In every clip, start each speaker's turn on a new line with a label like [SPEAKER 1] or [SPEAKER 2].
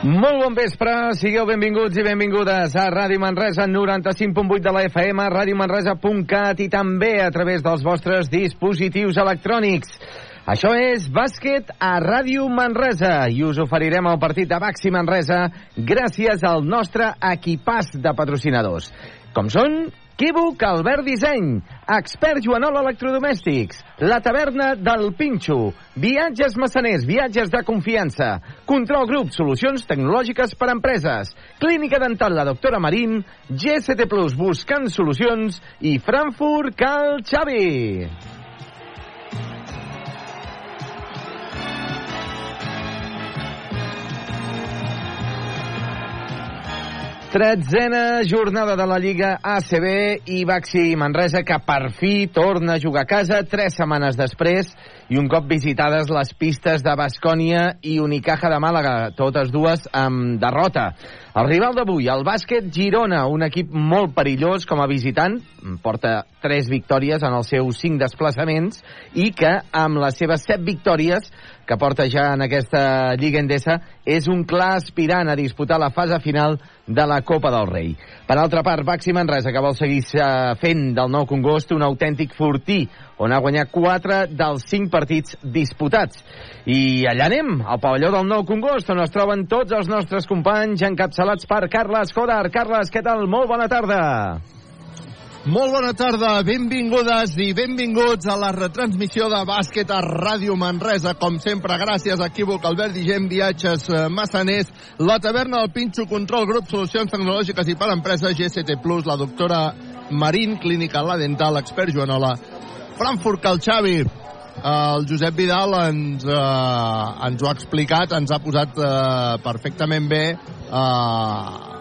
[SPEAKER 1] Molt bon vespre, sigueu benvinguts i benvingudes a Ràdio Manresa 95.8 de la FM, radiomanresa.cat i també a través dels vostres dispositius electrònics. Això és bàsquet a Ràdio Manresa i us oferirem el partit de Baxi Manresa gràcies al nostre equipàs de patrocinadors. Com són Equívoc Albert Disseny, Expert Joanol Electrodomèstics, La Taverna del Pinxo, Viatges Massaners, viatges de confiança, Control Grup, solucions tecnològiques per a empreses, Clínica Dental La Doctora Marín, GST Plus, buscant solucions. I Frankfurt Cal Xavi. Tretzena jornada de la Lliga ACB i Baxi Manresa, que per fi torna a jugar a casa tres setmanes després i un cop visitades les pistes de Bascònia i Unicaja de Màlaga, totes dues amb derrota. El rival d'avui, el bàsquet Girona, un equip molt perillós com a visitant, porta tres victòries en els seus cinc desplaçaments i que amb les seves set victòries que porta ja en aquesta Lliga Endesa, és un clar aspirant a disputar la fase final de la Copa del Rei. Per altra part, Baxi Manresa, que vol seguir eh, fent del nou Congost un autèntic fortí, on ha guanyat 4 dels 5 partits disputats. I allà anem, al pavelló del nou Congost, on es troben tots els nostres companys encapçalats per Carles Codar. Carles, què tal? Molt bona tarda.
[SPEAKER 2] Molt bona tarda, benvingudes i benvinguts a la retransmissió de bàsquet a Ràdio Manresa. Com sempre, gràcies a Equívoc, Albert Digent, Viatges eh, Massaners, la taverna del Pinxo, Control Grup, Solucions Tecnològiques i per Empreses, GST Plus, la doctora Marín, Clínica La Dental, expert Joanola, Frankfurt Cal Xavi, el Josep Vidal ens, eh, ens ho ha explicat, ens ha posat eh, perfectament bé eh,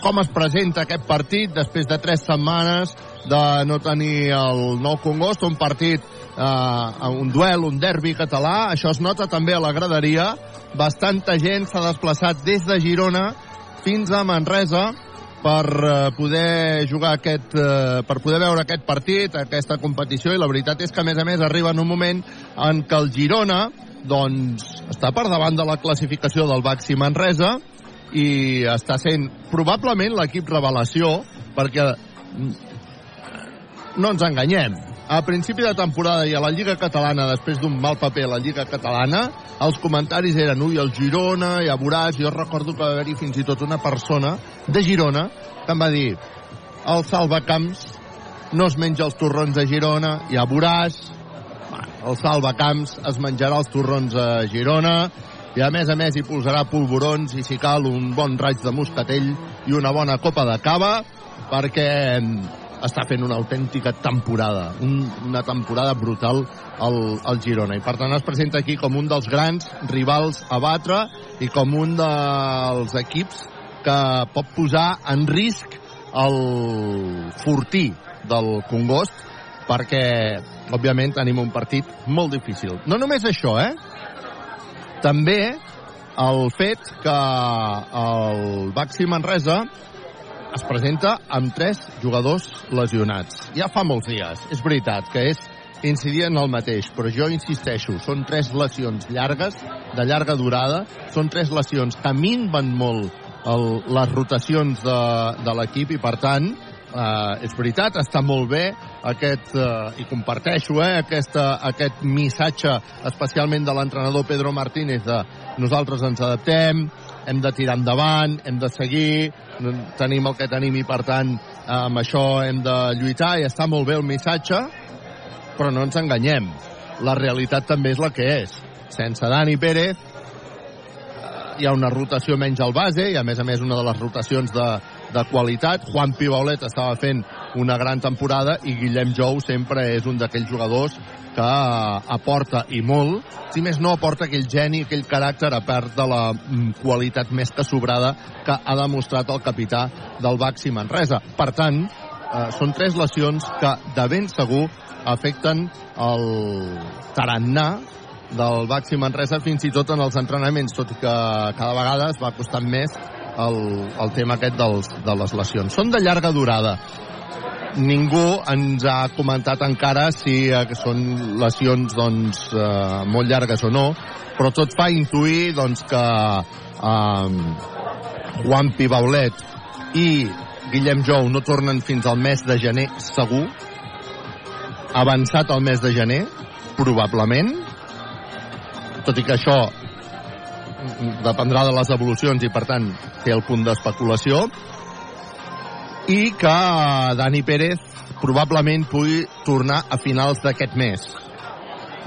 [SPEAKER 2] com es presenta aquest partit després de tres setmanes de no tenir el nou Congost, un partit, eh, un duel, un derbi català. Això es nota també a la graderia. Bastanta gent s'ha desplaçat des de Girona fins a Manresa per eh, poder jugar aquest, eh, per poder veure aquest partit, aquesta competició, i la veritat és que, a més a més, arriba en un moment en què el Girona doncs, està per davant de la classificació del Baxi Manresa, i està sent probablement l'equip revelació perquè no ens enganyem. A principi de temporada i a la Lliga Catalana, després d'un mal paper a la Lliga Catalana, els comentaris eren ui, el Girona, ja veuràs, jo recordo que va haver-hi fins i tot una persona de Girona que em va dir el salvacamps no es menja els torrons a Girona, ja veuràs, el salvacamps es menjarà els torrons a Girona, i a més a més hi posarà polvorons i si cal un bon raig de moscatell i una bona copa de cava perquè està fent una autèntica temporada, un, una temporada brutal al, al Girona i per tant es presenta aquí com un dels grans rivals a batre i com un dels equips que pot posar en risc el fortí del Congost perquè òbviament tenim un partit molt difícil. No només això, eh? També el fet que el Baxi Manresa es presenta amb tres jugadors lesionats. Ja fa molts dies, és veritat, que és incidir en el mateix, però jo insisteixo, són tres lesions llargues, de llarga durada, són tres lesions que minven molt el, les rotacions de, de l'equip i, per tant, és veritat, està molt bé aquest, eh, i comparteixo eh, aquesta, aquest missatge especialment de l'entrenador Pedro Martínez de nosaltres ens adaptem, hem de tirar endavant, hem de seguir, tenim el que tenim i per tant amb això hem de lluitar i està molt bé el missatge, però no ens enganyem. La realitat també és la que és. Sense Dani Pérez hi ha una rotació menys al base i a més a més una de les rotacions de, de qualitat. Juan Pibaulet estava fent una gran temporada i Guillem Jou sempre és un d'aquells jugadors que aporta i molt, si més no aporta aquell geni, aquell caràcter a part de la mm, qualitat més que sobrada que ha demostrat el capità del Baxi Manresa. Per tant, eh, són tres lesions que de ben segur afecten el tarannà del Baxi Manresa fins i tot en els entrenaments, tot i que cada vegada es va costant més el, el tema aquest dels, de les lesions. Són de llarga durada. ningú ens ha comentat encara si eh, són lesions doncs, eh, molt llargues o no, però tot fa intuir doncs, que eh, Juan Pibaulet i Guillem Jou no tornen fins al mes de gener segur, avançat al mes de gener, probablement, tot i que això dependrà de les evolucions i per tant té el punt d'especulació i que Dani Pérez probablement pugui tornar a finals d'aquest mes.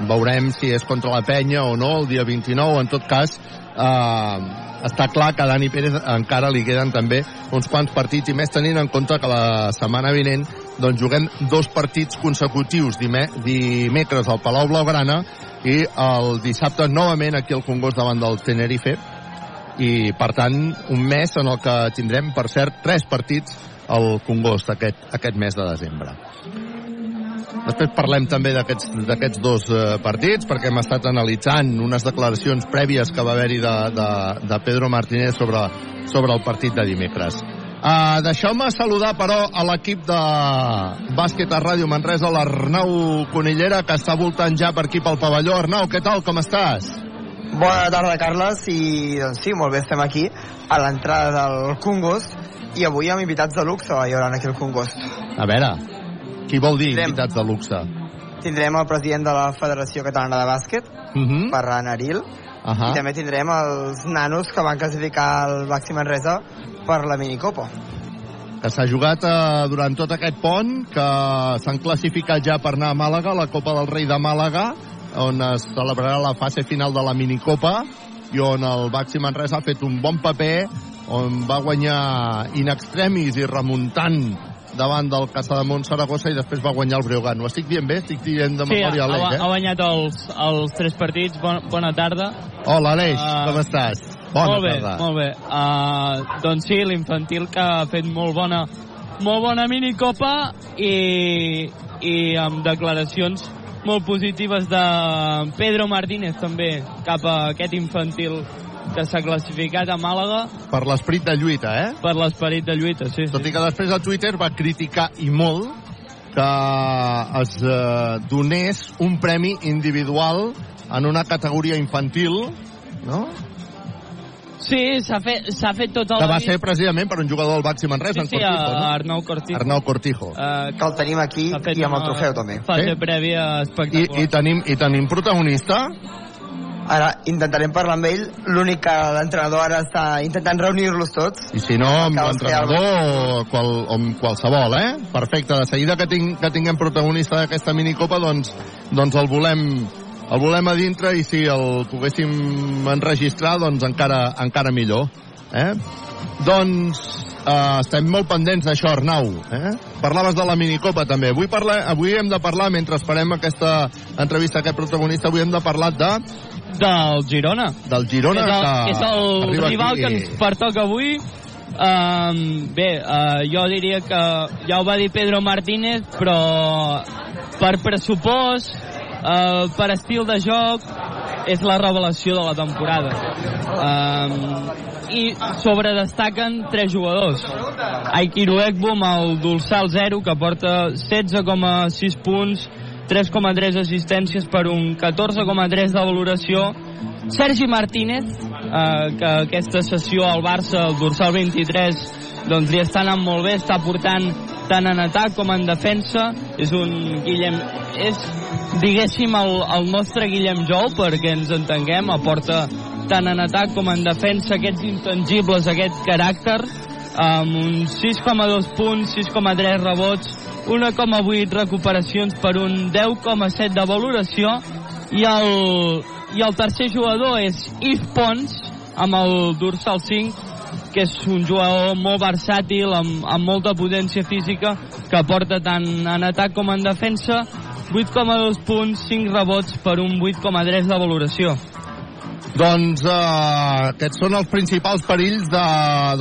[SPEAKER 2] Veurem si és contra la penya o no el dia 29 en tot cas eh, està clar que a Dani Pérez encara li queden també uns quants partits i més tenint en compte que la setmana vinent doncs juguem dos partits consecutius dimecres al Palau Blaugrana i el dissabte novament aquí al Congost davant del Tenerife i per tant un mes en el que tindrem per cert tres partits al Congost aquest, aquest mes de desembre Després parlem també d'aquests dos eh, partits, perquè hem estat analitzant unes declaracions prèvies que va haver-hi de, de, de Pedro Martínez sobre, sobre el partit de dimecres. Uh, Deixeu-me saludar, però, a l'equip de bàsquet a Ràdio Manresa, l'Arnau Conillera, que està voltant ja per aquí pel pavelló. Arnau, què tal, com estàs?
[SPEAKER 3] Bona tarda, Carles, i doncs sí, molt bé, estem aquí a l'entrada del Congost i avui amb invitats de luxe hi haurà aquí al Congost.
[SPEAKER 2] A veure, qui vol dir tindrem, invitats de luxe?
[SPEAKER 3] Tindrem el president de la Federació Catalana de Bàsquet, uh
[SPEAKER 2] Mhm.
[SPEAKER 3] -huh. Ferran Aril, uh -huh. i també tindrem els nanos que van classificar el Baxi Manresa per la minicopa
[SPEAKER 2] que s'ha jugat eh, durant tot aquest pont, que s'han classificat ja per anar a Màlaga, la Copa del Rei de Màlaga, on es celebrarà la fase final de la minicopa i on el Baxi Manresa ha fet un bon paper, on va guanyar in extremis i remuntant davant del Casademont Saragossa i després va guanyar el Breogán. Ho estic dient bé? Estic dient de memòria
[SPEAKER 4] sí,
[SPEAKER 2] l'Aleix,
[SPEAKER 4] eh? ha guanyat els, els tres partits. Bona, bona tarda.
[SPEAKER 2] Hola, Aleix, uh, com estàs? Bona
[SPEAKER 4] molt bé,
[SPEAKER 2] tarda.
[SPEAKER 4] molt bé. Uh, doncs sí, l'infantil que ha fet molt bona molt bona minicopa i, i amb declaracions molt positives de Pedro Martínez també cap a aquest infantil que s'ha classificat a Màlaga.
[SPEAKER 2] Per l'esperit de lluita, eh?
[SPEAKER 4] Per l'esperit de lluita, sí.
[SPEAKER 2] Tot
[SPEAKER 4] sí.
[SPEAKER 2] i que després a Twitter va criticar i molt que es eh, donés un premi individual en una categoria infantil, no?
[SPEAKER 4] Sí, s'ha fet, s'ha fet tot el...
[SPEAKER 2] Que va ser precisament per un jugador del Baxi Manresa,
[SPEAKER 4] sí, sí,
[SPEAKER 2] en Cortijo, no?
[SPEAKER 4] Arnau Cortijo.
[SPEAKER 2] Arnau Cortijo.
[SPEAKER 4] Uh,
[SPEAKER 3] que el tenim aquí i amb el trofeu també.
[SPEAKER 4] Fase
[SPEAKER 2] Sí?
[SPEAKER 4] prèvia
[SPEAKER 2] I,
[SPEAKER 4] espectacular.
[SPEAKER 2] i, tenim, I tenim protagonista?
[SPEAKER 3] Ara intentarem parlar amb ell. L'únic que l'entrenador ara està intentant reunir-los tots.
[SPEAKER 2] I si no, amb l'entrenador o, qual, o amb qualsevol, eh? Perfecte, de seguida que, ting, que tinguem protagonista d'aquesta minicopa, doncs, doncs el volem el volem a dintre i si el poguéssim enregistrar, doncs encara, encara millor. Eh? Doncs eh, estem molt pendents d'això, Arnau. Eh? Parlaves de la minicopa també. Avui, parla, avui hem de parlar, mentre esperem aquesta entrevista a aquest protagonista, avui hem de parlar de
[SPEAKER 4] Del Girona.
[SPEAKER 2] del Girona,
[SPEAKER 4] és el,
[SPEAKER 2] que
[SPEAKER 4] és el rival
[SPEAKER 2] aquí.
[SPEAKER 4] que ens pertoca avui. Um, bé, uh, jo diria que ja ho va dir Pedro Martínez, però per pressupost, uh, per estil de joc, és la revelació de la temporada. Um, I sobredestaquen tres jugadors. Aikiru Ekbo amb el dorsal 0, que porta 16,6 punts, 3,3 assistències per un 14,3 de valoració. Sergi Martínez, eh, que aquesta sessió al Barça, el dorsal 23, doncs li està anant molt bé, està portant tant en atac com en defensa. És un Guillem... És, diguéssim, el, el nostre Guillem Jou, perquè ens entenguem, aporta tant en atac com en defensa aquests intangibles, aquest caràcter, amb uns 6,2 punts, 6,3 rebots, 1,8 recuperacions per un 10,7 de valoració i el, i el tercer jugador és Yves Pons amb el dorsal 5 que és un jugador molt versàtil amb, amb molta potència física que aporta tant en atac com en defensa. 8,2 punts, 5 rebots per un 8,3 de valoració.
[SPEAKER 2] Doncs eh, aquests són els principals perills de,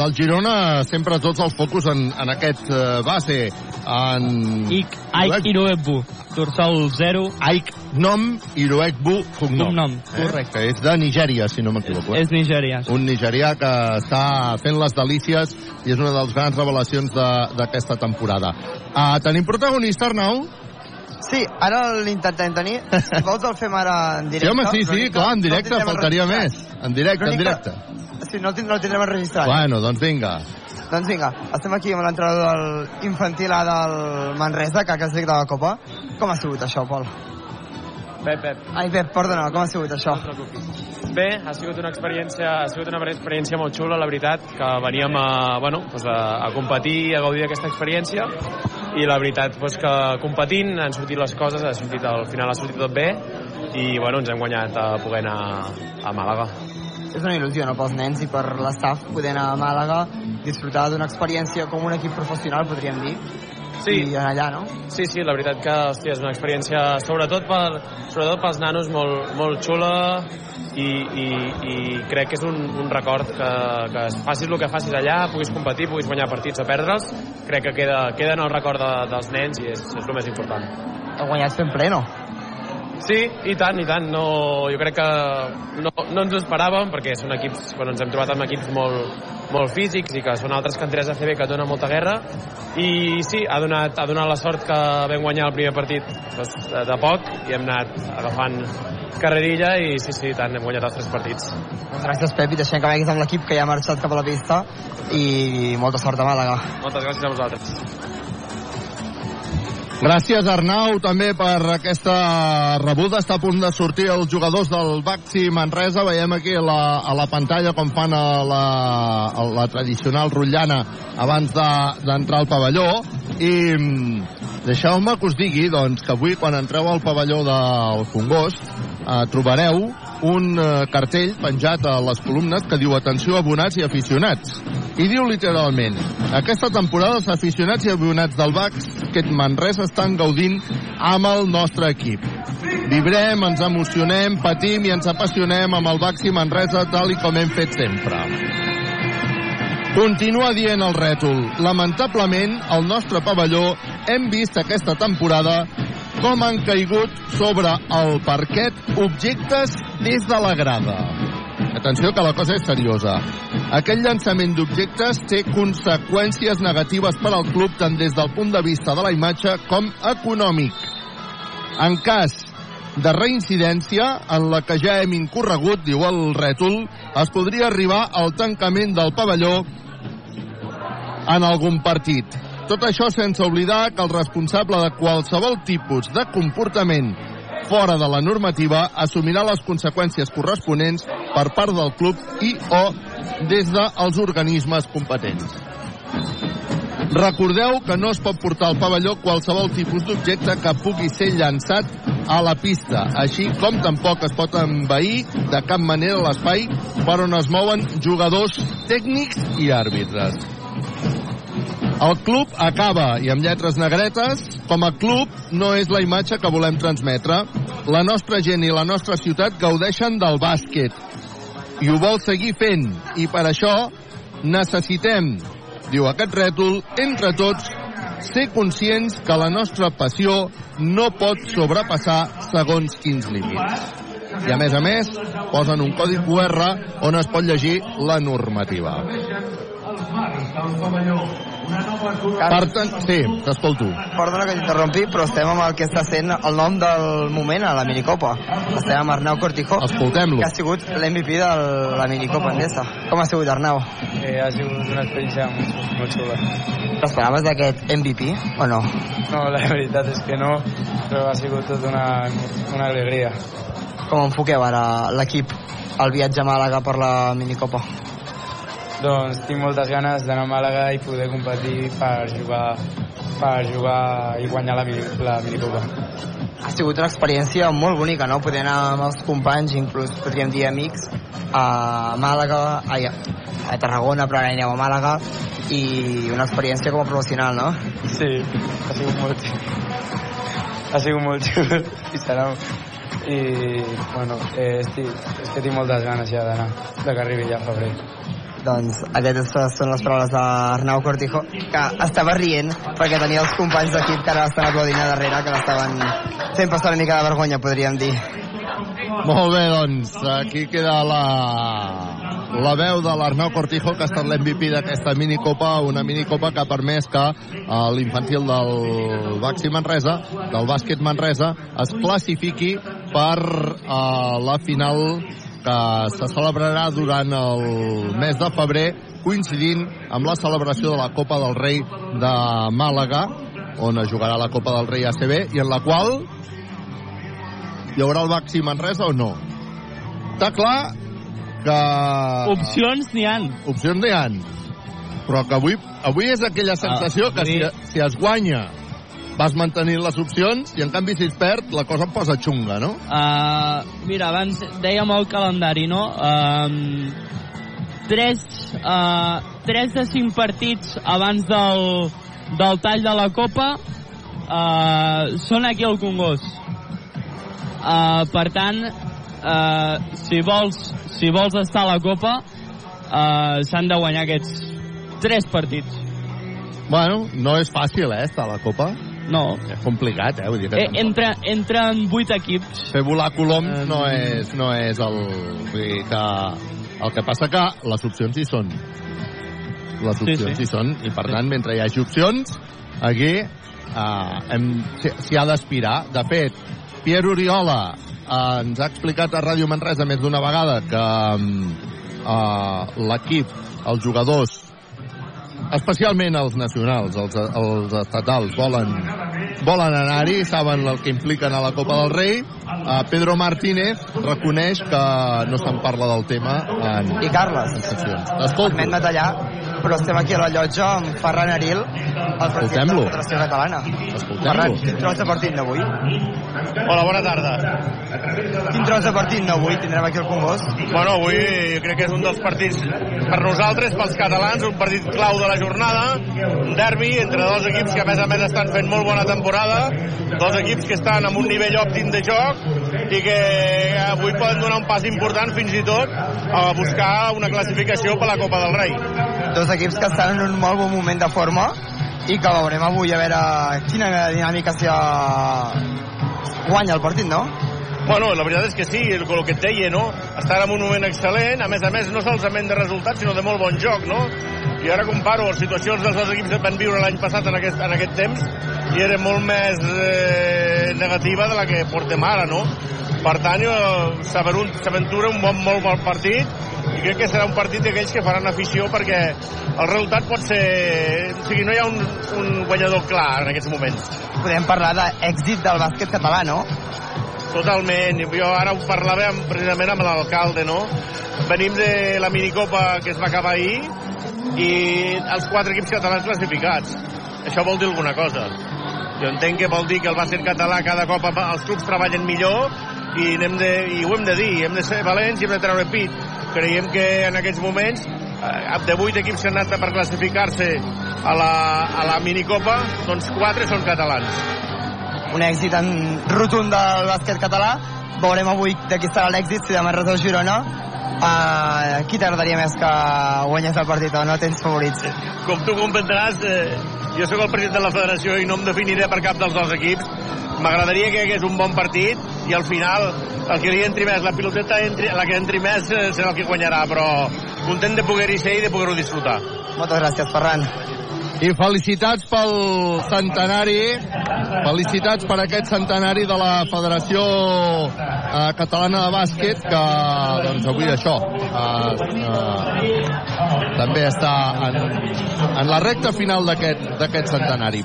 [SPEAKER 2] del Girona, sempre tots els focus en, en aquest eh, base. En...
[SPEAKER 4] Ic, Aik Iroebu, dorsal 0.
[SPEAKER 2] Aik nom Iroekbu cognom.
[SPEAKER 4] Cognom,
[SPEAKER 2] eh?
[SPEAKER 4] correcte.
[SPEAKER 2] Que és de Nigèria, si no m'equivoco.
[SPEAKER 4] És Nigèria.
[SPEAKER 2] Un nigerià que està fent les delícies i és una de les grans revelacions de- d'aquesta temporada. Uh, tenim protagonista, Arnau?
[SPEAKER 3] Sí, ara l'intentem tenir. Si vols el fem ara en
[SPEAKER 2] Sí,
[SPEAKER 3] directe.
[SPEAKER 2] home, sí,
[SPEAKER 3] però
[SPEAKER 2] sí,
[SPEAKER 3] no-
[SPEAKER 2] clar, en directe, faltaria més. En directe, en directe.
[SPEAKER 3] Sí, no no el tindrem enregistrat.
[SPEAKER 2] Bueno, doncs vinga.
[SPEAKER 3] Doncs vinga, estem aquí amb l'entrenador del infantil A del Manresa, que ha de la Copa. Com ha sigut això, Pol?
[SPEAKER 5] Pep, Pep,
[SPEAKER 3] Ai, Pep, perdona, com ha sigut això?
[SPEAKER 5] no. Bé, ha sigut una experiència, ha sigut una experiència molt xula, la veritat, que veníem a, bueno, doncs a, a competir i a gaudir d'aquesta experiència i la veritat doncs que competint han sortit les coses, ha sortit, al final ha sortit tot bé i bueno, ens hem guanyat a poder anar a Màlaga.
[SPEAKER 3] És una il·lusió, no?, pels nens i per l'estaf poder anar a Màlaga, disfrutar d'una experiència com un equip professional, podríem dir,
[SPEAKER 5] Sí.
[SPEAKER 3] i anar allà, no?
[SPEAKER 5] Sí, sí, la veritat que hòstia, és una experiència, sobretot, per, sobretot pels nanos, molt, molt xula i, i, i crec que és un, un record que, que facis el que facis allà, puguis competir, puguis guanyar partits o perdre'ls, crec que queda, queda en el record de, dels nens i és, és el més important.
[SPEAKER 3] Heu guanyat fent pleno.
[SPEAKER 5] Sí, i tant, i tant. No, jo crec que no, no ens ho esperàvem, perquè són equips, bueno, ens hem trobat amb equips molt, molt físics i que són altres canteres de CB que et donen molta guerra. I sí, ha donat, ha donat la sort que vam guanyar el primer partit doncs, de, de poc i hem anat agafant carrerilla i sí, sí, i tant, hem guanyat els tres partits.
[SPEAKER 3] Doncs gràcies, Pep, i deixem que vagis amb l'equip que ja ha marxat cap a la pista i molta sort a Màlaga.
[SPEAKER 5] Moltes gràcies a vosaltres.
[SPEAKER 2] Gràcies, Arnau, també per aquesta rebuda. Està a punt de sortir els jugadors del Baxi Manresa. Veiem aquí a la, a la pantalla com fan a la, a la tradicional rotllana abans de- d'entrar de, al pavelló. I mm, deixeu-me que us digui doncs, que avui, quan entreu al pavelló del Congost, eh, trobareu un eh, cartell penjat a les columnes que diu atenció abonats i aficionats. I diu literalment, aquesta temporada els aficionats i abonats del bàsquet Manresa estan gaudint amb el nostre equip. Vibrem, ens emocionem, patim i ens apassionem amb el Baxi Manresa tal i com hem fet sempre. Continua dient el rètol. Lamentablement, al nostre pavelló hem vist aquesta temporada com han caigut sobre el parquet objectes des de la grada. Atenció que la cosa és seriosa. Aquest llançament d'objectes té conseqüències negatives per al club tant des del punt de vista de la imatge com econòmic. En cas de reincidència, en la que ja hem incorregut, diu el rètol, es podria arribar al tancament del pavelló en algun partit. Tot això sense oblidar que el responsable de qualsevol tipus de comportament fora de la normativa assumirà les conseqüències corresponents per part del club i o des dels organismes competents. Recordeu que no es pot portar al pavelló qualsevol tipus d'objecte que pugui ser llançat a la pista, així com tampoc es pot envair de cap manera l'espai per on es mouen jugadors tècnics i àrbitres. El club acaba, i amb lletres negretes, com a club no és la imatge que volem transmetre. La nostra gent i la nostra ciutat gaudeixen del bàsquet i ho vol seguir fent, i per això necessitem, diu aquest rètol, entre tots, ser conscients que la nostra passió no pot sobrepassar segons quins límits. I a més a més, posen un codi QR on es pot llegir la normativa. Per tant, sí, t'escolto.
[SPEAKER 3] Perdona que t'interrompi, però estem amb el que està sent el nom del moment a la minicopa. Estem amb Arnau Cortijo,
[SPEAKER 2] Escoltem-lo.
[SPEAKER 3] que ha sigut l'MVP de la minicopa endesa. Com ha sigut, Arnau?
[SPEAKER 4] Eh, ha sigut una experiència molt, molt xula.
[SPEAKER 3] T'esperaves d'aquest MVP o no?
[SPEAKER 4] No, la veritat és que no, però ha sigut tot una, una alegria.
[SPEAKER 3] Com enfoqueu ara l'equip al viatge a Màlaga per la minicopa?
[SPEAKER 4] Doncs tinc moltes ganes d'anar a Màlaga i poder competir per jugar, per jugar i guanyar la, mini, la minicopa.
[SPEAKER 3] Ha sigut una experiència molt bonica, no? Poder anar amb els companys, inclús podríem dir amics, a Màlaga, ai, a Tarragona, però ara aneu a Màlaga, i una experiència com a professional, no?
[SPEAKER 4] Sí, ha sigut molt ha sigut molt xulo i serà i bueno, eh, estic, és que tinc moltes ganes ja d'anar de que arribi ja a febrer
[SPEAKER 3] Doncs aquestes són les paraules d'Arnau Cortijo, que estava rient perquè tenia els companys d'equip que ara estan aplaudint a darrere, que l'estaven fent passar una mica de vergonya, podríem dir.
[SPEAKER 2] Molt bé, doncs, aquí queda la, la veu de l'Arnau Cortijo, que ha estat l'MVP d'aquesta minicopa, una minicopa que ha permès que eh, l'infantil del Baxi Manresa, del bàsquet Manresa, es classifiqui per eh, la final que se celebrarà durant el mes de febrer, coincidint amb la celebració de la Copa del Rei de Màlaga, on es jugarà la Copa del Rei ACB, i en la qual hi haurà el Baxi Manresa o no. Està clar que...
[SPEAKER 4] Opcions n'hi han.
[SPEAKER 2] Opcions n'hi han. Però que avui, avui és aquella sensació
[SPEAKER 4] Ah,
[SPEAKER 2] que si, si es guanya vas mantenint les opcions i en canvi si es perd la cosa em posa xunga, no?
[SPEAKER 4] Uh, mira, abans dèiem el calendari, no? Um, tres, uh, tres de cinc partits abans del, del tall de la Copa uh, són aquí al Congost. Uh, per tant, uh, si, vols, si vols estar a la Copa, uh, s'han de guanyar aquests tres partits.
[SPEAKER 2] Bueno, no és fàcil, eh, estar a la Copa.
[SPEAKER 4] No.
[SPEAKER 2] És complicat, eh? Vull dir que
[SPEAKER 4] Eh, entre, entren vuit equips.
[SPEAKER 2] fer volar coloms
[SPEAKER 4] Eh,
[SPEAKER 2] no és, no és el... Vull dir que el que passa que les opcions hi són. Les
[SPEAKER 4] Sí,
[SPEAKER 2] opcions
[SPEAKER 4] sí.
[SPEAKER 2] hi són, i per tant, mentre hi hagi opcions, aquí eh, hem, s'hi- s'hi ha d'aspirar. De fet, Pierre Oriola eh, ens ha explicat a Ràdio Manresa més d'una vegada que eh, l'equip, els jugadors, especialment els nacionals, els, els estatals, volen, volen anar-hi, saben el que impliquen a la Copa del Rei. Uh, Pedro Martínez reconeix que no se'n parla del tema en,
[SPEAKER 3] I Carles,
[SPEAKER 2] en sessions.
[SPEAKER 3] Però estem aquí a la llotja amb Ferran Aril, el president de la Federació Catalana. Ferran, quin tros de partit d'avui?
[SPEAKER 6] Hola, bona tarda.
[SPEAKER 3] Quin tros de partit d'avui tindrem aquí al Congost?
[SPEAKER 6] Bueno, avui jo crec que és un dels partits per nosaltres, pels catalans, un partit clau de la jornada, un derbi entre dos equips que a més a més estan fent molt bona temporada, dos equips que estan amb un nivell òptim de joc i que avui poden donar un pas important fins i tot a buscar una classificació per la Copa del Rei.
[SPEAKER 3] Dos equips que estan en un molt bon moment de forma i que veurem avui a veure quina dinàmica s'hi guanya el partit, no?
[SPEAKER 6] Bueno, la veritat és que sí, el, el que et deia, no? Estan en un moment excel·lent, a més a més, no solament de resultats, sinó de molt bon joc, no? I ara comparo les situacions dels dos equips que van viure l'any passat en aquest, en aquest temps i era molt més eh, negativa de la que portem ara, no? Per tant, s'aventura un bon, molt bon partit i crec que serà un partit d'aquells que faran afició perquè el resultat pot ser... O sigui, no hi ha un, un guanyador clar en aquests moments.
[SPEAKER 3] Podem parlar d'èxit del bàsquet català, no?
[SPEAKER 6] Totalment. Jo ara ho parlàvem precisament amb l'alcalde, no? Venim de la minicopa que es va acabar ahir i els quatre equips catalans classificats. Això vol dir alguna cosa. Jo entenc que vol dir que el bàsquet català cada cop els clubs treballen millor i, anem de, i ho hem de dir, hem de ser valents i hem de treure pit. Creiem que en aquests moments eh, de vuit equips que han anat per classificar-se a la, a la minicopa, doncs quatre són catalans.
[SPEAKER 3] un èxit en rotund del bàsquet català. Veurem avui de qui serà l'èxit, si de Manresa o Girona. Uh, qui t'agradaria més que guanyés el partit o no tens favorits?
[SPEAKER 6] com tu comprendràs, eh, jo sóc el president de la federació i no em definiré per cap dels dos equips. M'agradaria que hi hagués un bon partit i al final el que li entri més, la piloteta entri, la que entri més eh, serà el que guanyarà, però content de poder-hi ser i de poder-ho disfrutar.
[SPEAKER 3] Moltes gràcies, Ferran.
[SPEAKER 2] I felicitats pel centenari, felicitats per aquest centenari de la Federació eh, Catalana de Bàsquet, que doncs avui això eh, eh, també està en, en la recta final d'aquest centenari.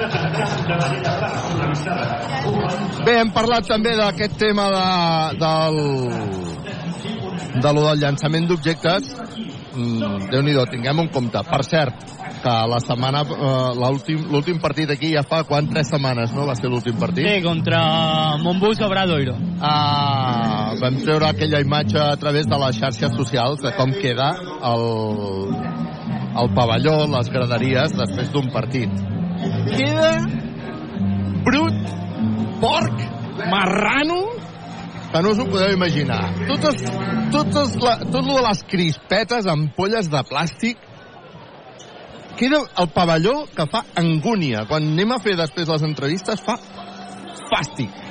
[SPEAKER 2] Bé, hem parlat també d'aquest tema de, del, de lo del llançament d'objectes. Mm, Déu-n'hi-do, tinguem un compte. Per cert, que la setmana, eh, l'últim partit aquí ja fa, quan? Tres setmanes, no? Va ser l'últim partit?
[SPEAKER 4] Sí, contra Montbus Obradoiro.
[SPEAKER 2] Ah, vam treure aquella imatge a través de les xarxes socials de com queda el, el pavelló, les graderies, després d'un partit. Queda brut, porc, marrano, que no us ho podeu imaginar. Totes, totes la, tot lo de les crispetes, ampolles de plàstic, queda el pavelló que fa angúnia. Quan anem a fer després les entrevistes fa fàstic.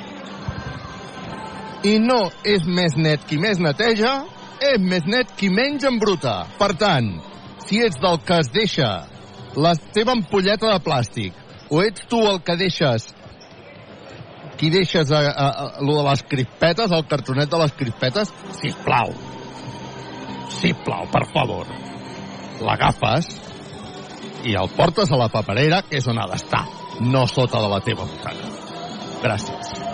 [SPEAKER 2] I no és més net qui més neteja és més net qui menys embruta. Per tant, si ets del que es deixa la teva ampolleta de plàstic o ets tu el que deixes qui deixes a, a, a, lo de les crispetes, el cartonet de les crispetes, sisplau, sisplau, per favor, l'agafes i el portes a la paperera, que és on ha d'estar, no sota de la teva butaca. Gràcies.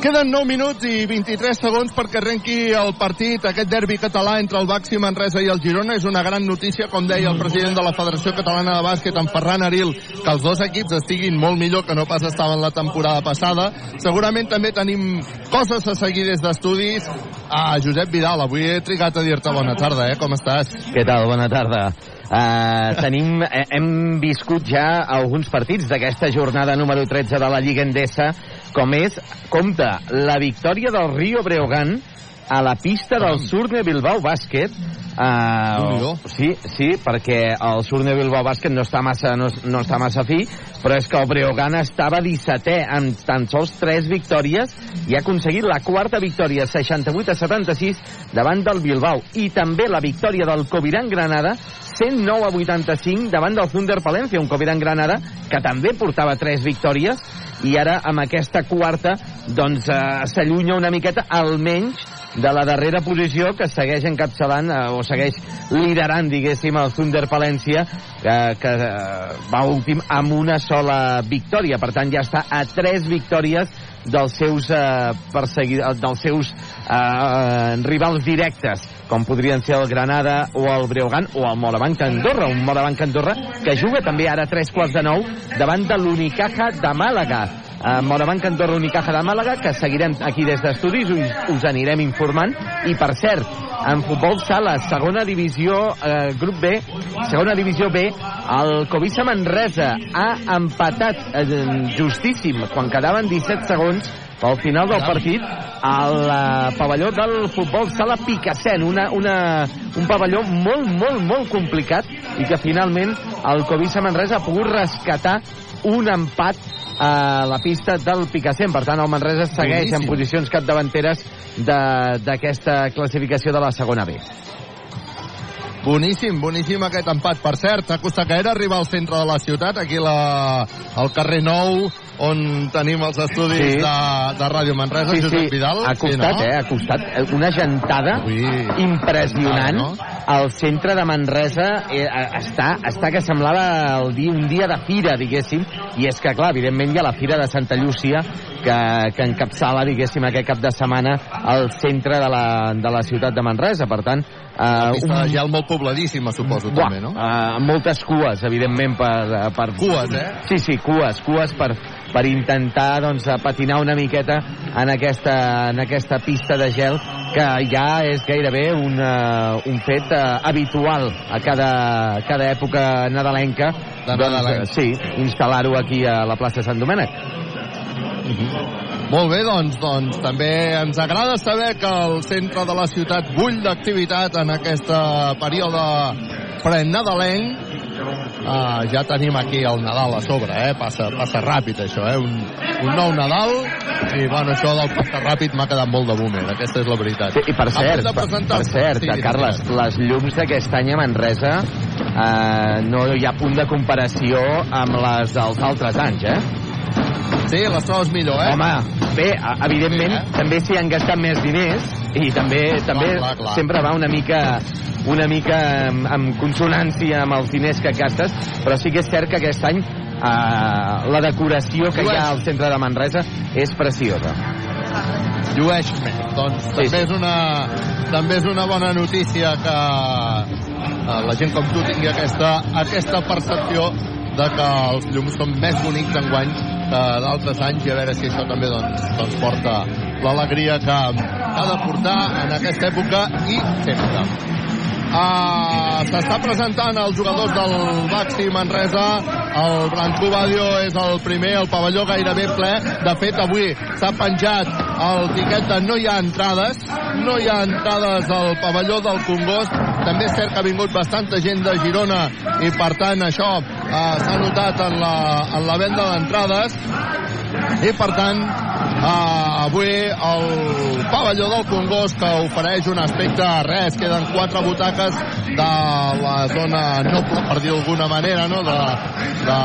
[SPEAKER 2] Queden 9 minuts i 23 segons perquè arrenqui el partit, aquest derbi català entre el Baxi Manresa i el Girona. És una gran notícia, com deia el president de la Federació Catalana de Bàsquet, en Ferran Aril, que els dos equips estiguin molt millor que no pas estaven la temporada passada. Segurament també tenim coses a seguir des d'estudis. Ah, Josep Vidal, avui he trigat a dir-te bona tarda, eh? Com estàs?
[SPEAKER 1] Què tal? Bona tarda. Uh, tenim, eh, hem viscut ja alguns partits d'aquesta jornada número 13 de la Lliga Endesa, com és, compte, la victòria del Rio Breogán a la pista del Surne Bilbao Bàsquet. Uh, sí, sí, perquè el Surne Bilbao Bàsquet no està massa, no, no està massa fi, però és que el Breogán estava 17è amb tan sols 3 victòries i ha aconseguit la quarta victòria 68 a 76 davant del Bilbao. I també la victòria del Coviran Granada 109 a 85 davant del Thunder Palencia, un Coviran Granada que també portava 3 victòries. I ara amb aquesta quarta doncs eh, s'allunya una miqueta almenys de la darrera posició que segueix encapçalant eh, o segueix liderant, diguéssim, el Thunder Palència que, que eh, va últim amb una sola victòria. Per tant, ja està a tres victòries dels seus, eh, dels seus eh, rivals directes, com podrien ser el Granada o el Breogán o el Morabanc Andorra, un Morabanc Andorra que juga també ara tres quarts de nou davant de l'Unicaja de Màlaga. Uh, Morabanc Andorra Unicaja de Màlaga, que seguirem aquí des d'estudis, us, us anirem informant. I, per cert, en futbol sala, segona divisió, eh, grup B, segona divisió B, el Covisa Manresa ha empatat eh, justíssim, quan quedaven 17 segons, pel final del partit al uh, pavelló del futbol sala Picassent, una, una, un pavelló molt, molt, molt complicat i que finalment el Covisa Manresa ha pogut rescatar un empat a la pista del Picassent. Per tant, el Manresa segueix Boníssim. en posicions capdavanteres d'aquesta classificació de la segona B.
[SPEAKER 2] Boníssim, boníssim aquest empat. Per cert, ha costat gaire arribar al centre de la ciutat, aquí la, al carrer Nou, on tenim els estudis sí. de, de Ràdio Manresa, sí, Josep sí. Vidal.
[SPEAKER 1] Ha costat, sí, no? eh? Ha costat. Una gentada Ui, impressionant. no? El centre de Manresa eh, està, està que semblava el dia, un dia de fira, diguéssim, i és que, clar, evidentment hi ha la fira de Santa Llúcia, que, que encapçala, diguéssim, aquest cap de setmana al centre de la, de la ciutat de Manresa. Per tant,
[SPEAKER 2] Uh, pista un... de gel molt pobladíssima, suposo, Buah, també, no?
[SPEAKER 1] Uh, moltes cues, evidentment, per, per...
[SPEAKER 2] Cues, eh?
[SPEAKER 1] Sí, sí, cues, cues per, per intentar doncs, patinar una miqueta en aquesta, en aquesta pista de gel que ja és gairebé un, uh, un fet uh, habitual a cada, cada època nadalenca.
[SPEAKER 2] De
[SPEAKER 1] doncs, sí, instal·lar-ho aquí a la plaça Sant Domènec.
[SPEAKER 2] Uh -huh. Molt bé, doncs, doncs també ens agrada saber que el centre de la ciutat bull d'activitat en aquest període prenadalenc. Uh, ja tenim aquí el Nadal a sobre, eh? Passa, passa ràpid, això, eh? Un, un nou Nadal i, bueno, això del passa ràpid m'ha quedat molt de boomer, aquesta és la veritat.
[SPEAKER 1] Sí, I per cert, per, per cert, sí, Carles, les llums d'aquest any a Manresa uh, no hi ha punt de comparació amb les dels altres anys, eh?
[SPEAKER 2] Sí, les trobes millor, eh?
[SPEAKER 1] Home, bé, evidentment, sí, eh? també s'hi han gastat més diners i també també clar, clar, clar. sempre va una mica una mica en, en consonància amb els diners que gastes, però sí que és cert que aquest any eh, la decoració que hi ha al centre de Manresa és preciosa.
[SPEAKER 2] Llueix més. Doncs sí, també, sí. És una, també és una bona notícia que eh, la gent com tu tingui aquesta, aquesta percepció de que els llums són més bonics enguany que d'altres anys i a veure si això també doncs, doncs porta l'alegria que ha de portar en aquesta època i sempre. Uh, S'està presentant els jugadors del Baxi Manresa. El Branco Badio és el primer, el pavelló gairebé ple. De fet, avui s'ha penjat el tiquet de no hi ha entrades. No hi ha entrades al pavelló del Congost. També és cert que ha vingut bastanta gent de Girona i, per tant, això uh, s'ha notat en la, en la venda d'entrades i per tant uh, avui el pavelló del Congost que ofereix un aspecte res, queden quatre butaques de la zona noble per dir d'alguna manera no? de, de,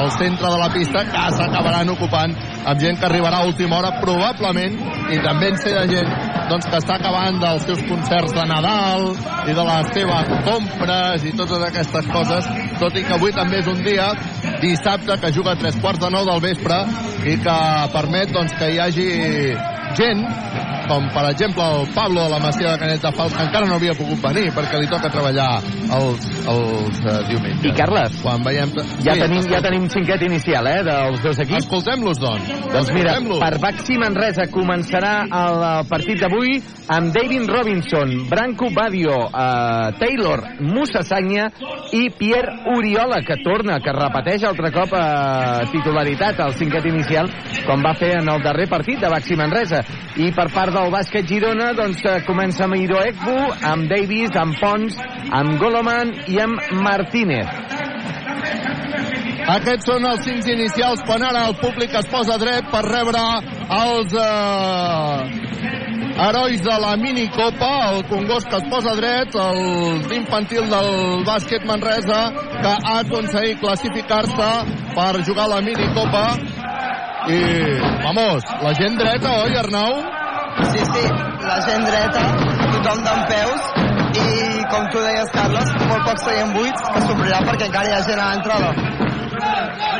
[SPEAKER 2] al centre de la pista que s'acabaran ocupant amb gent que arribarà a última hora probablement i també en sé de gent doncs, que està acabant dels seus concerts de Nadal i de les seves compres i totes aquestes coses, tot i que avui també és un dia, dissabte, que juga a tres quarts de nou del vespre i que permet doncs, que hi hagi gent com per exemple el Pablo de la Masia de Canet de Fals, que encara no havia pogut venir perquè li toca treballar els, els uh, diumenges.
[SPEAKER 1] I Carles,
[SPEAKER 2] Quan veiem...
[SPEAKER 1] ja, tenim, ja tenim cinquet inicial, eh, dels dos equips.
[SPEAKER 2] Escoltem-los, doncs.
[SPEAKER 1] Doncs mira, per Baxi Manresa començarà el, el partit d'avui amb David Robinson, Branco Badio, eh, Taylor Mussasanya i Pierre Oriola, que torna, que repeteix altre cop eh, titularitat al cinquet inicial, com va fer en el darrer partit de Baxi Manresa. I per part del bàsquet Girona, doncs eh, comença amb Iro Ekbu, amb Davis, amb Pons, amb Goloman i amb Martínez.
[SPEAKER 2] Aquests són els cinc inicials quan ara el públic es posa dret per rebre els eh, herois de la minicopa, el Congost que es posa dret, el infantil del bàsquet Manresa que ha aconseguit classificar-se per jugar la minicopa i, vamos, la gent dreta, oi, Arnau?
[SPEAKER 3] Sí, sí, la gent dreta, tothom d'en peus i, com tu deies, Carles, molt pocs seient buits que s'omplirà perquè encara hi ha gent a l'entrada.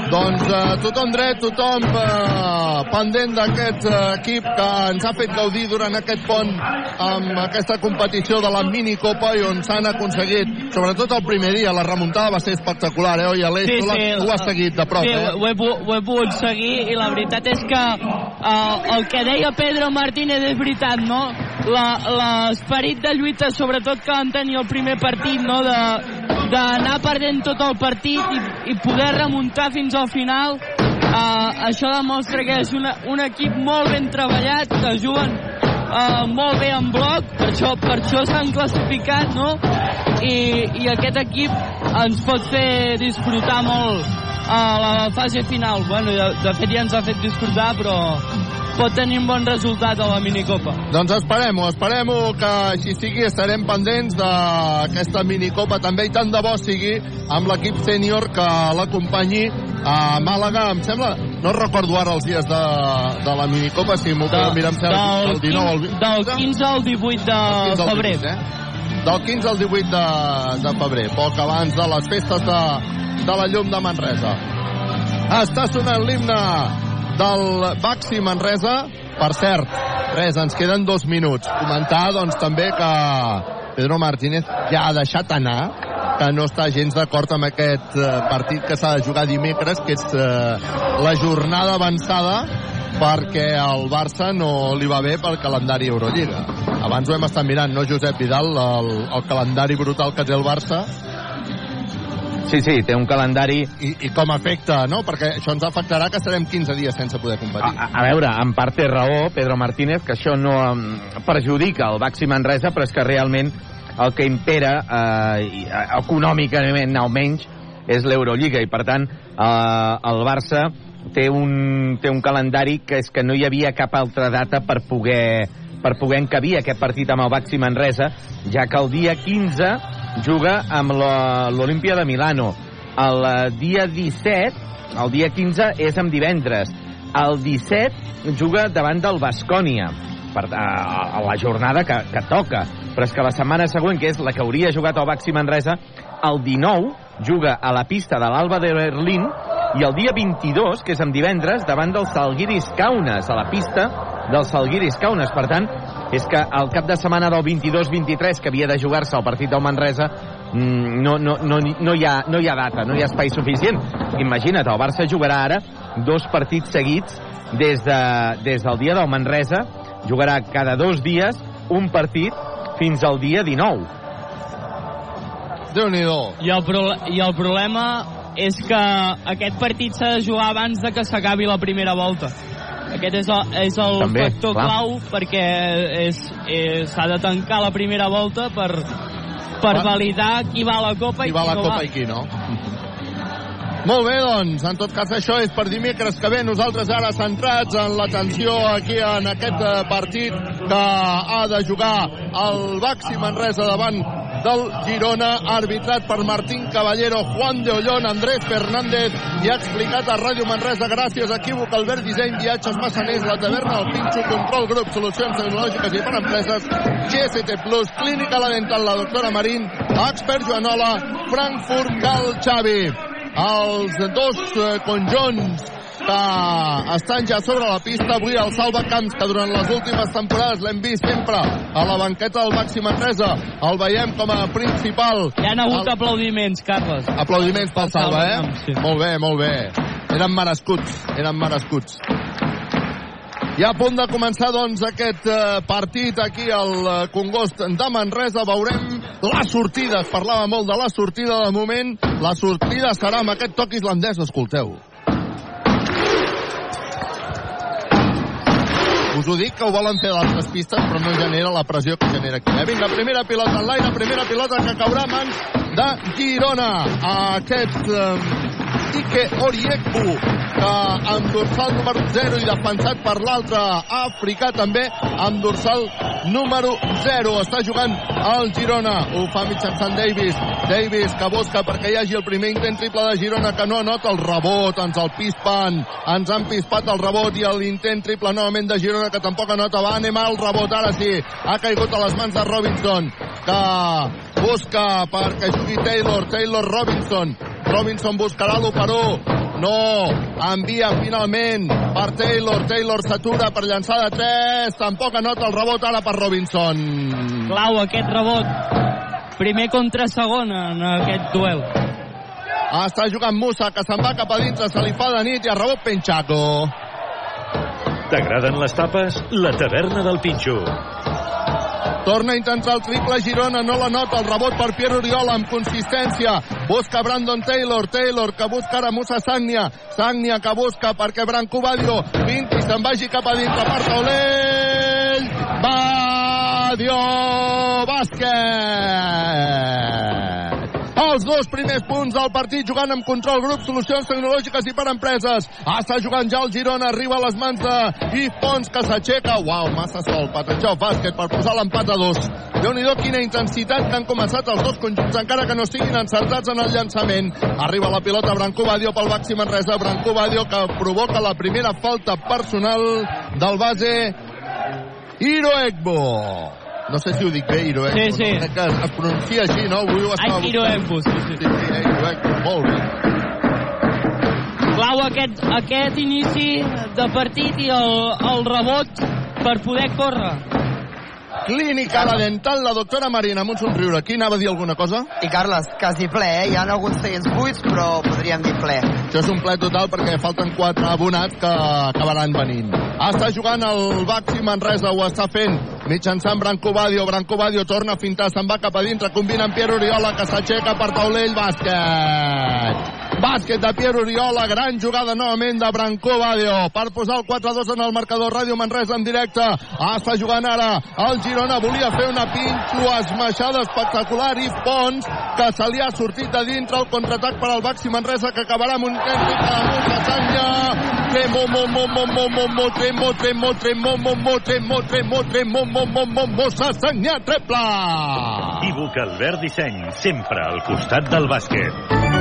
[SPEAKER 2] Doncs eh, tothom dret, tothom eh, pendent d'aquest eh, equip que ens ha fet gaudir durant aquest pont amb aquesta competició de la minicopa i on s'han aconseguit, sobretot el primer dia, la remuntada va ser espectacular, eh, oi, Aleix? tu, l'has- tu ho has seguit de prop,
[SPEAKER 4] sí,
[SPEAKER 2] eh?
[SPEAKER 4] ho, he, ho he pogut seguir i la veritat és que uh, el que deia Pedro Martínez és veritat, no? L'esperit de lluita, sobretot que van tenir el primer partit, no? D'anar perdent tot el partit i, i poder remuntar fins al final uh, això demostra que és una, un equip molt ben treballat que juguen uh, molt bé en bloc per això, per això s'han classificat no? I, i aquest equip ens pot fer disfrutar molt a la fase final bueno, de, de fet ja ens ha fet disfrutar però pot tenir un bon resultat a la minicopa
[SPEAKER 2] Doncs esperem-ho, esperem-ho que així sigui, estarem pendents d'aquesta minicopa també i tant de bo sigui amb l'equip sènior que l'acompanyi a Màlaga, em sembla, no recordo ara els dies de, de la minicopa, si m'ho podeu mirar, em sembla que el 19 al 20.
[SPEAKER 4] del 15 al 18 de
[SPEAKER 2] 15 al
[SPEAKER 4] febrer
[SPEAKER 2] 18, eh? Del 15 al 18 de, de febrer, poc abans de les festes de, de la llum de Manresa. Està sonant l'himne del Baxi Manresa. Per cert, res, ens queden dos minuts. Comentar, doncs, també que Pedro Martínez ja ha deixat anar que no està gens d'acord amb aquest eh, partit que s'ha de jugar dimecres, que és eh, la jornada avançada perquè al Barça no li va bé pel calendari Eurolliga. Abans ho hem estat mirant, no, Josep Vidal, el, el calendari brutal que té el Barça
[SPEAKER 1] Sí, sí, té un calendari...
[SPEAKER 2] i, i com afecta, no? Perquè això ens afectarà que estarem 15 dies sense poder competir.
[SPEAKER 1] a, a veure, en part té raó Pedro Martínez, que això no em, perjudica el Baxi Manresa, però és que realment el que impera eh, eh, econòmicament almenys és l'Eurolliga i per tant eh, el Barça té un, té un calendari que és que no hi havia cap altra data per poder per poder encabir aquest partit amb el Baxi Manresa, ja que el dia 15 juga amb l'Olimpia de Milano. El eh, dia 17, el dia 15 és amb divendres. El 17 juga davant del Bascònia per, a, a la jornada que, que toca. Però és que la setmana següent, que és la que hauria jugat el Baxi Manresa, el 19 juga a la pista de l'Alba de Berlín i el dia 22, que és en divendres, davant del Salguiris Kaunas, a la pista del Salguiris Kaunas. Per tant, és que el cap de setmana del 22-23, que havia de jugar-se el partit del Manresa, mm, no, no, no, no, hi ha, no hi ha data, no hi ha espai suficient. Imagina't, el Barça jugarà ara dos partits seguits des, de, des del dia del Manresa, jugarà cada dos dies un partit fins al dia 19.
[SPEAKER 2] déu nhi
[SPEAKER 4] I el, pro I el problema és que aquest partit s'ha de jugar abans de que s'acabi la primera volta. Aquest és el, és el
[SPEAKER 1] També,
[SPEAKER 4] factor
[SPEAKER 1] clar.
[SPEAKER 4] clau perquè s'ha de tancar la primera volta per, per validar qui va a la Copa
[SPEAKER 2] Qui
[SPEAKER 4] i
[SPEAKER 2] va a la
[SPEAKER 4] no
[SPEAKER 2] Copa
[SPEAKER 4] va.
[SPEAKER 2] i qui no. Molt bé, doncs, en tot cas això és per dimecres que ve. Nosaltres ara centrats en l'atenció aquí en aquest eh, partit que ha de jugar el Baxi Manresa davant del Girona, arbitrat per Martín Caballero, Juan de Ollón, Andrés Fernández i ha explicat a Ràdio Manresa gràcies a Equívoc, Albert Disseny, Viatges Massaners, la taverna, el Pinxo, Control Grup, Solucions Tecnològiques i per Empreses, GST Plus, Clínica La Dental, la doctora Marín, Expert Joanola, Frankfurt, Cal Xavi. Els dos eh, conjunts que estan ja sobre la pista. Avui el Salva Camps, que durant les últimes temporades l'hem vist sempre a la banqueta del Màxim Manresa. El veiem com a principal.
[SPEAKER 4] Hi ha hagut
[SPEAKER 2] el...
[SPEAKER 4] aplaudiments, Carles.
[SPEAKER 2] Aplaudiments pel Salva, eh?
[SPEAKER 4] Camps, sí.
[SPEAKER 2] Molt bé, molt bé. Eren merescuts, eren merescuts. I a punt de començar, doncs, aquest eh, partit aquí al eh, Congost de Manresa. Veurem les sortides. Parlava molt de la sortida de moment. La sortida serà amb aquest toc islandès. Escolteu. Us ho dic que ho volen fer d'altres pistes, però no genera la pressió que genera aquí. Eh? Vinga, primera pilota en l'aire, primera pilota que caurà a mans de Girona. Aquest eh, Ike Oriekbu, que amb dorsal número 0 i defensat per l'altre africà també, amb dorsal número 0. Està jugant el Girona. Ho fa mitjançant Davis. Davis que busca perquè hi hagi el primer intent triple de Girona que no anota el rebot. Ens el pispan. Ens han pispat el rebot i l'intent triple novament de Girona que tampoc anota. Va, anem al rebot. Ara sí. Ha caigut a les mans de Robinson que busca perquè jugui Taylor. Taylor Robinson. Robinson buscarà l'1 no, envia finalment per Taylor, Taylor s'atura per llançar de 3, tampoc anota el rebot ara per Robinson.
[SPEAKER 4] Clau aquest rebot. Primer contra segon en aquest duel.
[SPEAKER 2] Està jugant Musa, que se'n va cap a dintre, se li fa de nit i a rebot Penchaco.
[SPEAKER 7] T'agraden les tapes? La taverna del Pinxo.
[SPEAKER 2] Torna a intentar el triple Girona, no la nota, el rebot per Pierre Oriola amb consistència. Busca Brandon Taylor, Taylor que busca ara Musa Sagnia, Sagnia que busca perquè Branco Badio pinti, se'n vagi cap a dintre per Taulell. Badio bàsquet! Els dos primers punts del partit jugant amb control grup, solucions tecnològiques i per empreses. Està jugant ja el Girona, arriba a les mans de Yves Pons, que s'aixeca. Uau, massa sol, Patachó, bàsquet per posar l'empat a dos. déu nhi quina intensitat que han començat els dos conjunts, encara que no estiguin encertats en el llançament. Arriba la pilota Branco Badio pel Baxi Manresa. Branco Badio que provoca la primera falta personal del base Hiro Egbo. No sé si ho dic bé, Hiro Egbo.
[SPEAKER 4] Sí, sí.
[SPEAKER 2] No? Que es pronuncia així, no? Avui ho estava
[SPEAKER 4] Ai. Egbo, sí, sí.
[SPEAKER 2] Sí, sí, Hiro Egbo. Molt bé.
[SPEAKER 4] Clau aquest, aquest inici de partit i el, el rebot per poder córrer.
[SPEAKER 2] Clínica La Dental, la doctora Marina, amb un somriure. Aquí anava a dir alguna cosa?
[SPEAKER 3] I Carles, quasi ple, eh? Hi ha alguns seients buits, però podríem dir ple.
[SPEAKER 2] Això és un ple total perquè falten quatre abonats que acabaran venint. Està jugant el Baxi Manresa, ho està fent mitjançant Branco Badio. Branco Badio torna a fintar, se'n va cap a dintre, combina amb Pierre Oriola, que s'aixeca per taulell, bàsquet. Bàsquet de Pierre Oriola, gran jugada novament de Branco Badio per posar el 4-2 en el marcador Ràdio Manresa en directe. Està jugant ara el Girona, volia fer una pinxo esmaixada espectacular i Pons, que se li ha sortit de dintre el contraatac per al Baxi Manresa, que acabarà amb un temps de Musa Sanya. Tremo, mo, mo, mo, mo, mo, mo, tremo, tremo, tremo, mo, mo, tremo, tremo, tremo, mo, mo, mo, Musa Sanya, treble!
[SPEAKER 7] Equívoc Albert Disseny, sempre al costat del bàsquet.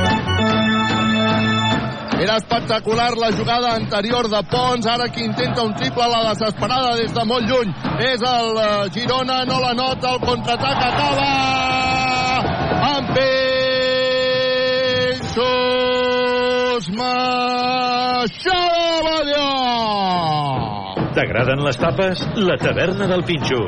[SPEAKER 2] Era espectacular la jugada anterior de Pons, ara que intenta un triple a la desesperada des de molt lluny. És el eh, Girona, no la nota, el contraatac acaba amb Maixada Badia!
[SPEAKER 7] T'agraden les tapes? La taverna del Pinxo.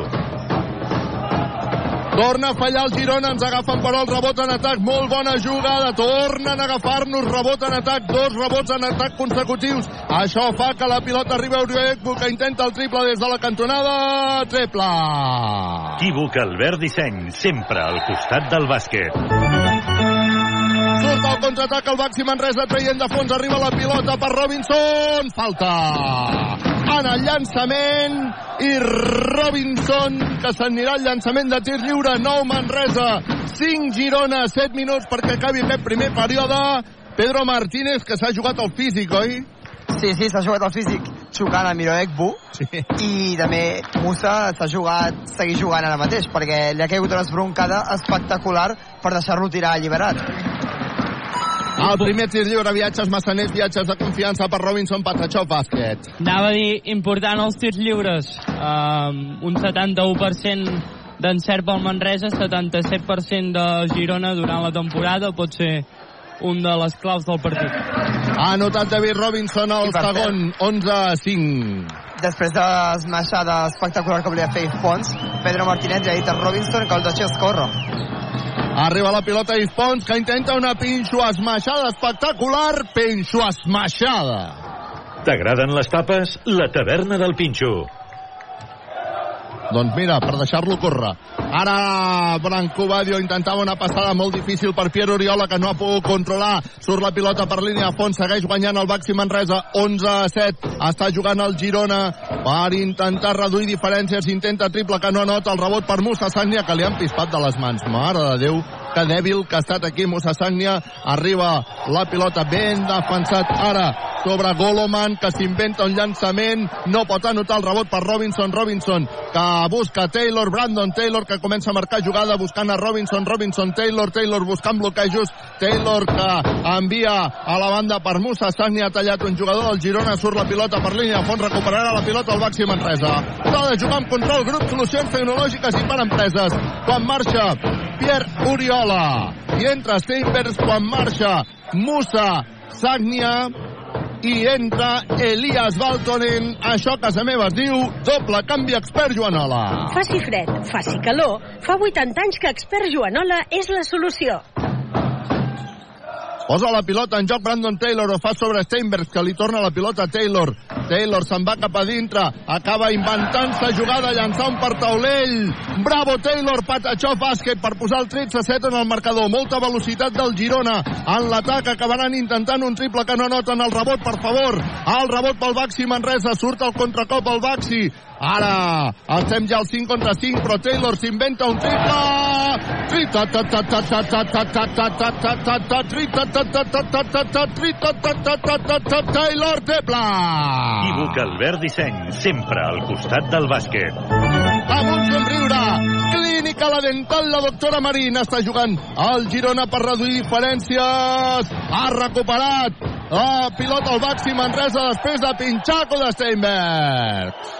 [SPEAKER 2] Torna a fallar el Girona, ens agafen però el rebot en atac, molt bona jugada, tornen a agafar-nos, rebot en atac, dos rebots en atac consecutius. Això fa que la pilota arribi a Uriekbu, que intenta el triple des de la cantonada, triple.
[SPEAKER 7] Equívoc Albert Disseny, sempre al costat del bàsquet.
[SPEAKER 2] Surt al contraatac el Baxi Manresa traient de fons, arriba la pilota per Robinson, falta en el llançament i Robinson que s'anirà al llançament de tir lliure 9 Manresa 5 Girona 7 minuts perquè acabi aquest primer període Pedro Martínez, que s'ha jugat al físic, oi?
[SPEAKER 3] Sí, sí, s'ha jugat al físic jugant a Miroek Bu
[SPEAKER 2] Sí.
[SPEAKER 3] i també Musa s'ha jugat, seguir jugant ara mateix perquè li ha caigut una esbroncada espectacular per deixar-lo tirar alliberat.
[SPEAKER 2] El primer tir lliure, viatges massaners, viatges de confiança per Robinson Patachó Bàsquet.
[SPEAKER 4] Anava a dir, important els tirs lliures. Um, un 71% d'encert pel Manresa, 77% de Girona durant la temporada. Pot ser un de les claus del partit.
[SPEAKER 2] Ha anotat David Robinson al segon, 11 a 5.
[SPEAKER 3] Després de l'esmaixada espectacular que volia fer Pons, Pedro Martínez li ha dit a Robinson que el deixés córrer.
[SPEAKER 2] Arriba la pilota i Fons, que intenta una pinxo esmaixada espectacular. Pinxo esmaixada.
[SPEAKER 7] T'agraden les tapes? La taverna del Pinxo.
[SPEAKER 2] Doncs mira, per deixar-lo córrer. Ara Branco Badio intentava una passada molt difícil per Pierre Oriola, que no ha pogut controlar. Surt la pilota per línia a fons, segueix guanyant el Baxi Manresa, 11 a 7. Està jugant el Girona per intentar reduir diferències. Intenta triple que no anota, el rebot per Musa Sagnia, que li han pispat de les mans. Mare de Déu, que dèbil que ha estat aquí Musa Sagnia. Arriba la pilota ben defensat ara sobre Goloman, que s'inventa un llançament, no pot anotar el rebot per Robinson, Robinson, que busca Taylor, Brandon Taylor, que comença a marcar jugada buscant a Robinson, Robinson, Taylor, Taylor buscant bloquejos, Taylor que envia a la banda per Musa Sagni, ha tallat un jugador del Girona, surt la pilota per línia de fons, recuperarà la pilota al Baxi Manresa. S'ha de jugar amb control, grup solucions tecnològiques i per empreses. Quan marxa Pierre Oriola i entra Steinbergs quan marxa Musa Sagnia i entra Elias Baltonen. Això a casa meva es diu doble canvi expert Joanola.
[SPEAKER 8] Faci fred, faci calor, fa 80 anys que Expert Joanola és la solució.
[SPEAKER 2] Posa la pilota en joc Brandon Taylor, ho fa sobre Steinbergs, que li torna la pilota a Taylor. Taylor se'n va cap a dintre, acaba inventant-se jugada, llançar un per taulell. Bravo Taylor, patachó bàsquet per posar el 13 a 7 en el marcador. Molta velocitat del Girona en l'atac, acabaran intentant un triple que no noten el rebot, per favor. El rebot pel Baxi Manresa, surt el contracop al Baxi. Ara estem ja al 5 contra 5, però Taylor s'inventa un triple! Taylor triple!
[SPEAKER 7] Equívoc Albert Disseny, sempre al costat del bàsquet.
[SPEAKER 2] Amb un somriure, Clínica La Dental, la doctora Marín està jugant al Girona per reduir diferències. Ha recuperat la pilota al màxim Manresa després de pinxar de Steinberg.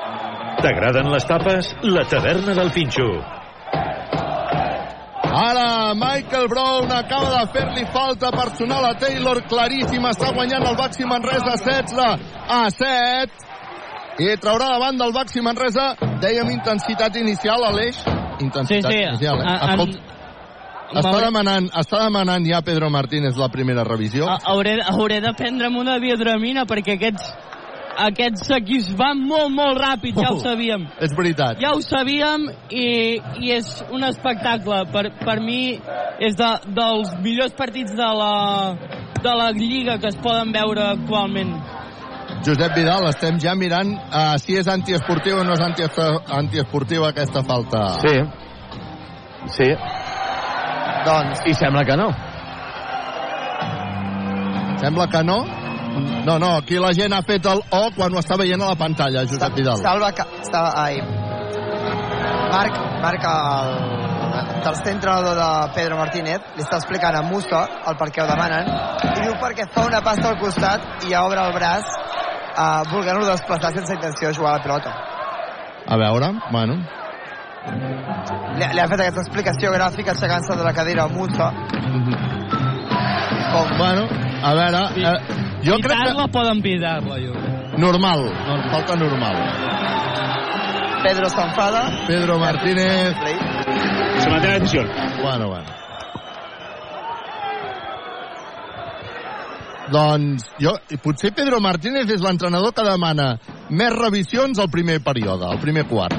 [SPEAKER 7] T'agraden les tapes? La taverna del Pinxo.
[SPEAKER 2] Ara Michael Brown acaba de fer-li falta personal a Taylor claríssima, està guanyant el Baxi Manresa 16 a 7 i traurà davant del Baxi Manresa dèiem intensitat inicial a l'eix
[SPEAKER 4] Sí,
[SPEAKER 2] intensitat
[SPEAKER 4] sí.
[SPEAKER 2] inicial eh? Escolta, està demanant, està demanant ja Pedro Martínez la primera revisió
[SPEAKER 4] a- hauré, hauré de prendre'm una biodramina perquè aquests, aquests equips van molt, molt ràpid, ja ho
[SPEAKER 2] Oh.
[SPEAKER 4] sabíem.
[SPEAKER 2] és veritat
[SPEAKER 4] Ja ho sabíem i, i és un espectacle. Per, per mi és de, dels millors partits de la, de la Lliga que es poden veure actualment.
[SPEAKER 2] Josep Vidal, estem ja mirant uh, si és antiesportiu o no és antiespo- antiesportiva aquesta falta
[SPEAKER 1] Sí. Sí.
[SPEAKER 3] Doncs
[SPEAKER 1] I sembla que no.
[SPEAKER 2] sembla que no no, no, aquí la gent ha fet el O quan ho està veient a la pantalla, Josep Vidal.
[SPEAKER 3] Salva, estava, ai, Marc, Marc, el tercer entrenador de Pedro Martínez, li està explicant a Musa el per què ho demanen, i diu perquè fa una pasta al costat i obre el braç uh, volent-lo desplaçar sense intenció de jugar a la pilota.
[SPEAKER 2] A veure, bueno,
[SPEAKER 3] Li, li ha fet aquesta explicació gràfica aixecant-se de la cadira a Musa. Com,
[SPEAKER 2] bueno, a veure,
[SPEAKER 4] Sí.
[SPEAKER 2] eh, jo crec
[SPEAKER 4] Pitar-la
[SPEAKER 2] que...
[SPEAKER 4] poden pitar-la, jo crec.
[SPEAKER 2] Normal, falta normal.
[SPEAKER 3] Pedro s'enfada.
[SPEAKER 2] Pedro Martínez...
[SPEAKER 9] Se mantiene la decisión.
[SPEAKER 2] Bueno, bueno. Doncs jo, i potser Pedro Martínez és l'entrenador que demana més revisions al primer període, al primer quart.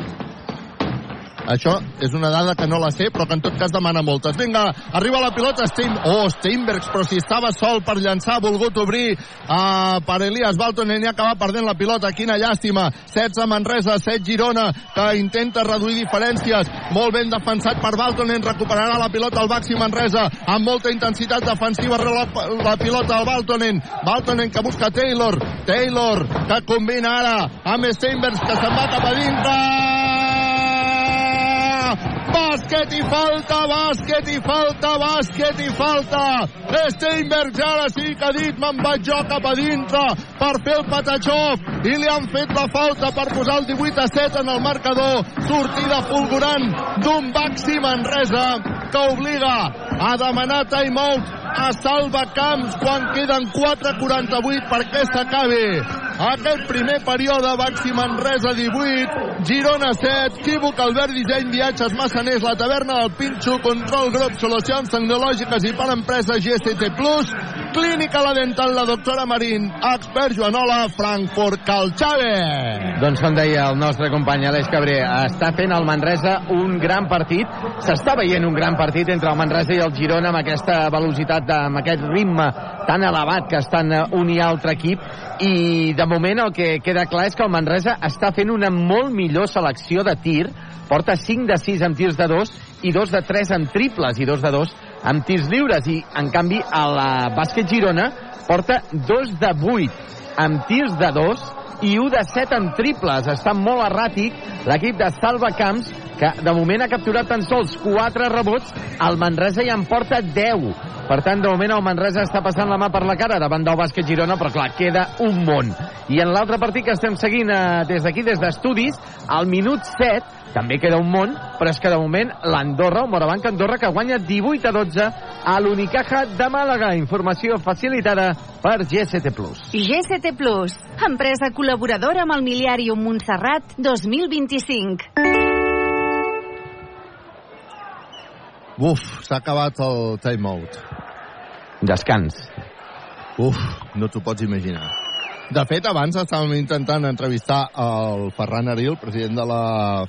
[SPEAKER 2] Això és una dada que no la sé, però que en tot cas demana moltes. Vinga, arriba la pilota Stein... Oh, Steinbergs, però si estava sol per llançar, ha volgut obrir uh, per Elias Baltonen i acaba perdent la pilota. Quina llàstima. 16 Manresa, 7 Girona, que intenta reduir diferències. Molt ben defensat per Baltonen, recuperarà la pilota al Baxi Manresa, amb molta intensitat defensiva la, la pilota al Baltonen. Baltonen que busca Taylor. Taylor, que combina ara amb Steinbergs, que se'n va cap a dintre bàsquet i falta, bàsquet i falta, bàsquet i falta. Steinberg ara sí que ha dit me'n vaig jo cap a dintre per fer el patatxof i li han fet la falta per posar el 18 a 7 en el marcador. Sortida fulgurant d'un Baxi Manresa que obliga a demanar timeout a Salva Camps quan queden 4.48 perquè s'acabi. Aquest primer període Baxi Manresa 18 Girona 7 Quívoc Albert Disseny Viatges Massaners La Taverna del Pinxo Control Grup Solucions Tecnològiques i per empreses GST Plus Clínica La Dental La Doctora Marín Expert Joanola Frankfurt Calxave
[SPEAKER 1] doncs com deia el nostre company Aleix Cabré està fent el Manresa un gran partit s'està veient un gran partit entre el Manresa i el Girona amb aquesta velocitat amb aquest ritme tan elevat que estan un i altre equip. I de moment el que queda clar és que el Manresa està fent una molt millor selecció de tir. Porta 5 de 6 amb tirs de 2 i 2 de 3 amb triples i 2 de 2 amb tirs lliures. I en canvi a la bàsquet Girona porta 2 de 8 amb tirs de 2 i 1 de 7 en triples. Està molt erràtic l'equip de Salva Camps, que de moment ha capturat tan sols 4 rebots, el Manresa ja en porta 10. Per tant, de moment el Manresa està passant la mà per la cara davant del bàsquet Girona, però clar, queda un món. I en l'altre partit que estem seguint eh, des d'aquí, des d'estudis, al minut 7, també queda un món, però és que de moment l'Andorra, el Morabanc Andorra, que guanya 18 a 12 a l'Unicaja de Màlaga. Informació facilitada per GST+.
[SPEAKER 10] GST empresa col·laboradora amb el Miliàrium Montserrat 2025.
[SPEAKER 2] Uf, s'ha acabat el timeout.
[SPEAKER 1] Descans.
[SPEAKER 2] Uf, no t'ho pots imaginar. De fet, abans estàvem intentant entrevistar el Ferran Aril, president de la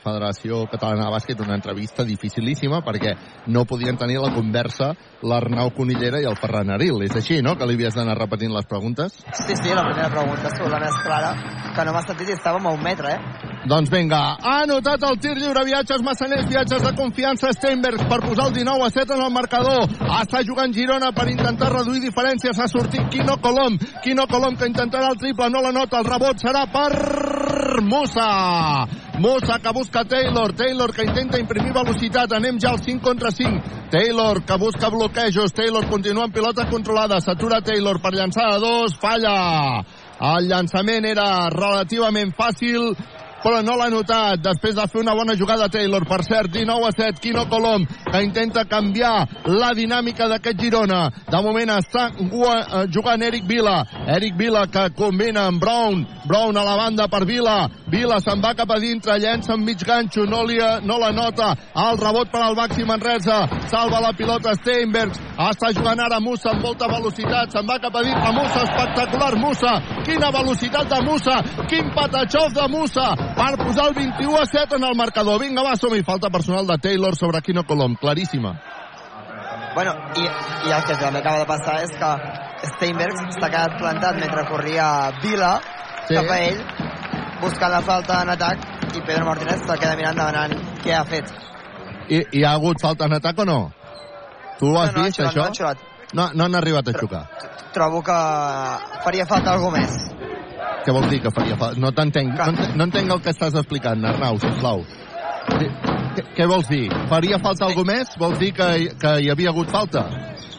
[SPEAKER 2] Federació Catalana de Bàsquet, una entrevista dificilíssima perquè no podien tenir la conversa l'Arnau Conillera i el Ferran Aril. És així, no?, que li havies d'anar repetint les preguntes?
[SPEAKER 3] Sí, sí, la primera pregunta és la més clara, que no m'ha sentit i estàvem a un metre, eh?
[SPEAKER 2] Doncs vinga, ha anotat el tir lliure, viatges Massaners, viatges de confiança Steinbergs per posar el 19 a 7 en el marcador. Està jugant Girona per intentar reduir diferències. Ha sortit Quino Colom. Quino Colom que intentarà el triple, no la nota. El rebot serà per Musa. Musa que busca Taylor. Taylor que intenta imprimir velocitat. Anem ja al 5 contra 5. Taylor que busca bloquejos. Taylor continua en pilota controlada. S'atura Taylor per llançar a dos. Falla. El llançament era relativament fàcil però no l'ha notat després de fer una bona jugada Taylor. Per cert, 19 a 7, Quino Colom, que intenta canviar la dinàmica d'aquest Girona. De moment està jugant Eric Vila. Eric Vila que combina amb Brown. Brown a la banda per Vila. Vila se'n va cap a dintre, llença amb mig ganxo, no, li, no la nota. El rebot per al Baxi Manresa. Salva la pilota Steinbergs. Està jugant ara Musa amb molta velocitat. Se'n va cap a dintre Musa, espectacular Musa. Quina velocitat de Musa. Quin patatxof de Musa per posar el 21 a 7 en el marcador. Vinga, va, som-hi. Falta personal de Taylor sobre Quino Colom. Claríssima.
[SPEAKER 3] Bueno, i, i el que també acaba de passar és que Steinbergs s'ha quedat plantat mentre corria Vila
[SPEAKER 2] Sí.
[SPEAKER 3] cap a ell, buscant la falta en atac, i Pedro Martínez se queda mirant demanant què ha fet.
[SPEAKER 2] I, hi ha hagut falta en atac o no? Tu ho has
[SPEAKER 3] no, no,
[SPEAKER 2] vist,
[SPEAKER 3] xulat,
[SPEAKER 2] això?
[SPEAKER 3] No.
[SPEAKER 2] No, no han arribat a xocar.
[SPEAKER 3] Trobo que faria falta alguna més.
[SPEAKER 2] Què vols dir que faria falta? No t'entenc. No, entenc- no entenc el que estàs explicant, Arnau, sisplau. Què, què vols dir? Faria falta algú més? Vols dir que, que hi havia hagut falta?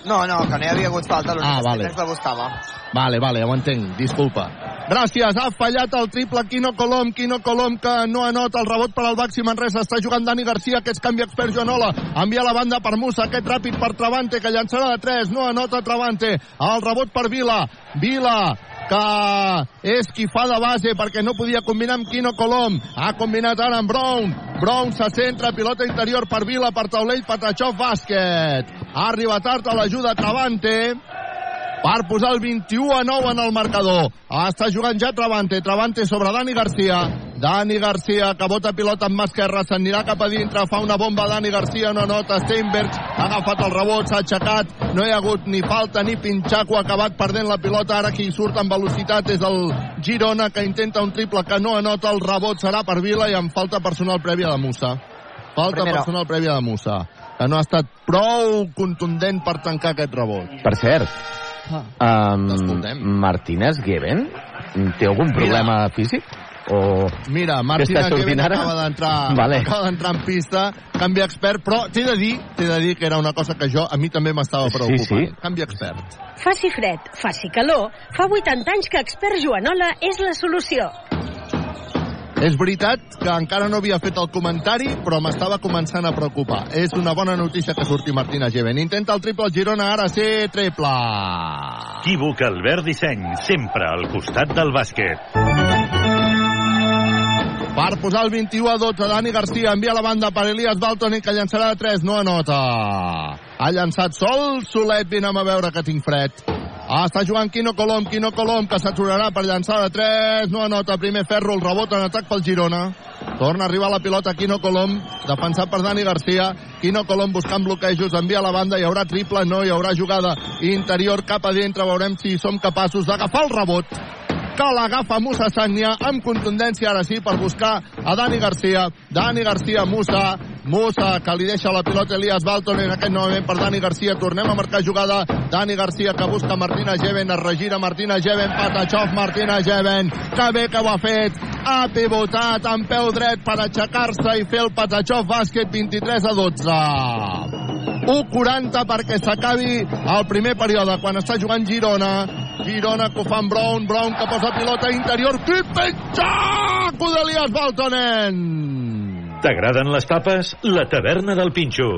[SPEAKER 3] No, no, que no hi havia hagut falta, l'únic
[SPEAKER 2] Ah,
[SPEAKER 3] que
[SPEAKER 2] vale.
[SPEAKER 3] Steinbergs la buscava.
[SPEAKER 2] Vale, vale, ho entenc. Disculpa. Gràcies, ha fallat el triple Quino Colom, Quino Colom que no anota el rebot per al Baxi Manresa, està jugant Dani Garcia, que és canvi expert Joanola, envia la banda per Musa, aquest ràpid per Travante, que llançarà de 3, no anota Travante, el rebot per Vila, Vila, que és qui fa de base perquè no podia combinar amb Quino Colom. Ha combinat ara amb Brown. Brown se centra, pilota interior per Vila, per taulell, Patachov, bàsquet. Ha arribat tard a l'ajuda Travante per posar el 21 a 9 en el marcador. Està jugant ja Travante, Travante sobre Dani Garcia. Dani Garcia, que bota pilota amb mà esquerra, s'anirà cap a dintre, fa una bomba Dani Garcia, no nota Steinberg, ha agafat el rebot, s'ha aixecat, no hi ha hagut ni falta ni pinxaco, ha acabat perdent la pilota, ara qui surt amb velocitat és el Girona, que intenta un triple que no anota, el rebot serà per Vila i amb falta personal prèvia de Musa. Falta
[SPEAKER 3] Primera.
[SPEAKER 2] personal prèvia de Musa, que no ha estat prou contundent per tancar aquest rebot.
[SPEAKER 1] Per cert, um. Martínez Geben té algun problema físic? O...
[SPEAKER 2] Mira,
[SPEAKER 1] sortint
[SPEAKER 2] Kevin
[SPEAKER 1] ara?
[SPEAKER 2] acaba d'entrar
[SPEAKER 1] Vale.
[SPEAKER 2] acaba d'entrar en pista, canvi expert, però t'he de dir, t'he de dir que era una cosa que jo a mi també m'estava
[SPEAKER 1] Sí,
[SPEAKER 2] preocupant.
[SPEAKER 1] sí.
[SPEAKER 2] Canvi expert.
[SPEAKER 8] Faci fred, faci calor, fa 80 anys que Expert Joanola és la solució.
[SPEAKER 2] És veritat que encara no havia fet el comentari, però m'estava començant a preocupar. És una bona notícia que surti Martina Geven. Intenta el triple el Girona, ara sí, triple.
[SPEAKER 7] Equívoc Albert Disseny, sempre al costat del bàsquet.
[SPEAKER 2] Per posar el 21 a 12, Dani Garcia envia la banda per Elias Baltoni, que llançarà de 3, no anota. Ha llançat sol, solet, vine a veure que tinc fred. Ah, està jugant Quino Colom, Quino Colom, que s'aturarà per llançar de 3, no anota. Primer ferro, el rebot en atac pel Girona. Torna a arribar la pilota Quino Colom, defensat per Dani Garcia. Quino Colom buscant bloquejos, envia a la banda, hi haurà triple, no hi haurà jugada interior cap a dintre, veurem si som capaços d'agafar el rebot que l'agafa Musa Sagnia amb contundència ara sí per buscar a Dani Garcia. Dani Garcia, Musa. Musa que li deixa la pilota Elias Balton en aquest novament per Dani Garcia. Tornem a marcar jugada. Dani Garcia que busca Martina Geven es regira Martina Geven Patachov Martina Geven que bé que ho ha fet. Ha pivotat amb peu dret per aixecar-se i fer el Patachov bàsquet 23 a 12 1.40 perquè s'acabi el primer període quan està jugant Girona. Girona que ho fa amb Brown Brown que posa pilota interior. Kippenxaco d'Elias Baltonen.
[SPEAKER 7] T'agraden les tapes? La taverna del Pinxo.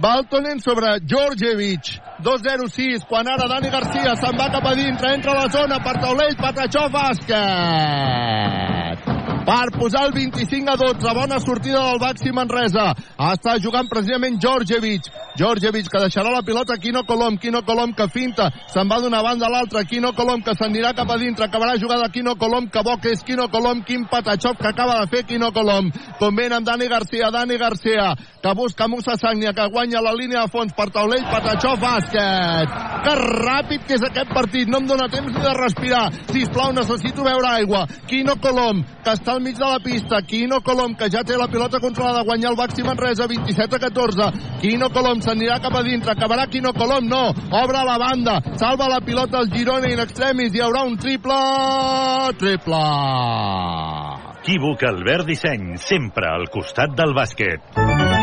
[SPEAKER 2] Baltonen sobre Georgievich. 2-0-6 quan ara Dani Garcia se'n va cap a dintre entra a la zona per taulell Patachó bàsquet per posar el 25 a 12 bona sortida del Baxi Manresa. Està jugant precisament Georgievich Georgievich que deixarà la pilota Quino Colom. Quino Colom que finta se'n va d'una banda a l'altra. Quino Colom que s'anirà cap a dintre. Acabarà jugada Quino Colom que bo que és Quino Colom. Quin patachov que acaba de fer Quino Colom. Convent amb Dani Garcia Dani Garcia que busca Musa Sagnia que guanya la línia de fons per taulell Patachov bàsquet. Que ràpid que és aquest partit. No em dóna temps ni de respirar. Sisplau necessito veure aigua. Quino Colom que està al mig de la pista. Quino Colom que ja té la pilota controlada guanya el Baxi Manresa 27 a 14 Quino Colom s'anirà cap a dintre. Acabarà Quino Colom? No. Obre la banda. Salva la pilota el Girona in extremis. Hi haurà un triple triple.
[SPEAKER 7] Equívoc Albert Disseny, sempre al costat del bàsquet.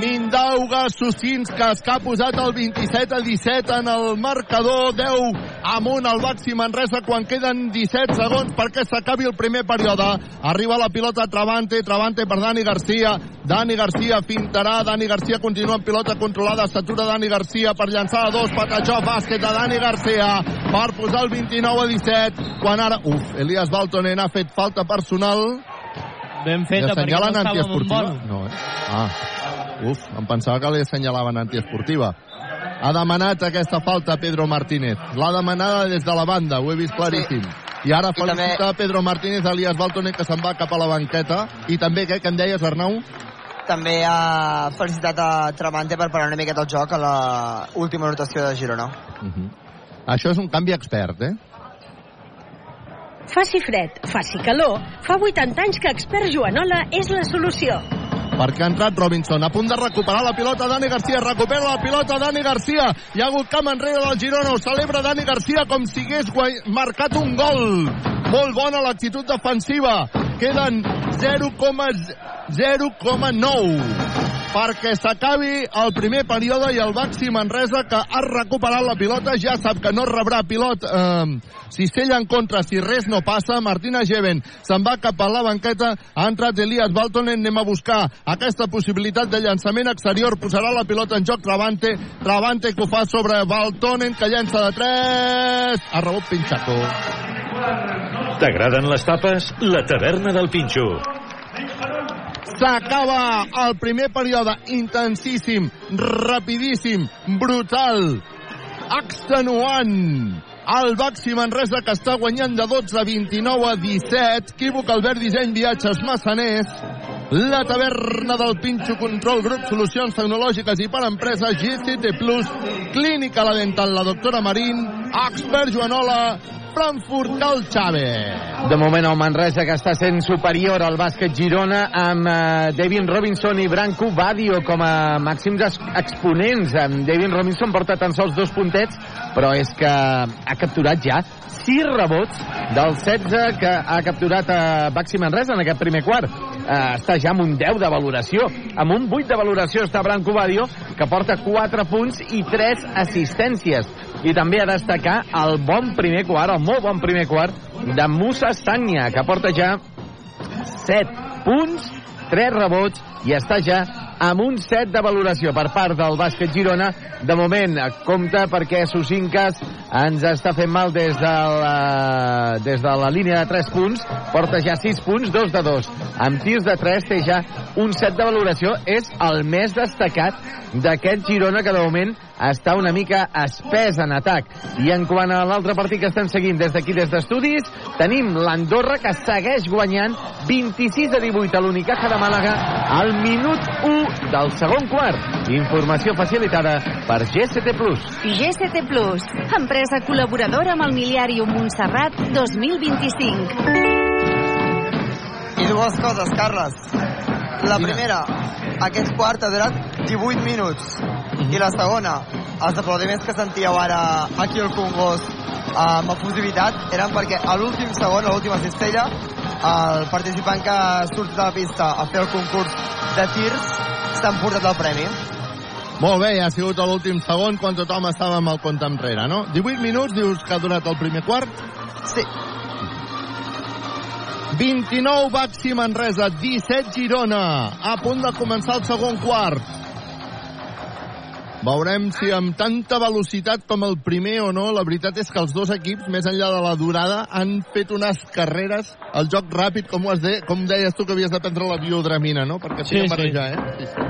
[SPEAKER 2] Mindauga Susinskas que ha posat el 27 a 17 en el marcador 10 amunt al Baxi Manresa quan queden 17 segons perquè s'acabi el primer període arriba la pilota Travante Travante per Dani Garcia Dani Garcia fintarà Dani Garcia continua amb pilota controlada s'atura Dani Garcia per llançar a dos Patachó bàsquet de Dani Garcia per posar el 29 a 17 quan ara, uf, Elias Baltonen ha fet falta personal
[SPEAKER 4] Ben feta, perquè no estàvem en vol.
[SPEAKER 2] No, eh? Ah, uf, em pensava que li assenyalaven antiesportiva. Ha demanat aquesta falta Pedro Martínez. L'ha demanada des de la banda, ho he vist claríssim. I ara
[SPEAKER 3] I
[SPEAKER 2] felicita
[SPEAKER 3] també-
[SPEAKER 2] Pedro Martínez a Elias Baltonen que se'n va cap a la banqueta. I també, què, que em deies, Arnau?
[SPEAKER 3] També ha felicitat a Tramante per parar una miqueta el joc a la última rotació de Girona.
[SPEAKER 2] Uh -huh. Això és un canvi expert, eh?
[SPEAKER 8] Faci fred, faci calor, fa 80 anys que Expert Joanola és la solució.
[SPEAKER 2] Perquè ha entrat Robinson, a punt de recuperar la pilota Dani Garcia, recupera la pilota Dani Garcia, hi ha hagut camp enrere del Girona, ho celebra Dani Garcia com si hagués guai- marcat un gol. Molt bona l'actitud defensiva, queden 0,0,9 perquè s'acabi el primer període i el Baxi Manresa que ha recuperat la pilota ja sap que no rebrà pilot eh, cistella en contra si res no passa Martina Geven se'n va cap a la banqueta ha entrat Elias Baltonen anem a buscar aquesta possibilitat de llançament exterior posarà la pilota en joc Travante Travante que ho fa sobre Baltonen que llença de 3 ha rebut Pinchaco
[SPEAKER 7] T'agraden les tapes? La taverna del Pinxo.
[SPEAKER 2] S'acaba el primer període intensíssim, rapidíssim, brutal. extenuant. El Baxi Manresa que està guanyant de 12 a 29 a 17. Equívoc Albert Disseny Viatges Massaners. La taverna del Pinxo Control Grup Solucions Tecnològiques i per Empreses GCT Plus. Clínica La Dental, la doctora Marín. Expert Joanola. Frankfurt Cal Xave.
[SPEAKER 1] De moment el Manresa que està sent superior al bàsquet Girona amb eh, David Robinson i Branco Badio com a màxims ex exponents. En David Robinson porta tan sols dos puntets, però és que ha capturat ja 6 rebots dels 16 que ha capturat a Baxi Manresa en aquest primer quart. Eh, està ja amb un 10 de valoració. Amb un 8 de valoració està Branco Badio, que porta 4 punts i 3 assistències. I també a destacar el bon primer quart, el molt bon primer quart, de Musa Sagnia, que porta ja 7 punts, 3 rebots i està ja amb un 7 de valoració per part del bàsquet Girona. De moment, compta perquè Susincas ens està fent mal des de la, des de la línia de 3 punts. Porta ja 6 punts, 2 de 2. Amb tirs de 3 té ja un 7 de valoració. És el més destacat d'aquest Girona que de moment està una mica espès en atac. I en quant a l'altre partit que estem seguint des d'aquí, des d'estudis, tenim l'Andorra que segueix guanyant 26 a 18 a l'Unicaja de Màlaga al minut 1 del segon quart. Informació facilitada per GST Plus.
[SPEAKER 10] GST Plus, empresa col·laboradora amb el miliari Montserrat 2025.
[SPEAKER 3] I dues coses, Carles. La primera, aquest quart ha durat 18 minuts. I la segona, els aplaudiments que sentíeu ara aquí al Congost amb efusivitat eren perquè a l'últim segon, a l'última cistella, el participant que surt de la pista a fer el concurs de tirs s'ha emportat el premi.
[SPEAKER 2] Molt bé, ha sigut a l'últim segon quan tothom estava amb el compte enrere, no? 18 minuts, dius que ha durat el primer quart?
[SPEAKER 3] Sí.
[SPEAKER 2] 29 Baxi Manresa, 17 Girona. A punt de començar el segon quart. Veurem si amb tanta velocitat com el primer o no, la veritat és que els dos equips, més enllà de la durada, han fet unes carreres, el joc ràpid, com, ho has de, com deies tu que havies de prendre la biodramina, no? Perquè
[SPEAKER 4] sí,
[SPEAKER 2] sí. marejar, eh? Sí, sí.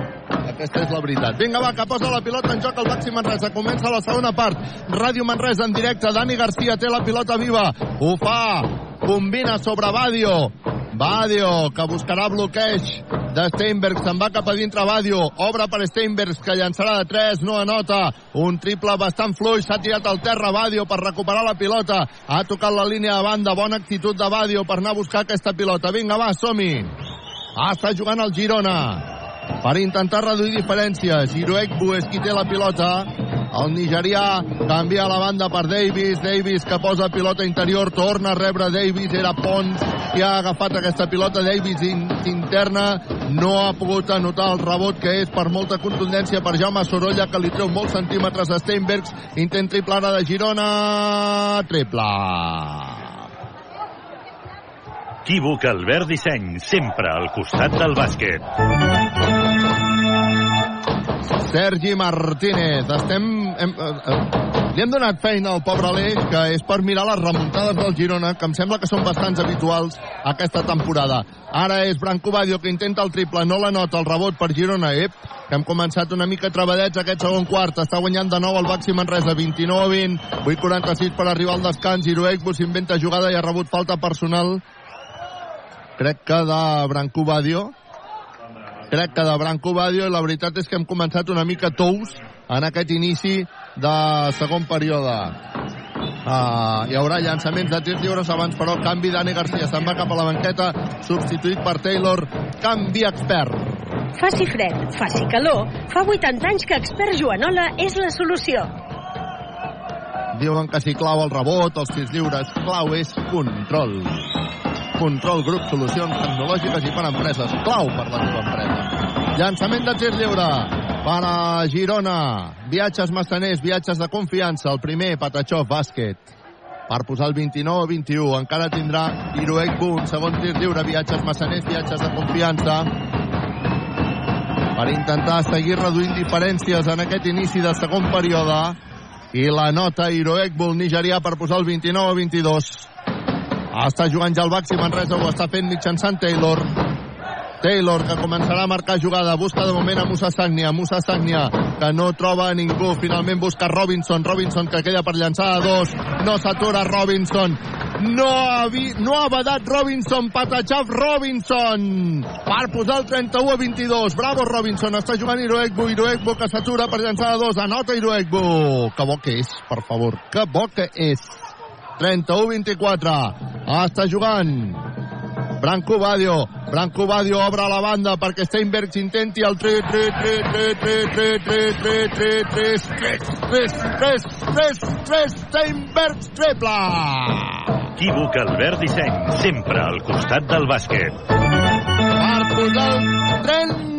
[SPEAKER 2] Aquesta és la veritat. Vinga, va, que posa la pilota en joc el Baxi Manresa. Comença la segona part. Ràdio Manresa en directe. Dani Garcia té la pilota viva. Ho fa. Combina sobre Badio. Badio, que buscarà bloqueig de Steinberg, se'n va cap a dintre Badio, obre per Steinberg, que llançarà de 3, no anota, un triple bastant fluix, s'ha tirat al terra Badio per recuperar la pilota, ha tocat la línia de banda, bona actitud de Badio per anar a buscar aquesta pilota, vinga va, som-hi, ah, està jugant el Girona, per intentar reduir diferències. Giroekbu és qui té la pilota. El nigerià canvia la banda per Davis. Davis que posa pilota interior, torna a rebre Davis. Era Pons qui ha agafat aquesta pilota. Davis in, interna no ha pogut anotar el rebot que és per molta contundència per Jaume Sorolla que li treu molts centímetres a Steinbergs. Intent triple ara de Girona. Triple.
[SPEAKER 7] Equívoc Albert Disseny, sempre al costat del bàsquet.
[SPEAKER 2] Sergi Martínez. Estem... Hem, eh, eh, li hem donat feina al pobre Aleix, que és per mirar les remuntades del Girona, que em sembla que són bastants habituals aquesta temporada. Ara és Branco Badio que intenta el triple, no la nota, el rebot per Girona, ep, que hem començat una mica trebadets aquest segon quart. Està guanyant de nou el Baxi Manresa, 29 a 20, 8-46 per arribar al descans. Giroecbo s'inventa jugada i ha rebut falta personal, crec que de Branco Badio crec que de Branco Badio i la veritat és que hem començat una mica tous en aquest inici de segon període. Uh, hi haurà llançaments de tirs lliures abans, però canvi Dani Garcia se'n va cap a la banqueta, substituït per Taylor, canvi expert.
[SPEAKER 8] Faci fred, faci calor, fa 80 anys que Expert Joanola és la solució.
[SPEAKER 2] Diuen que si clau el rebot, els tirs lliures, clau és control. Control Grup Solucions Tecnològiques i per Empreses. Clau per la teva empresa. Llançament de tir lliure per a Girona. Viatges massaners, viatges de confiança. El primer, Patachó, bàsquet. Per posar el 29 a 21. Encara tindrà Iruek Boom. Segon tir lliure, viatges massaners, viatges de confiança. Per intentar seguir reduint diferències en aquest inici de segon període. I la nota Iroek Bull nigerià per posar el 29 a 22. Està jugant ja el Baxi Manresa, ho està fent mitjançant Taylor. Taylor, que començarà a marcar jugada, busca de moment a Musa Sagnia, Musa Sagnia, que no troba ningú, finalment busca Robinson, Robinson que queda per llançar a dos, no s'atura Robinson, no ha, vi, no ha badat Robinson, Patachaf Robinson, per posar el 31 a 22, bravo Robinson, està jugant Iroegbu, Iroegbu que s'atura per llançar a dos, anota Iroegbu, que bo que és, per favor, que bo que és, 31-24, està jugant Branco Badio, Branco Badio obre la banda perquè Steinberg intenti el 3, 3, 3, 3, 3, 3, 3, 3, 3, 3, 3, 3, 3, 3, Steinberg triple!
[SPEAKER 7] Equívoc Albert Disseny, sempre al costat del bàsquet.
[SPEAKER 2] Per posar el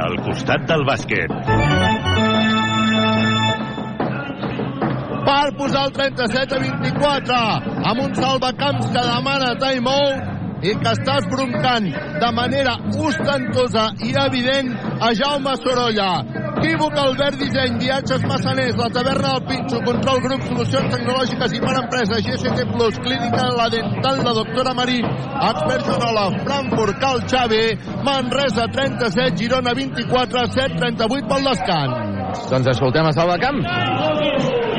[SPEAKER 2] al
[SPEAKER 7] costat del bàsquet.
[SPEAKER 2] per posar el 37 a 24 amb un salvacamps que demana timeout i que està esbroncant de manera ostentosa i evident a Jaume Sorolla. Equívoc, Albert Disseny, Viatges Massaners, la taverna del Pinxo, Control Grup, Solucions Tecnològiques i per Empreses, GST Plus, Clínica La Dental, la doctora Marí, Expert Jonola, Frankfurt, Cal Xavi, Manresa 37, Girona 24, 7, 38 pel descans.
[SPEAKER 1] Doncs escoltem a Salvacamps.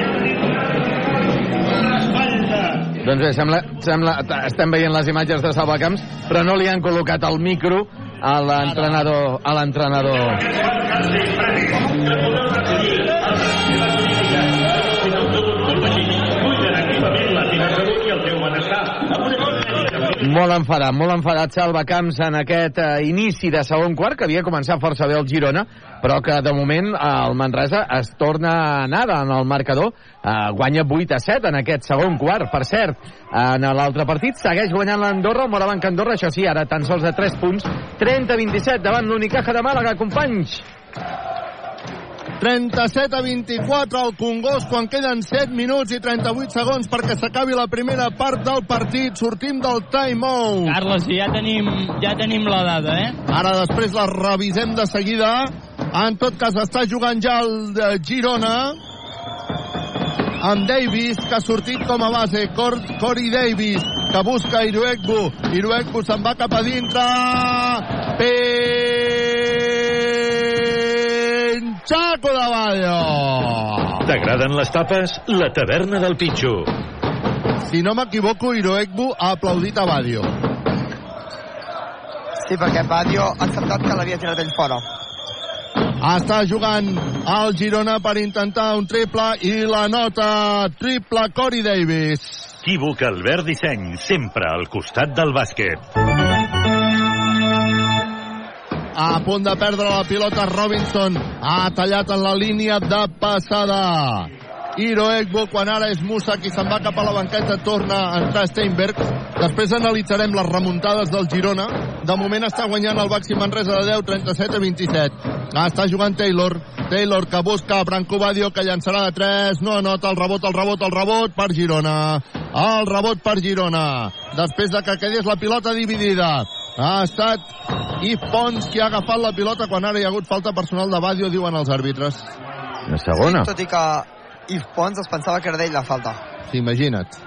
[SPEAKER 1] Doncs bé, sembla, sembla, estem veient les imatges de Salvacamps, però no li han col·locat el micro a l'entrenador a l'entrenador. Molt enfadat, molt enfadat Salva Camps en aquest eh, inici de segon quart, que havia començat força bé el Girona, però que de moment el Manresa es torna a nada en el marcador, eh, guanya 8 a 7 en aquest segon quart, per cert. En l'altre partit segueix guanyant l'Andorra, el Morabanc Andorra, això sí, ara tan sols de 3 punts, 30-27 davant l'Unicaja de Màlaga, companys.
[SPEAKER 2] 37 a 24 al Congost quan queden 7 minuts i 38 segons perquè s'acabi la primera part del partit. Sortim del timeout.
[SPEAKER 4] Carles, ja tenim, ja tenim la dada, eh?
[SPEAKER 2] Ara després la revisem de seguida. En tot cas està jugant ja el de Girona amb Davis, que ha sortit com a base, Cor Cory Davis, que busca Iruekbu. Iruekbu se'n va cap a dintre. Penchaco de Ballo.
[SPEAKER 7] T'agraden les tapes? La taverna del Pitxo.
[SPEAKER 2] Si no m'equivoco, Iroekbu ha aplaudit a Badio.
[SPEAKER 3] Sí, perquè Badio ha acceptat que l'havia tirat ell fora.
[SPEAKER 2] Està jugant el Girona per intentar un triple i la nota triple Cory Davis.
[SPEAKER 7] Equívoc Albert Disseny, sempre al costat del bàsquet.
[SPEAKER 2] A punt de perdre la pilota Robinson. Ha tallat en la línia de passada. Hiro Egbo, quan ara és Musa qui se'n va cap a la banqueta, torna a entrar Steinberg. Després analitzarem les remuntades del Girona. De moment està guanyant el Baxi Manresa de 10, 37 a 27. Està jugant Taylor. Taylor que busca Branco Badio, que llançarà de 3. No anota el rebot, el rebot, el rebot per Girona. El rebot per Girona. Després de que quedés la pilota dividida. Ha estat Yves Pons qui ha agafat la pilota quan ara hi ha hagut falta personal de Badio, diuen els àrbitres.
[SPEAKER 1] La segona.
[SPEAKER 3] Sí, tot i que Yves Pons es pensava que era d'ell la falta.
[SPEAKER 2] Sí, imagina't.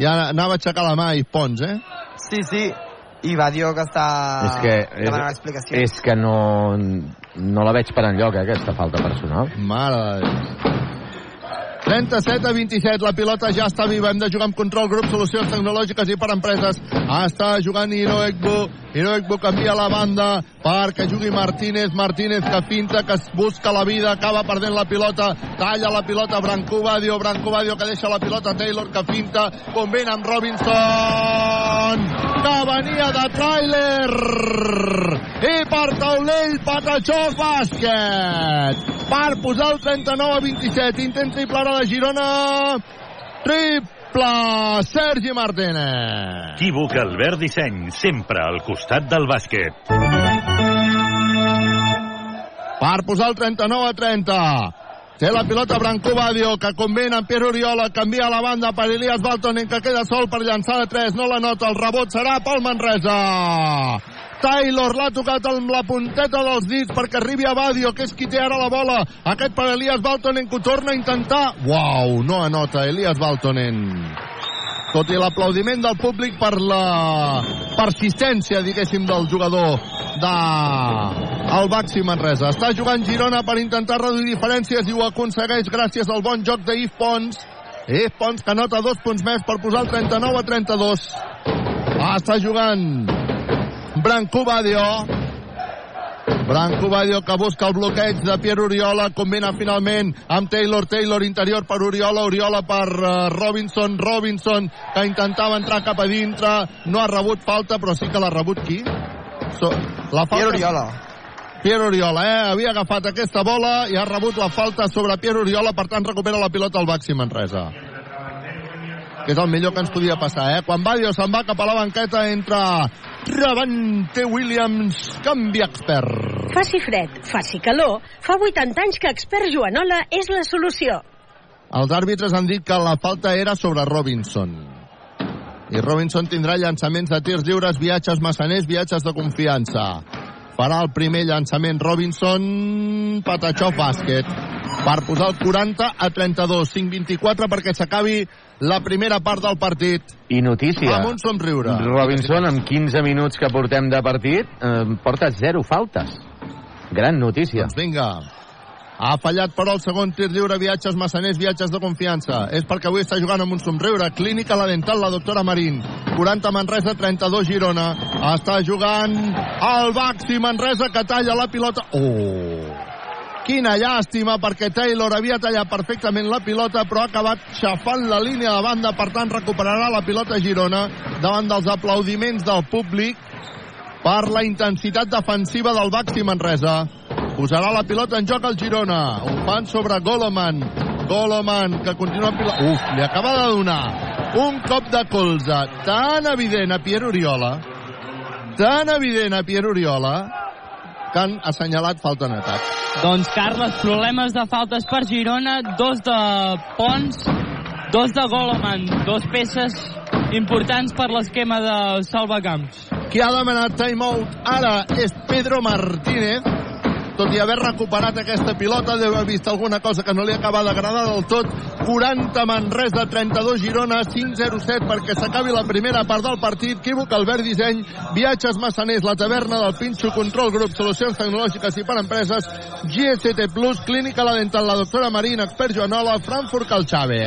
[SPEAKER 2] Ja anava a aixecar la mà Yves Pons, eh?
[SPEAKER 3] Sí, sí. I Badio que està
[SPEAKER 1] és que,
[SPEAKER 3] demanant
[SPEAKER 1] és,
[SPEAKER 3] explicacions.
[SPEAKER 1] és que no, no la veig per enlloc, eh, aquesta falta personal.
[SPEAKER 2] Mare de Déu. 37 a 27, la pilota ja està viva, hem de jugar amb control, grup, solucions tecnològiques i per empreses. Està jugant Hiro Ekbu, Hiro Ekbu canvia la banda perquè jugui Martínez, Martínez que finta, que es busca la vida, acaba perdent la pilota, talla la pilota Branco Badio, Branco Badio que deixa la pilota. Taylor que finta, convent amb Robinson, que venia de tràiler, i per taulell Patachó bàsquet, per posar el 39 a 27, intent triple ara de Girona, triple Sergi Martínez.
[SPEAKER 7] Equívoc Albert Disseny, sempre al costat del bàsquet.
[SPEAKER 2] per posar el 39 a 30. Té la pilota Branco Badio, que combina amb Pierre Oriola, canvia a la banda per Elias Baltonen, que queda sol per llançar de 3, no la nota, el rebot serà pel Manresa. Taylor l'ha tocat amb la punteta dels dits perquè arribi a Badio, que és qui té ara la bola. Aquest per Elias Baltonen, que ho torna a intentar. Uau, no anota Elias Baltonen tot i l'aplaudiment del públic per la persistència, diguéssim, del jugador de el Baxi Manresa. Està jugant Girona per intentar reduir diferències i ho aconsegueix gràcies al bon joc d'Yves Pons. Yves Pons que nota dos punts més per posar el 39 a 32. Ah, està jugant Branco Badio. Branco Badio que busca el bloqueig de Pierre Oriola, combina finalment amb Taylor, Taylor interior per Oriola, Oriola per uh, Robinson, Robinson que intentava entrar cap a dintre, no ha rebut falta, però sí que l'ha rebut qui? So, la falta...
[SPEAKER 3] Pierre Oriola.
[SPEAKER 2] Pierre Oriola, eh? Havia agafat aquesta bola i ha rebut la falta sobre Pierre Oriola, per tant recupera la pilota al Baxi Manresa que és el millor que ens podia passar, eh? Quan Badio se'n va cap a la banqueta, entra Ravante Williams, canvi expert.
[SPEAKER 8] Faci fred, faci calor, fa 80 anys que expert Joanola és la solució.
[SPEAKER 2] Els àrbitres han dit que la falta era sobre Robinson. I Robinson tindrà llançaments de tirs lliures, viatges massaners, viatges de confiança. Farà el primer llançament Robinson, Patachó bàsquet, per posar el 40 a 32, 5-24 perquè s'acabi la primera part del partit.
[SPEAKER 1] I notícia.
[SPEAKER 2] Amb un somriure.
[SPEAKER 1] Robinson, amb 15 minuts que portem de partit, eh, porta zero faltes. Gran notícia.
[SPEAKER 2] Doncs vinga. Ha fallat, però, el segon tir lliure, viatges massaners, viatges de confiança. És perquè avui està jugant amb un somriure. Clínica La Dental, la doctora Marín. 40 Manresa, 32 Girona. Està jugant el Baxi Manresa, que talla la pilota. Oh! Quina llàstima, perquè Taylor havia tallat perfectament la pilota, però ha acabat xafant la línia de banda, per tant recuperarà la pilota Girona davant dels aplaudiments del públic per la intensitat defensiva del Baxi Manresa. Posarà la pilota en joc al Girona. Ho fan sobre Goloman. Goloman, que continua. Uf, li acaba de donar un cop de colze tan evident a Pierre Oriola, tan evident a Pierre Oriola, que han assenyalat falta en atac.
[SPEAKER 4] Doncs, Carles, problemes de faltes per Girona, dos de Pons, dos de Goloman, dos peces importants per l'esquema de Salvacamps.
[SPEAKER 2] Qui ha demanat timeout ara és Pedro Martínez, tot i haver recuperat aquesta pilota, deu haver vist alguna cosa que no li acaba d'agradar del tot. 40 Manresa, 32 Girona, 5-0-7 perquè s'acabi la primera part del partit. Equívoc, Albert Disseny, Viatges Massaners, la taverna del Pinxo, Control Grup, Solucions Tecnològiques i per Empreses, GST Plus, Clínica La Dental, la doctora Marín, Expert Joanola, Frankfurt Calxave.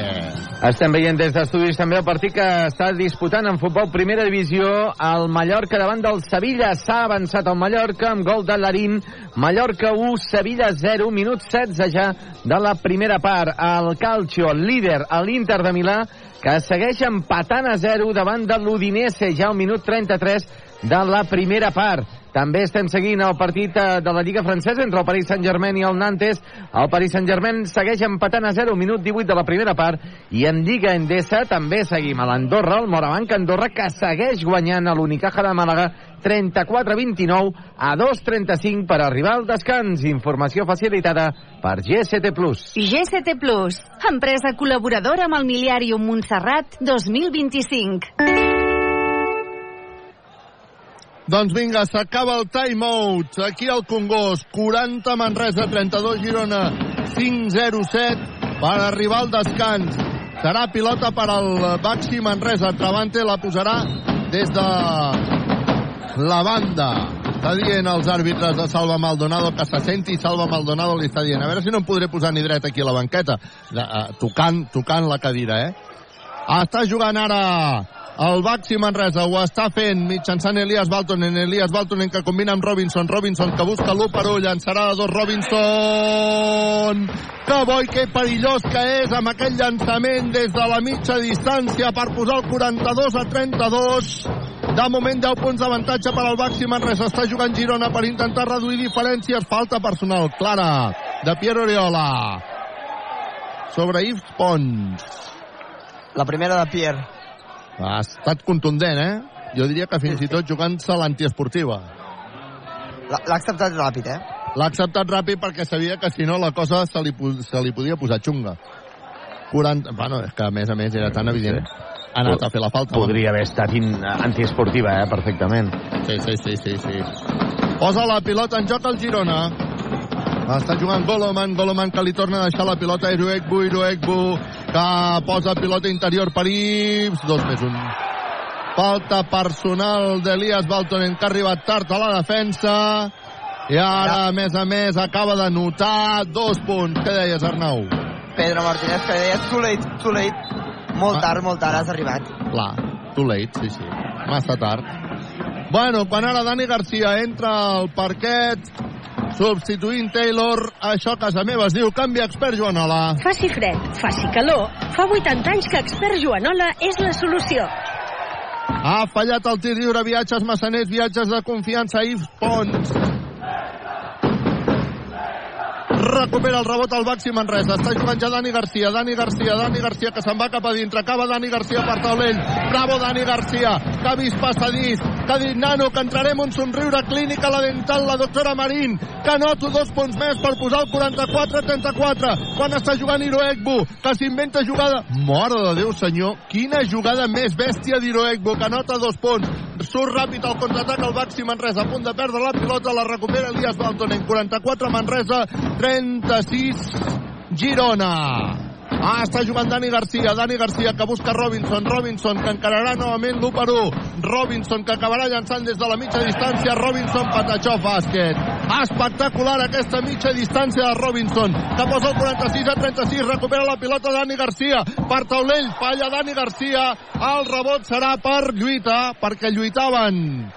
[SPEAKER 1] Estem veient des d'estudis també el partit que està disputant en futbol primera divisió el Mallorca davant del Sevilla. S'ha avançat el Mallorca amb gol de Larín. Mallorca 1, Sevilla 0, minut 16 ja de la primera part. El Calcio, el líder, a l'Inter de Milà, que segueix empatant a 0 davant de l'Udinese ja al minut 33 de la primera part. També estem seguint el partit eh, de la Lliga Francesa entre el Paris Saint-Germain i el Nantes. El Paris Saint-Germain segueix empatant a 0, minut 18 de la primera part. I en Lliga Endesa també seguim a l'Andorra, el Morabanc Andorra, que segueix guanyant a l'Unicaja de Màlaga 34-29 a 2-35 per arribar al descans. Informació facilitada per GST+.
[SPEAKER 10] GST Plus, empresa col·laboradora amb el Miliàrium Montserrat 2025.
[SPEAKER 2] Doncs vinga, s'acaba el timeout. Aquí al Congost, 40 Manresa, 32 Girona, 5-0-7 per arribar al descans. Serà pilota per al Baxi Manresa. Travante la posarà des de la banda. Està dient els àrbitres de Salva Maldonado que se senti Salva Maldonado li està dient. A veure si no em podré posar ni dret aquí a la banqueta. Uh, tocant, tocant la cadira, eh? Està jugant ara el Baxi Manresa ho està fent mitjançant Elias Baltonen, Elias Baltonen que combina amb Robinson, Robinson que busca l'1 per 1, llançarà de dos Robinson. Que boi, que perillós que és amb aquell llançament des de la mitja distància per posar el 42 a 32 de moment 10 punts d'avantatge per al Baxi Manresa. Està jugant Girona per intentar reduir diferències. Falta personal clara de Pierre Oriola. Sobre Yves Pons.
[SPEAKER 3] La primera de Pierre.
[SPEAKER 2] Ha estat contundent, eh? Jo diria que fins i tot jugant-se l'antiesportiva.
[SPEAKER 3] L'ha acceptat ràpid, eh?
[SPEAKER 2] L'ha acceptat ràpid perquè sabia que si no la cosa se li, se li podia posar xunga. 40... Bueno, és que a més a més era tan evident. Ha anat a fer la falta.
[SPEAKER 1] Podria haver estat in, antiesportiva, eh, perfectament.
[SPEAKER 2] Sí, sí, sí, sí, sí. Posa la pilota en joc el Girona. Està jugant Goloman, Goloman que li torna a deixar la pilota a Iruekbu, Iruekbu, que posa pilota interior per Ips, dos més un. Falta personal d'Elias Baltonen, que ha arribat tard a la defensa. I ara, a més a més, acaba de notar dos punts. Què deies, Arnau?
[SPEAKER 3] Pedro Martínez que deia too late, too late. Molt tard, molt tard has arribat.
[SPEAKER 2] Clar, too late, sí, sí. Massa tard. Bueno, quan ara Dani Garcia entra al parquet, substituint Taylor, això a casa meva es diu canvi expert Joanola.
[SPEAKER 8] Faci fred, faci calor, fa 80 anys que expert Joanola és la solució.
[SPEAKER 2] Ha fallat el tir lliure, viatges massaners, viatges de confiança, Yves Pons. Recupera el rebot al Baxi Manresa. Està jugant ja Dani Garcia. Dani Garcia, Dani Garcia, que se'n va cap a dintre. Acaba Dani Garcia per taulell. Bravo, Dani Garcia, que ha vist passadís, que ha dit nano, que entrarem un somriure clínica la dental, la doctora Marín, que noto dos punts més per posar el 44-34. Quan està jugant Iroegbu, que s'inventa jugada... Mare de Déu, senyor, quina jugada més bèstia d'Iroegbu, que nota dos punts. Surt ràpid al contraatac el Baxi Manresa, a punt de perdre la pilota, la recupera Elias Baltonen. 44 Manresa, 36 Girona. Ah, està jugant Dani Garcia, Dani Garcia que busca Robinson, Robinson que encararà novament l'1 per 1, Robinson que acabarà llançant des de la mitja distància, Robinson patachó bàsquet. Espectacular aquesta mitja distància de Robinson, que posa el 46 a 36, recupera la pilota Dani Garcia, per taulell, falla Dani Garcia, el rebot serà per lluita, perquè lluitaven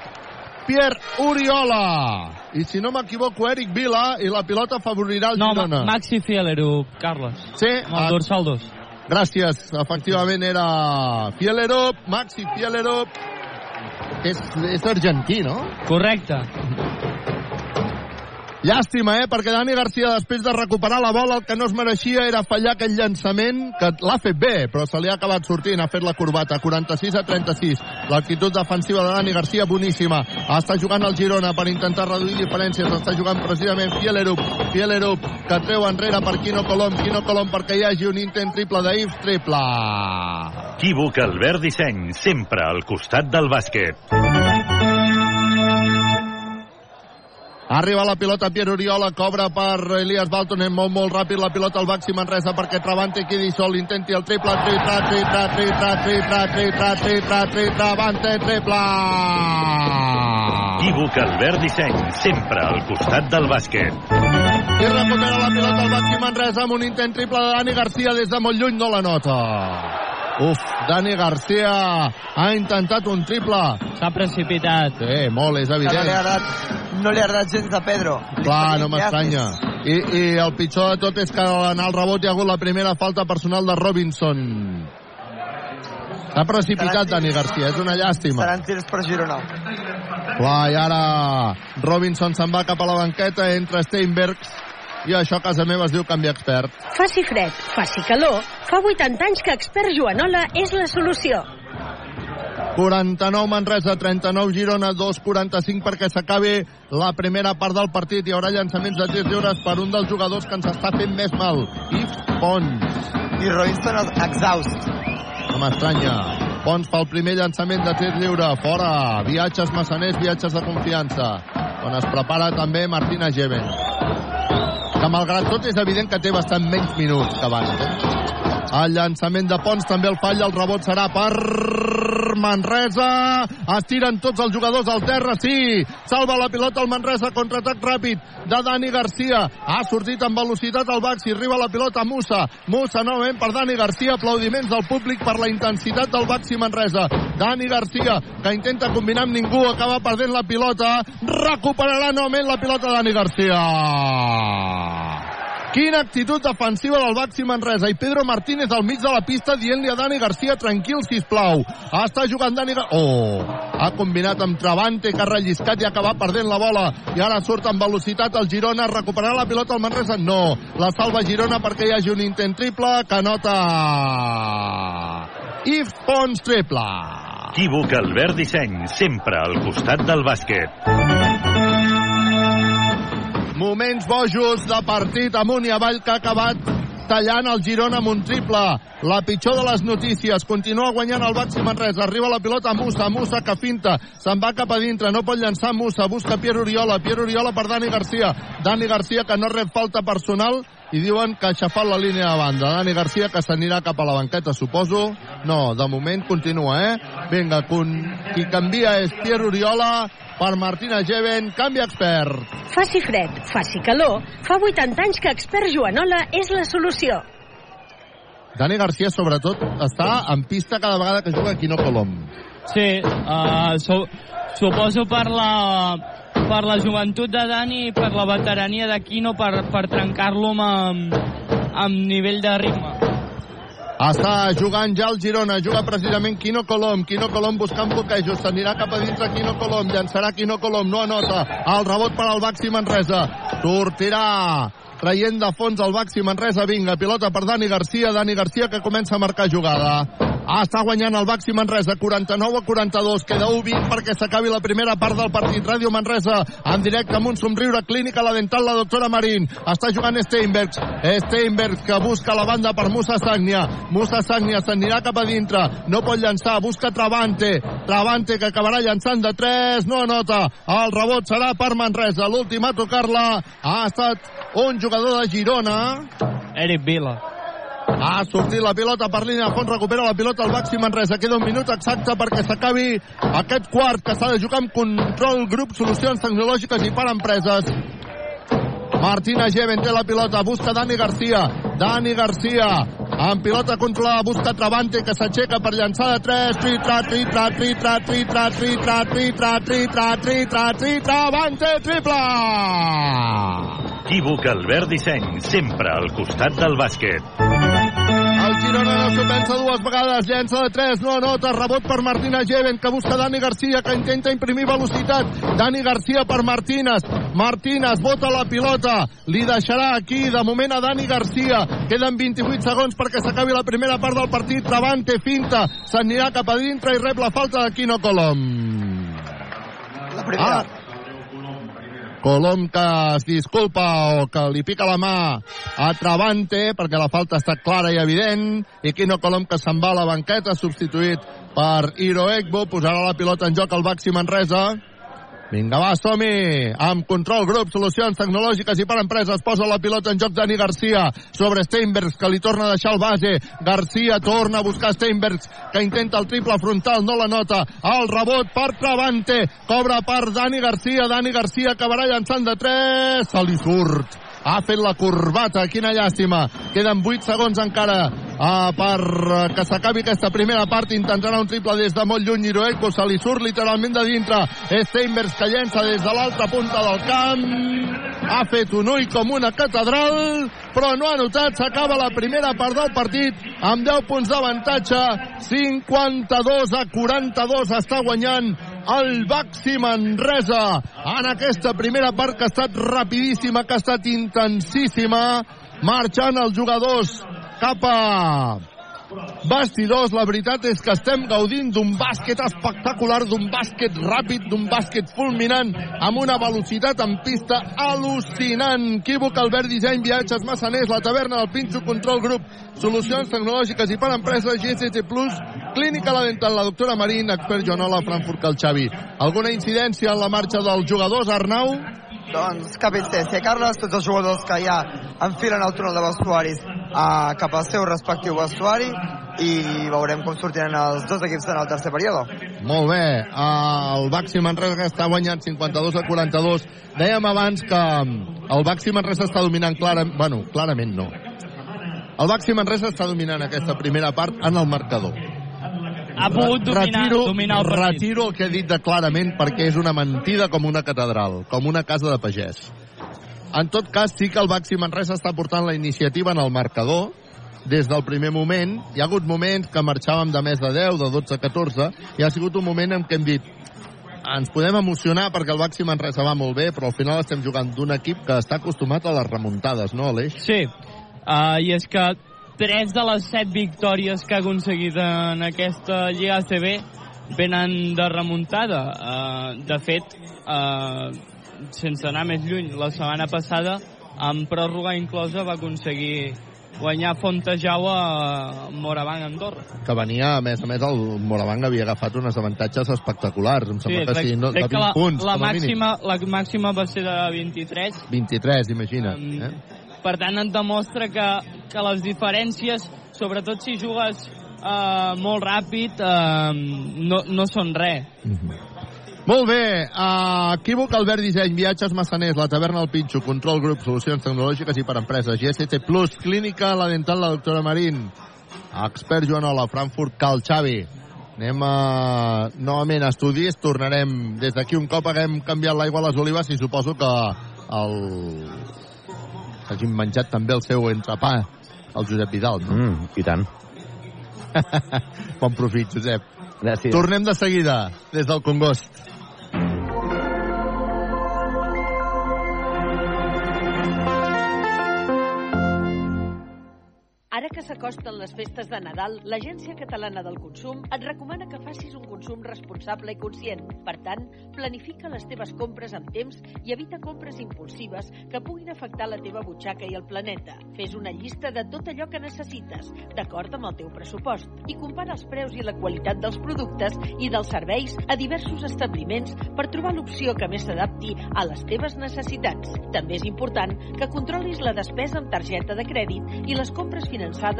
[SPEAKER 2] Pierre Uriola. I si no m'equivoco, Eric Vila, i la pilota favorirà el
[SPEAKER 4] No,
[SPEAKER 2] Girona.
[SPEAKER 4] Ma Maxi Fielero, Carles.
[SPEAKER 2] Sí,
[SPEAKER 4] Amb el
[SPEAKER 2] ah,
[SPEAKER 4] dorsal 2.
[SPEAKER 2] Gràcies, efectivament era Fielerop, Maxi Fielerop, que és, és argentí, no?
[SPEAKER 4] Correcte.
[SPEAKER 2] Llàstima, eh? Perquè Dani Garcia, després de recuperar la bola, el que no es mereixia era fallar aquell llançament, que l'ha fet bé, però se li ha acabat sortint, ha fet la corbata, 46 a 36. L'actitud defensiva de Dani Garcia, boníssima. Està jugant el Girona per intentar reduir diferències, està jugant precisament Fielerup, Fielerup, que treu enrere per Quino Colom, Quino Colom perquè hi hagi un intent triple d'Ives, triple.
[SPEAKER 7] Equívoc Albert Disseny, sempre al costat del bàsquet.
[SPEAKER 2] Arriba la pilota Pierre Oriola, cobra per Elias Baltonen, molt, molt ràpid la pilota al Baxi Manresa perquè Travante quedi sol, intenti el triple, triple, triple, triple, triple, triple, triple, triple, Avante, triple!
[SPEAKER 7] Equívoc Albert Disseny, sempre al costat del bàsquet.
[SPEAKER 2] I recupera la pilota al Baxi Manresa amb un intent triple de Dani Garcia des de molt lluny, no la nota. Uf, Dani Garcia ha intentat un triple.
[SPEAKER 4] S'ha precipitat.
[SPEAKER 2] Sí, molt, és
[SPEAKER 3] Que no li ha
[SPEAKER 2] evident.
[SPEAKER 3] agradat, no li ha agradat gens a Pedro.
[SPEAKER 2] Clar, no
[SPEAKER 3] dient, "Què
[SPEAKER 2] m'estranya.
[SPEAKER 3] haces?"
[SPEAKER 2] I, I el pitjor de tot és que en el rebot hi ha hagut la primera falta personal de Robinson. S'ha precipitat Dani Garcia, és una llàstima.
[SPEAKER 3] Seran tirs per Girona.
[SPEAKER 2] Clar, i ara Robinson se'n va cap a la banqueta, entra Steinbergs, i això a casa meva es diu canvi expert.
[SPEAKER 8] Faci fred, faci calor, fa 80 anys que expert Joanola és la solució.
[SPEAKER 2] 49 Manresa, 39 Girona, 2-45 perquè s'acabi la primera part del partit. Hi haurà llançaments de tirs lliures per un dels jugadors que ens està fent més mal, Yves Pons.
[SPEAKER 3] I Robinson exhaust.
[SPEAKER 2] No m'estranya. Pons fa el primer llançament de tir lliure. Fora. Viatges massaners, viatges de confiança. On es prepara també Martina Geven. Que malgrat tot és evident que té bastant menys minuts que abans. Eh? El llançament de Pons també el falla. El rebot serà per Manresa. Es tiren tots els jugadors al terra. Sí. Salva la pilota el Manresa. Contraatac ràpid de Dani Garcia. Ha sortit amb velocitat el Baxi. Arriba la pilota Musa. Musa novament per Dani Garcia. Aplaudiments del públic per la intensitat del Baxi Manresa. Dani Garcia, que intenta combinar amb ningú, acaba perdent la pilota. Recuperarà novament la pilota Dani Garcia. Quina actitud defensiva del Baxi Manresa i Pedro Martínez al mig de la pista dient-li a Dani Garcia tranquil, sisplau. Està jugant Dani Garcia. Oh! Ha combinat amb Travante, que ha relliscat i ha acabat perdent la bola. I ara surt amb velocitat el Girona. Recuperarà la pilota al Manresa? No. La salva Girona perquè hi hagi un intent triple que nota... Yves Pons triple.
[SPEAKER 7] Equívoc Albert Disseny, sempre al costat del bàsquet.
[SPEAKER 2] Moments bojos de partit amunt i avall que ha acabat tallant el Girona amb un triple. La pitjor de les notícies. Continua guanyant el Baxi Manresa. Arriba la pilota Musa. Musa que finta. Se'n va cap a dintre. No pot llançar Musa. Busca Pierre Oriola. Pierre Oriola per Dani Garcia. Dani Garcia que no rep falta personal i diuen que ha aixafat la línia de banda. Dani Garcia que s'anirà cap a la banqueta, suposo. No, de moment continua, eh? Vinga, con... qui canvia és Pierre Oriola per Martina Geven, canvi expert.
[SPEAKER 8] Faci fred, faci calor, fa 80 anys que expert Joanola és la solució.
[SPEAKER 2] Dani Garcia, sobretot, està en pista cada vegada que juga Quino Colom.
[SPEAKER 4] Sí, uh, so, suposo per la, per la joventut de Dani i per la veterania de Quino per, per trencar-lo amb, amb nivell de ritme.
[SPEAKER 2] Està jugant ja el Girona, juga precisament Quino Colom, Quino Colom buscant bloquejos, s'anirà cap a dintre Quino Colom, llançarà Quino Colom, no anota, el rebot per al Baxi Manresa, sortirà traient de fons el Baxi Manresa, vinga, pilota per Dani Garcia, Dani Garcia que comença a marcar jugada. Ah, està guanyant el Baxi Manresa, 49 a 42, queda 1-20 perquè s'acabi la primera part del partit. Ràdio Manresa, en directe amb un somriure clínica, la dental, la doctora Marín. Està jugant Steinbergs, Steinbergs que busca la banda per Musa Sagnia. Musa Sagnia s'anirà cap a dintre, no pot llançar, busca Travante, Travante que acabarà llançant de 3, no anota. El rebot serà per Manresa, l'últim a tocar-la ha estat un jugador de Girona.
[SPEAKER 4] Eric Vila.
[SPEAKER 2] Ha sortit la pilota per línia de fons, recupera la pilota al màxim Manresa. Queda un minut exacte perquè s'acabi aquest quart que s'ha de jugar amb control, grup, solucions tecnològiques i per empreses. Martina Geven té la pilota, busca Dani Garcia. Dani Garcia, amb pilota controlada, busca Travante, que s'aixeca per llançar de 3. Tri, tra, tri, tra, tri, tra, tri, tra, tri, tra, Travante, triple!
[SPEAKER 7] Equívoc Albert Disseny, sempre al costat del bàsquet.
[SPEAKER 2] El Girona no s'ho pensa dues vegades, llença de 3, no anota, rebot per Martina Geven, que busca Dani Garcia, que intenta imprimir velocitat. Dani Garcia per Martínez. Martínez bota la pilota, li deixarà aquí, de moment a Dani Garcia. Queden 28 segons perquè s'acabi la primera part del partit. Travante, finta, s'anirà cap a dintre i rep la falta de Quino Colom.
[SPEAKER 3] La primera.
[SPEAKER 2] Ah, Colom que es disculpa o que li pica la mà a Travante perquè la falta estat clara i evident i Quino Colom que se'n va a la banqueta substituït per Iro Egbo posarà la pilota en joc al Baxi Manresa Vinga, va, som-hi! Amb control grup, solucions tecnològiques i per empreses, posa la pilota en joc Dani Garcia sobre Steinbergs, que li torna a deixar el base. Garcia torna a buscar Steinbergs, que intenta el triple frontal, no la nota. El rebot per Travante, cobra per Dani Garcia. Dani Garcia acabarà llançant de 3, se li surt ha fet la corbata, quina llàstima. Queden 8 segons encara uh, per uh, que s'acabi aquesta primera part. Intentarà un triple des de molt lluny. Iroeco se li surt literalment de dintre. Steinbergs que llença des de l'altra punta del camp. Ha fet un ull com una catedral, però no ha notat. S'acaba la primera part del partit amb 10 punts d'avantatge. 52 a 42 està guanyant el Baxi Manresa. En aquesta primera part que ha estat rapidíssima, que ha estat intensíssima, marxant els jugadors. Cap a Bastidors, la veritat és que estem gaudint d'un bàsquet espectacular, d'un bàsquet ràpid, d'un bàsquet fulminant, amb una velocitat en pista al·lucinant. Equívoc, Albert Disseny, Viatges Massaners, la taverna del Pinxo Control Group, solucions tecnològiques i per empreses, GCT Plus, Clínica La Dental, la doctora Marín, expert Joanola, Frankfurt, el Xavi. Alguna incidència en la marxa dels jugadors, Arnau?
[SPEAKER 3] Doncs cap instància, Carles, tots els jugadors que ja enfilen el túnel de vestuaris uh, cap al seu respectiu vestuari i veurem com sortiran els dos equips en el tercer període.
[SPEAKER 2] Molt bé, el Baxi Manresa està guanyant 52 a 42. Dèiem abans que el Baxi Manresa està dominant clarament, bueno, clarament no. El Baxi Manresa està dominant aquesta primera part en el marcador.
[SPEAKER 4] Ha pogut dominar,
[SPEAKER 2] retiro,
[SPEAKER 4] dominar el partit.
[SPEAKER 2] retiro el que he dit de clarament perquè és una mentida com una catedral, com una casa de pagès. En tot cas, sí que el Baxi Manresa està portant la iniciativa en el marcador des del primer moment. Hi ha hagut moments que marxàvem de més de 10, de 12 a 14, i ha sigut un moment en què hem dit ens podem emocionar perquè el Baxi Manresa va molt bé, però al final estem jugant d'un equip que està acostumat a les remuntades, no, Aleix?
[SPEAKER 4] Sí, uh, i és que tres de les set victòries que ha aconseguit en aquesta Lliga ACB venen de remuntada. Uh, de fet, uh, sense anar més lluny, la setmana passada, amb pròrroga inclosa, va aconseguir guanyar Fontejau a Moravang Andorra.
[SPEAKER 2] Que venia, a més a més, el Moravang havia agafat uns avantatges espectaculars. Em sembla que sí, no, de
[SPEAKER 4] crec
[SPEAKER 2] 20
[SPEAKER 4] que la,
[SPEAKER 2] punts,
[SPEAKER 4] la,
[SPEAKER 2] com a mínim.
[SPEAKER 4] màxima, la màxima va ser de 23.
[SPEAKER 2] 23, imagina't.
[SPEAKER 4] Mm.
[SPEAKER 2] Eh?
[SPEAKER 4] Per tant, et demostra que, que les diferències, sobretot si jugues eh, molt ràpid, eh, no, no són res.
[SPEAKER 2] Molt bé, uh, equívoc Albert Disseny, viatges massaners, la taverna al Pinxo, control grup, solucions tecnològiques i per empreses, GST Plus, clínica, la dental, la doctora Marín, expert Joanola, Frankfurt, Cal Xavi. Anem a, novament a estudis, tornarem des d'aquí un cop haguem canviat l'aigua a les olives i suposo que el... hagin menjat també el seu entrepà, el Josep Vidal, no?
[SPEAKER 1] Mm, I tant.
[SPEAKER 2] bon profit, Josep.
[SPEAKER 1] Gràcies.
[SPEAKER 2] Tornem de seguida, des del Congost.
[SPEAKER 8] S'acosten les festes de Nadal, l'Agència Catalana del Consum et recomana que facis un consum responsable i conscient. Per tant, planifica les teves compres amb temps i evita compres impulsives que puguin afectar la teva butxaca i el planeta. Fes una llista de tot allò que necessites, d'acord amb el teu pressupost, i compara els preus i la qualitat dels productes i dels serveis a diversos establiments per trobar l'opció que més s'adapti a les teves necessitats. També és important que controlis la despesa amb targeta de crèdit i les compres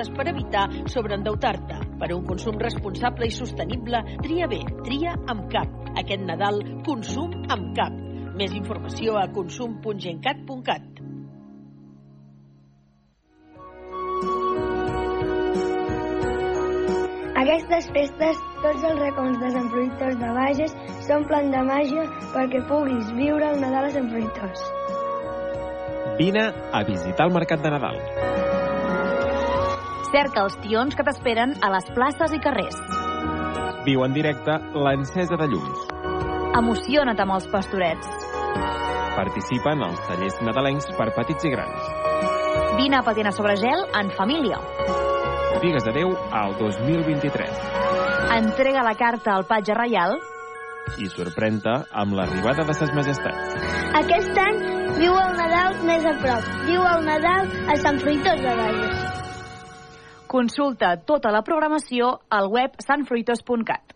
[SPEAKER 8] financeres per evitar sobreendeutar-te. Per a un consum responsable i sostenible, tria bé, tria amb cap. Aquest Nadal, consum amb cap. Més informació a consum.gencat.cat.
[SPEAKER 11] Aquestes festes, tots els racons de Sant Fruitós de Bages s'omplen de màgia perquè puguis viure el Nadal a Sant Fruitós.
[SPEAKER 12] Vine a visitar el Mercat de Nadal.
[SPEAKER 10] Cerca els tions que t'esperen a les places i carrers.
[SPEAKER 12] Viu en directe l'encesa de llums.
[SPEAKER 10] Emociona't amb els pastorets.
[SPEAKER 12] Participa en els tallers nadalencs per petits i grans.
[SPEAKER 10] Vine a patinar sobre gel en família.
[SPEAKER 12] Digues adeu al 2023
[SPEAKER 10] Entrega la carta al patge reial
[SPEAKER 12] i sorprèn-te amb l'arribada de ses majestats.
[SPEAKER 11] Aquest any viu el Nadal més a prop. Viu el Nadal a Sant Fruitós de Bages.
[SPEAKER 10] Consulta tota la programació al web sanfruitos.cat.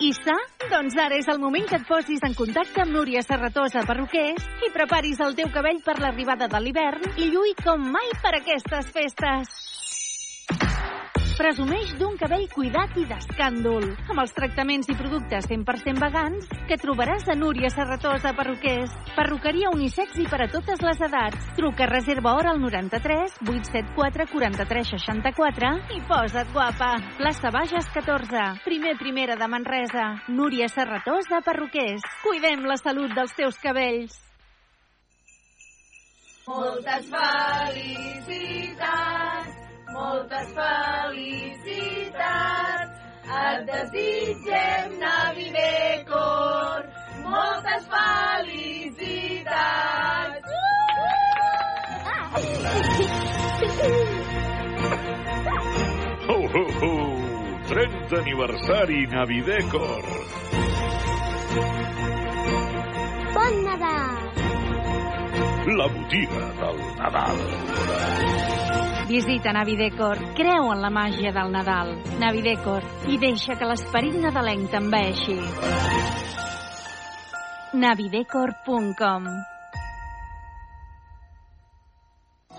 [SPEAKER 10] i sa? Doncs ara és el moment que et posis en contacte amb Núria Serratosa Perruquers i preparis el teu cabell per l'arribada de l'hivern i lluï com mai per aquestes festes. Presumeix d'un cabell cuidat i d'escàndol, amb els tractaments i productes 100% vegans que trobaràs a Núria Serratosa Perruquers. Perruqueria unisex i per a totes les edats. Truca reserva hora al 93 874 43 64 i posa't guapa. Plaça Bages 14, primer primera de Manresa. Núria Serratosa Perruquers. Cuidem la salut dels teus cabells.
[SPEAKER 13] Moltes felicitats, moltes felicitats. Et desitgem Navidecor, moltes felicitats.
[SPEAKER 7] Ho, ho, ho! 30 aniversari Navidecor.
[SPEAKER 11] Bon Nadal!
[SPEAKER 7] La botiga del Nadal.
[SPEAKER 10] Visita Navidecor, creu en la màgia del Nadal. Navidecor, i deixa que l'esperit nadalenc t'enveixi. navidecor.com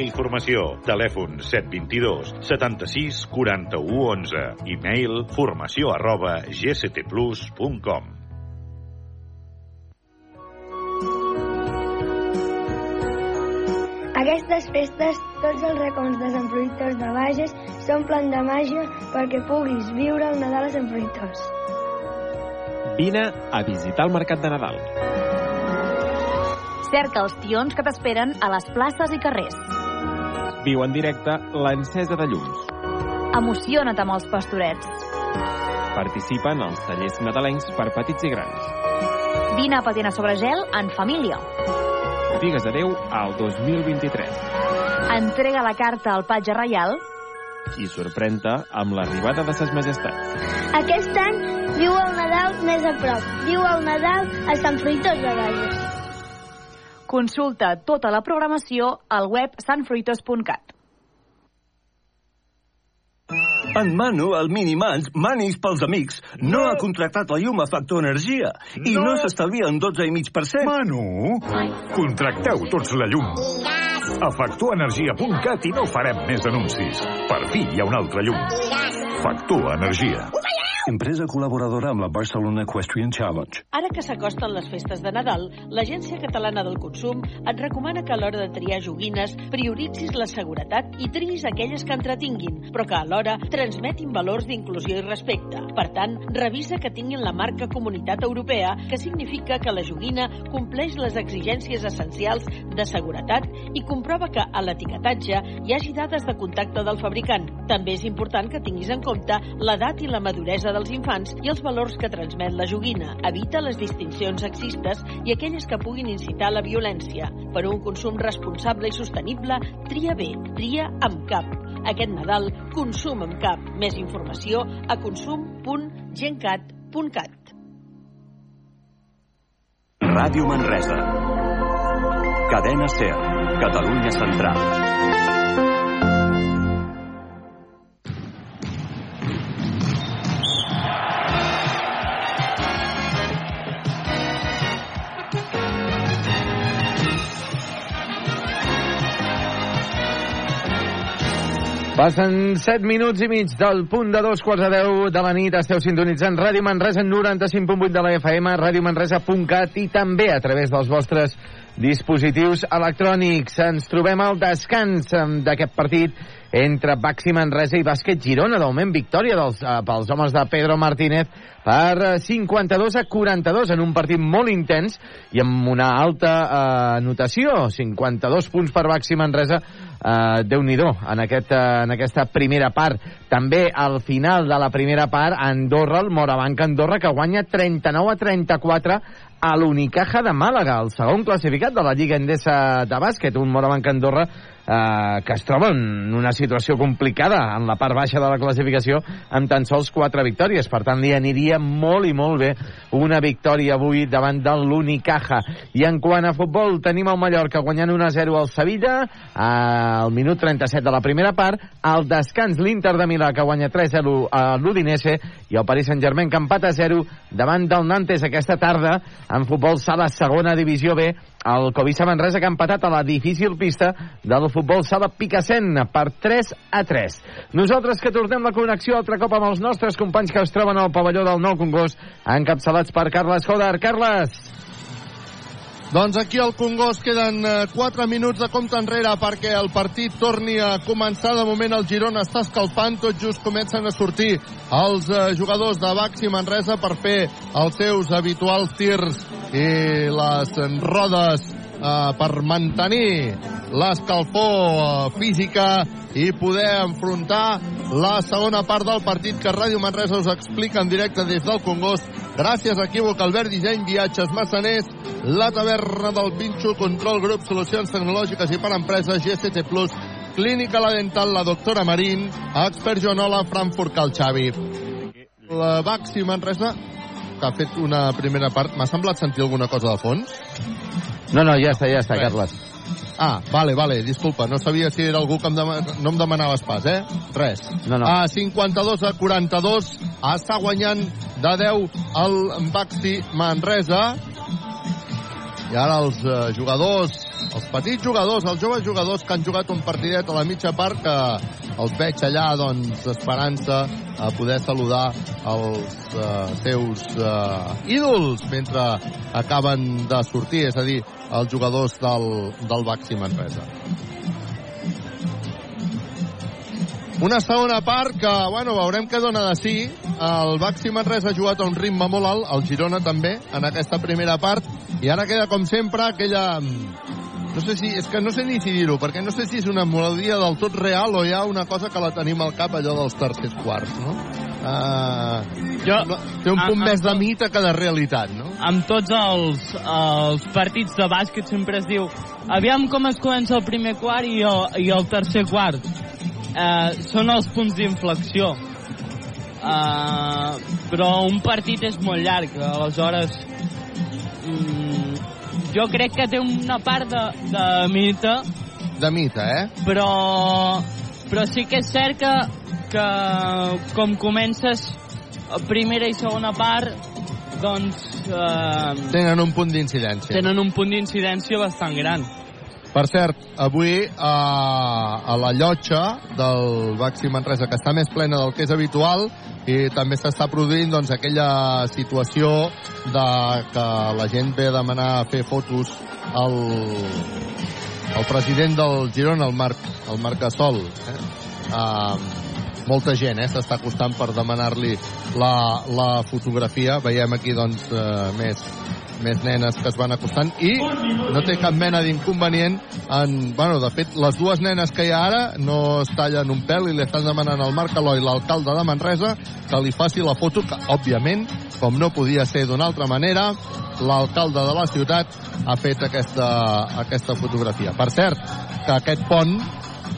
[SPEAKER 14] i Formació. Telèfon 722 76 41 11. E-mail formació arroba gctplus.com.
[SPEAKER 11] Aquestes festes, tots els racons de Sant Fruitós de Bages s'omplen de màgia perquè puguis viure el Nadal a Sant Fruitós.
[SPEAKER 15] Vine a visitar el Mercat de Nadal.
[SPEAKER 10] Cerca els tions que t'esperen a les places i carrers.
[SPEAKER 15] Viu en directe l'encesa de llums.
[SPEAKER 10] Emociona't amb els pastorets.
[SPEAKER 15] Participa en els tallers nadalencs per petits i grans.
[SPEAKER 10] Vine a patinar sobre gel en família.
[SPEAKER 15] Digues adeu al 2023
[SPEAKER 10] Entrega la carta al patge reial
[SPEAKER 15] i sorprèn-te amb l'arribada de ses majestats.
[SPEAKER 11] Aquest any viu el Nadal més a prop. Viu el Nadal a Sant Fruitós de Bages.
[SPEAKER 10] Consulta tota la programació al web sanfruitos.cat.
[SPEAKER 16] En Manu, el Minimans, Manis pels amics, no, ha contractat la llum a Factor Energia i no,
[SPEAKER 14] No.
[SPEAKER 16] s'estalvia un 12,5%.
[SPEAKER 14] Manu, contracteu tots la llum. A factorenergia.cat i no farem més anuncis. Per fi hi ha un altre llum. Factor Energia.
[SPEAKER 17] Empresa col·laboradora amb la Barcelona Equestrian Challenge.
[SPEAKER 8] Ara que s'acosten les festes de Nadal, l'Agència Catalana del Consum et recomana que a l'hora de triar joguines prioritzis la seguretat i triïs aquelles que entretinguin, però que alhora transmetin valors d'inclusió i respecte. Per tant, revisa que tinguin la marca Comunitat Europea, que significa que la joguina compleix les exigències essencials de seguretat i comprova que a l'etiquetatge hi hagi dades de contacte del fabricant. També és important que tinguis en compte l'edat i la maduresa dels infants i els valors que transmet la joguina. Evita les distincions sexistes i aquelles que puguin incitar a la violència. Per un consum responsable i sostenible, tria bé, tria amb cap. Aquest Nadal, consum amb cap. Més informació a consum.gencat.cat.
[SPEAKER 18] Ràdio Manresa. Cadena Ser. Catalunya Central.
[SPEAKER 1] Passen 7 minuts i mig del punt de dos quarts de 10 de la nit. Esteu sintonitzant Ràdio Manresa 95.8 de la FM, radiomanresa.cat i també a través dels vostres dispositius electrònics. Ens trobem al descans d'aquest partit entre Baxi Manresa i Bàsquet Girona. De moment, victòria dels, eh, pels homes de Pedro Martínez per eh, 52 a 42 en un partit molt intens i amb una alta eh, notació. 52 punts per Baxi Manresa. Eh, Déu-n'hi-do en, aquest, eh, en aquesta primera part. També al final de la primera part, Andorra, el Morabanc Andorra, que guanya 39 a 34 a l'Unicaja de Màlaga, el segon classificat de la Lliga Endesa de bàsquet, un Morabanc Andorra eh, que es troba en una situació complicada en la part baixa de la classificació amb tan sols quatre victòries. Per tant, li aniria molt i molt bé una victòria avui davant de l'Unicaja. I en quant a futbol, tenim el Mallorca guanyant 1-0 al Sevilla al minut 37 de la primera part. Al descans, l'Inter de Milà que guanya 3-0 a l'Udinese i el Paris Saint-Germain que empat a 0 davant del Nantes aquesta tarda en futbol sala segona divisió B el Covisa Manresa que ha empatat a la difícil pista del futbol sala Picassent per 3 a 3. Nosaltres que tornem la connexió altre cop amb els nostres companys que es troben al pavelló del Nou Congost encapçalats per Carles Joder. Carles!
[SPEAKER 2] Doncs aquí al Congost queden 4 minuts de compte enrere perquè el partit torni a començar. De moment el Girona està escalfant, tot just comencen a sortir els eh, jugadors de Baxi Manresa per fer els seus habituals tirs i les rodes eh, per mantenir l'escalfor eh, física i poder enfrontar la segona part del partit que Ràdio Manresa us explica en directe des del Congost gràcies a Equívoc Albert Disseny Viatges Massaners la taverna del Pinxo Control Grup Solucions Tecnològiques i per Empreses GCT Plus Clínica La Dental, la doctora Marín, Expert Joanola, Frankfurt Cal Xavi. La Baxi Manresa, que ha fet una primera part, m'ha semblat sentir alguna cosa de fons?
[SPEAKER 1] No, no, ja està, ja està. Carles.
[SPEAKER 2] Ah, vale, vale, disculpa, no sabia si era algú que em dema... no em demanaves pas, eh? Res.
[SPEAKER 1] No, no.
[SPEAKER 2] A 52 a 42, està guanyant de 10 el Baxi Manresa. I ara els eh, jugadors, els petits jugadors, els joves jugadors que han jugat un partidet a la mitja part, que els veig allà, doncs, esperant-se a poder saludar els eh, seus eh, ídols mentre acaben de sortir, és a dir, els jugadors del, del Baxi Manresa. Una segona part que, bueno, veurem què dona de sí. El Baxi Manresa ha jugat a un ritme molt alt, el Girona també, en aquesta primera part, i ara queda, com sempre, aquella... No sé si, és que no sé ni si dir-ho, perquè no sé si és una melodia del tot real o hi ha una cosa que la tenim al cap, allò dels tercers quarts, no? Uh,
[SPEAKER 4] Jo-
[SPEAKER 2] té un punt
[SPEAKER 4] a-
[SPEAKER 2] més de
[SPEAKER 4] amb-
[SPEAKER 2] mite que de realitat, no?
[SPEAKER 4] amb tots els, els partits de bàsquet sempre es diu aviam com es comença el primer quart i el, i el tercer quart. Eh, són els punts d'inflexió. Eh, però un partit és molt llarg, aleshores jo crec que té una part de, de mite,
[SPEAKER 2] De mite, eh?
[SPEAKER 4] però, però sí que és cert que, que com comences primera i segona part, doncs eh,
[SPEAKER 2] Tenen un punt d'incidència.
[SPEAKER 4] tenen un punt d'incidència bastant gran.
[SPEAKER 2] Per cert, avui a, a la llotja del Baxi Manresa, que està més plena del que és habitual, i també s'està produint doncs, aquella situació de que la gent ve a demanar a fer fotos al, al president del Girona, el Marc, el Marc Gasol. Eh? Uh, molta gent eh, s'està acostant per demanar-li la, la fotografia. Veiem aquí doncs, eh, més, més nenes que es van acostant i no té cap mena d'inconvenient en, bueno, de fet, les dues nenes que hi ha ara no es tallen un pèl i li estan demanant al Marc Aloi, l'alcalde de Manresa, que li faci la foto, que, òbviament, com no podia ser d'una altra manera, l'alcalde de la ciutat ha fet aquesta, aquesta fotografia. Per cert, que aquest pont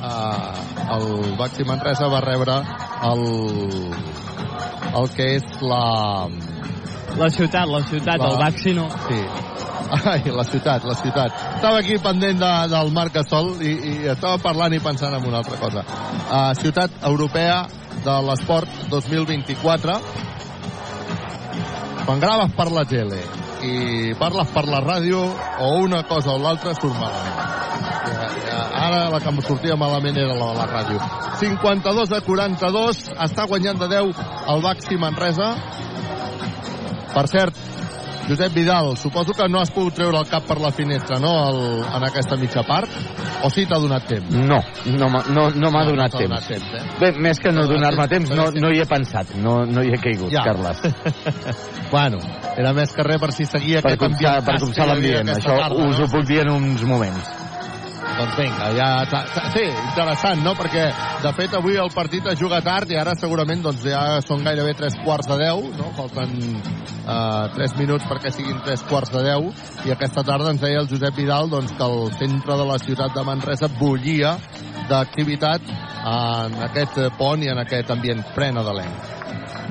[SPEAKER 2] eh, el Baxi Manresa va rebre el, el que és la...
[SPEAKER 4] La ciutat, la ciutat,
[SPEAKER 2] La-
[SPEAKER 4] el Baxi no.
[SPEAKER 2] Sí. Ai, la ciutat, la ciutat. Estava aquí pendent de, del Marc Gasol i, i estava parlant i pensant en una altra cosa. Uh, ciutat Europea de l'Esport 2024. Quan graves per la tele i parles per la ràdio o una cosa o l'altra surt malament. Ara la que em sortia malament era la de la ràdio. 52 a 42, està guanyant de 10 el Baxi Manresa. Per cert, Josep Vidal, suposo que no has pogut treure el cap per la finestra, no?, el, en aquesta mitja part? O sí t'ha donat temps?
[SPEAKER 1] No, no, no, no m'ha
[SPEAKER 2] No, no
[SPEAKER 1] donat
[SPEAKER 2] t'ha donat
[SPEAKER 1] temps.
[SPEAKER 2] temps, eh?
[SPEAKER 1] Bé, més que no
[SPEAKER 2] No,
[SPEAKER 1] donar-me
[SPEAKER 2] temps,
[SPEAKER 1] temps, no,
[SPEAKER 2] temps.
[SPEAKER 1] no hi he pensat, no, no hi he caigut,
[SPEAKER 2] Ja.
[SPEAKER 1] Carles.
[SPEAKER 2] bueno, era més que res per si seguia
[SPEAKER 1] Per
[SPEAKER 2] aquest ambient
[SPEAKER 1] per copsar
[SPEAKER 2] havia
[SPEAKER 1] l'ambient, això
[SPEAKER 2] tarda,
[SPEAKER 1] us
[SPEAKER 2] no?
[SPEAKER 1] ho puc dir en uns moments.
[SPEAKER 2] Doncs vinga, ja... Sí, interessant, no? Perquè, de fet, avui el partit es juga tard i ara segurament doncs, ja són gairebé tres quarts de deu, no? Falten eh, tres minuts perquè siguin tres quarts de deu i aquesta tarda ens deia el Josep Vidal doncs, que el centre de la ciutat de Manresa bullia d'activitat en aquest pont i en aquest ambient plena de l'enc.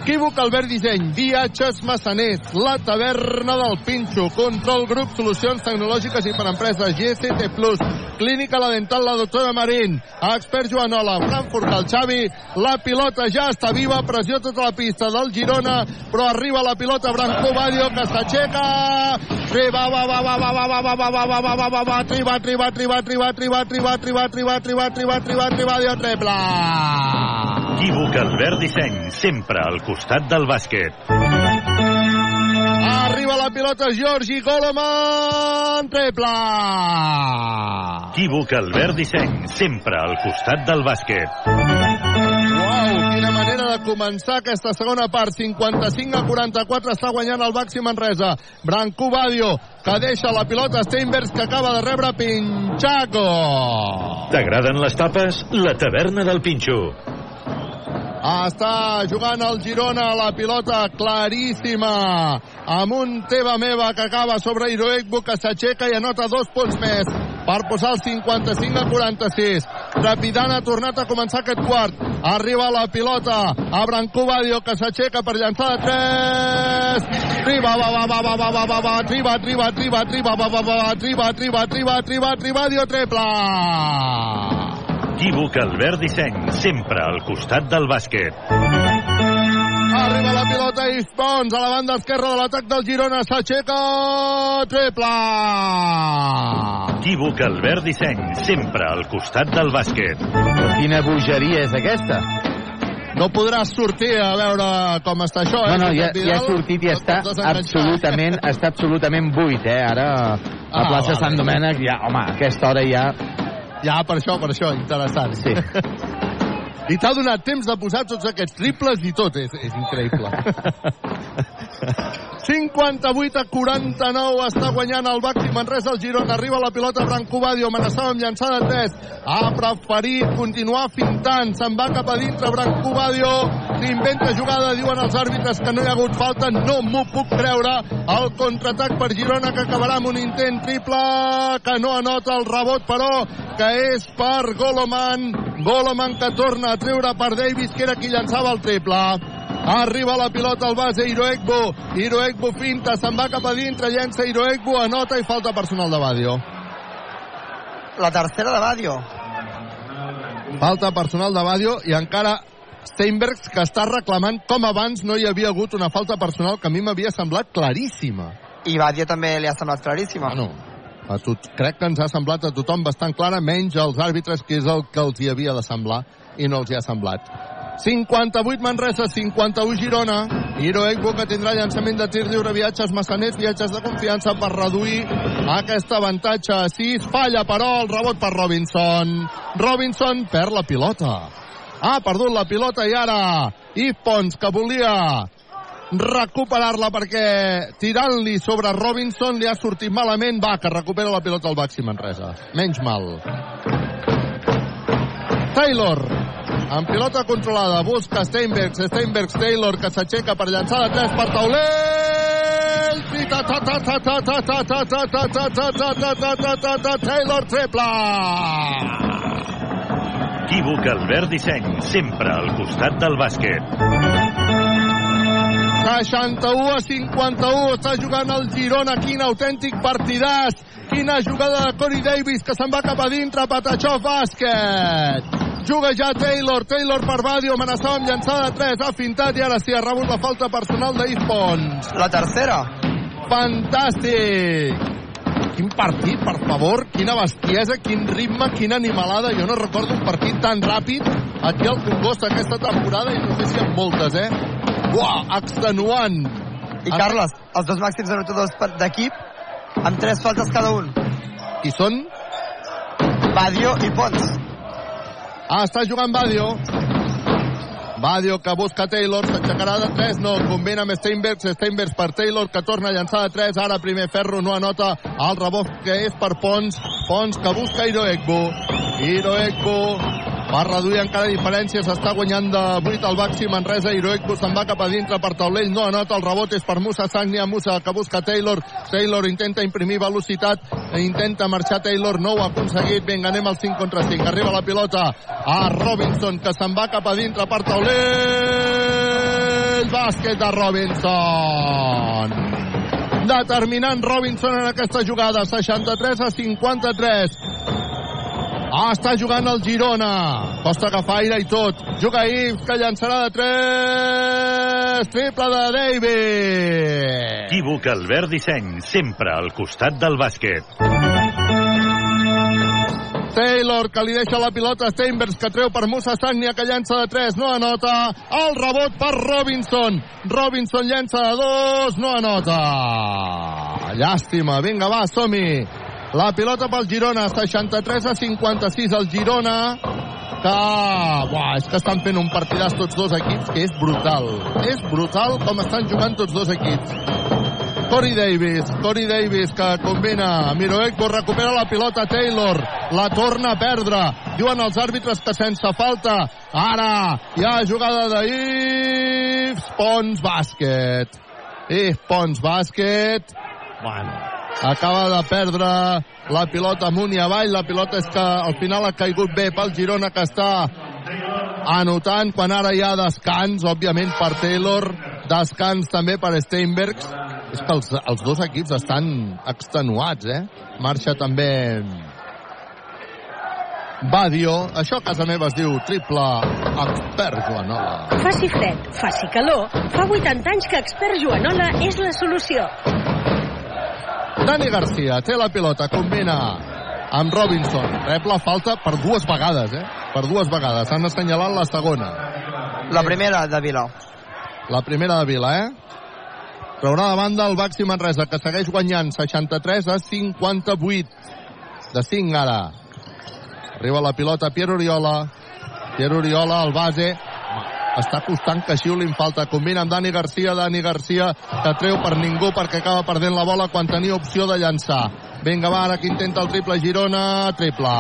[SPEAKER 2] Equívoc Albert Disseny, Viatges Massaners, La Taverna del Pinxo, Control Grup, Solucions Tecnològiques i per Empreses, GCT Plus, Clínica La Dental, la doctora Marín, Expert Joanola, Frankfurt, el Xavi, la pilota ja està viva, pressió tota la pista del Girona, però arriba la pilota Branco Badio, que s'aixeca, triba, va, va, va, va, va, va, va, va, va, va, va, va, va, va, triba, triba, triba, triba, triba, triba, triba, triba, triba, triba, triba, triba, dio triple.
[SPEAKER 7] Equívoc Albert Disseny, sempre al costat del bàsquet.
[SPEAKER 2] Arriba la pilota Georgi Goleman, triple!
[SPEAKER 7] Equívoc Albert Disseny, sempre al costat del bàsquet.
[SPEAKER 2] Uau, quina manera de començar aquesta segona part. 55 a 44 està guanyant el Baxi Manresa. Branco Badio, que deixa la pilota Steinbergs, que acaba de rebre Pinchaco.
[SPEAKER 7] T'agraden les tapes? La taverna del Pinxo.
[SPEAKER 2] Està jugant el Girona la pilota claríssima amb un teva meva que acaba sobre Iroegbu que s'aixeca i anota dos punts més per posar el 55 a 46 trepidant ha tornat a començar aquest quart. Arriba la pilota a Branco Badio, que s'aixeca per llançar de 3. Triba, va, va, va, va, va, va, va, va, triba, triba, triba, triba, va, va, va, va, triba, triba, triba, triba, tribadio, triple.
[SPEAKER 7] Equívoc Albert Disseny, sempre al costat del bàsquet.
[SPEAKER 2] Arriba la pilota i Pons a la banda esquerra de l'atac del Girona. S'aixeca. Triple.
[SPEAKER 7] Equívoc Albert Disseny, sempre al costat del bàsquet.
[SPEAKER 1] Quina bogeria és aquesta?
[SPEAKER 2] No podràs sortir a veure com està això, eh?
[SPEAKER 1] No, no, ja, ja ha sortit i
[SPEAKER 2] No
[SPEAKER 1] està absolutament, està absolutament buit, eh? Ara, a
[SPEAKER 2] Ah,
[SPEAKER 1] plaça
[SPEAKER 2] vale.
[SPEAKER 1] Sant Domènec, ja, home, a aquesta hora ja...
[SPEAKER 2] Ja, per això, per això, interessant.
[SPEAKER 1] Sí.
[SPEAKER 2] I t'ha donat temps de posar tots aquests triples i tot, és, és increïble. 58 a 49 està guanyant el Baxi Manresa el Girona arriba la pilota Branco Badio amenaçava amb llançada de 3 ha preferit continuar fintant se'n va cap a dintre Branco Badio s'inventa jugada diuen els àrbitres que no hi ha hagut falta no m'ho puc creure. El contraatac per Girona que acabarà amb un intent triple que no anota el rebot però que és per Goloman. Goloman que torna a treure per Davis que era qui llançava el triple Arriba la pilota al base Iroegbo. Iroegbo finta, se'n va cap a dintre, llença Iroegbo, anota i falta personal de Badio.
[SPEAKER 3] La tercera de Badio.
[SPEAKER 2] Falta personal de Badio i encara Steinbergs que està reclamant com abans no hi havia hagut una falta personal que a mi m'havia semblat claríssima.
[SPEAKER 3] I Badio també li ha semblat claríssima.
[SPEAKER 2] Bueno, a tot, crec que ens ha semblat a tothom bastant clara, menys als àrbitres, que és el que els hi havia de semblar, i no els hi ha semblat. 58 Manresa, 51 Girona. Hiro Egbo que tindrà llançament de tir lliure, viatges massaners, viatges de confiança per reduir aquest avantatge a 6. Falla, però, el rebot per Robinson. Robinson perd la pilota. Ha perdut la pilota i ara Yves Pons, que volia recuperar-la perquè tirant-li sobre Robinson li ha sortit malament. Va, que recupera la pilota al Baxi Manresa. Menys mal. Taylor, amb pilota controlada, busca Steinbergs, Steinbergs, Taylor, que s'aixeca per llançar de 3 per taulell. I ta ta ta ta ta ta ta ta ta ta ta ta ta ta ta ta ta ta Taylor triple.
[SPEAKER 7] Equívoc Albert Disseny, sempre al costat del bàsquet.
[SPEAKER 2] 61 a 51 està jugant el Girona quin autèntic partidàs quina jugada de Corey Davis que se'n va cap a dintre Patachó bàsquet juga ja Taylor Taylor per Badio amenaçava amb llançada de 3 ha fintat i ara sí ha rebut la falta personal d'Yves Pons
[SPEAKER 3] la tercera
[SPEAKER 2] fantàstic quin partit, per favor, quina bestiesa, quin ritme, quina animalada. Jo no recordo un partit tan ràpid aquí al Congost aquesta temporada i no sé si en moltes, eh? Uah, extenuant.
[SPEAKER 3] I Carles, els dos màxims anotadors d'equip amb tres faltes cada un.
[SPEAKER 2] Qui són?
[SPEAKER 3] Badio i Pons.
[SPEAKER 2] Ah, està jugant Badio. Badio que busca Taylor, s'aixecarà de 3, no, combina amb Steinbergs, Steinbergs per Taylor, que torna a llançar de 3, ara primer Ferro no anota el rebot que és per Pons, Pons que busca Hiroegbo, Hiroegbo va reduir encara diferències, està guanyant de 8 al Baxi Manresa, Hiroegbo se'n va cap a dintre per taulell, no anota el rebot, és per Musa Sagnia, Musa que busca Taylor, Taylor intenta imprimir velocitat, intenta marxar Taylor, no ho ha aconseguit, vinga, anem al 5 contra 5, arriba la pilota a Robinson, que se'n va cap a dintre per taulell, bàsquet de Robinson. Determinant Robinson en aquesta jugada 63 a 53 Ah, està jugant el Girona. Costa agafar aire i tot. Juga Ives, que llançarà de 3. Triple de Davis.
[SPEAKER 7] Equívoc Albert Disseny, sempre al costat del bàsquet.
[SPEAKER 2] Taylor, que li deixa la pilota a Steinbergs, que treu per Musa Sagnia, que llança de 3, no anota. El rebot per Robinson. Robinson llença de 2, no anota. Llàstima. Vinga, va, som-hi. La pilota pel Girona, 63 a 56 el Girona, que... Buah, és que estan fent un partidàs tots dos equips que és brutal. És brutal com estan jugant tots dos equips. Corey Davis, Corey Davis que combina, Miroekbo recupera la pilota Taylor, la torna a perdre, diuen els àrbitres que sense falta, ara hi ha jugada de Yves Pons bàsquet. Yves Pons bàsquet, bueno, acaba de perdre la pilota amunt i avall. La pilota és que al final ha caigut bé pel Girona que està anotant quan ara hi ha descans, òbviament per Taylor, descans també per Steinbergs. És que els, els dos equips estan extenuats, eh? Marxa també Badio. Això a casa meva es diu triple expert Joanola.
[SPEAKER 8] Faci fred, faci calor. Fa 80 anys que Expert Joanola és la solució.
[SPEAKER 2] Dani Garcia té la pilota, combina amb Robinson. Rep la falta per dues vegades, eh? Per dues vegades. Han assenyalat la segona.
[SPEAKER 3] La primera de Vila.
[SPEAKER 2] La primera de Vila, eh? Traurà de banda el Baxi Manresa, que segueix guanyant 63 a 58. De 5 ara. Arriba la pilota Pierre Oriola. Pierre Oriola, al base. Està costant que xiulin falta. Combina amb Dani Garcia. Dani Garcia que treu per ningú perquè acaba perdent la bola quan tenia opció de llançar. Vinga, va, ara que intenta el triple Girona. Triple.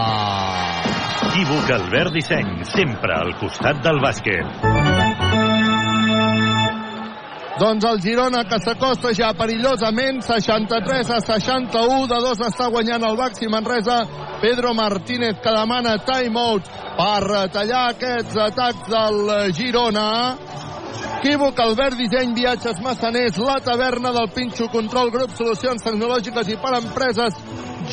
[SPEAKER 7] Equívoc Albert Disseny, sempre al costat del bàsquet.
[SPEAKER 2] Doncs el Girona que s'acosta ja perillosament, 63 a 61, de dos està guanyant el Baxi Manresa, Pedro Martínez que demana timeout per tallar aquests atacs del Girona. Equívoc, Albert Disseny, Viatges Massaners, la taverna del Pinxo Control, grup Solucions Tecnològiques i per Empreses,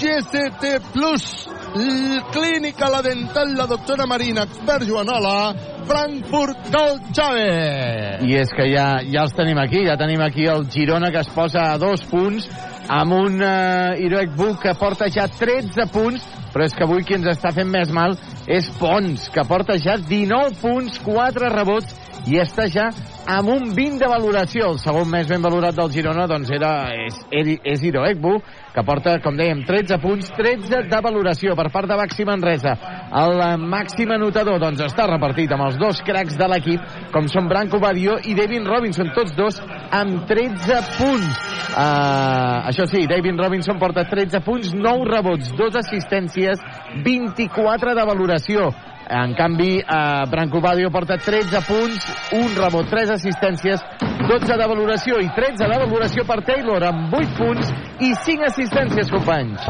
[SPEAKER 2] GCT Plus, Clínica La Dental, la doctora Marina, expert Joanola, Frankfurt del Xave.
[SPEAKER 1] I és que ja, ja els tenim aquí, ja tenim aquí el Girona que es posa a dos punts amb un uh, Iroek Buc que porta ja 13 punts, però és que avui qui ens està fent més mal és Pons, que porta ja 19 punts, 4 rebots i està ja amb un 20 de valoració. El segon més ben valorat del Girona doncs era, és, és Iroekbu, que porta, com dèiem, 13 punts, 13 de valoració per part de Baxi Manresa. El màxim anotador doncs està repartit amb els dos cracs de l'equip, com són Branco Badio i David Robinson, tots dos amb 13 punts. Uh, això sí, David Robinson porta 13 punts, 9 rebots, 2 assistències, 24 de valoració. En canvi, eh, Branco Badio porta 13 punts, un rebot, 3 assistències, 12 de valoració i 13 de valoració per Taylor amb 8 punts i 5 assistències, companys.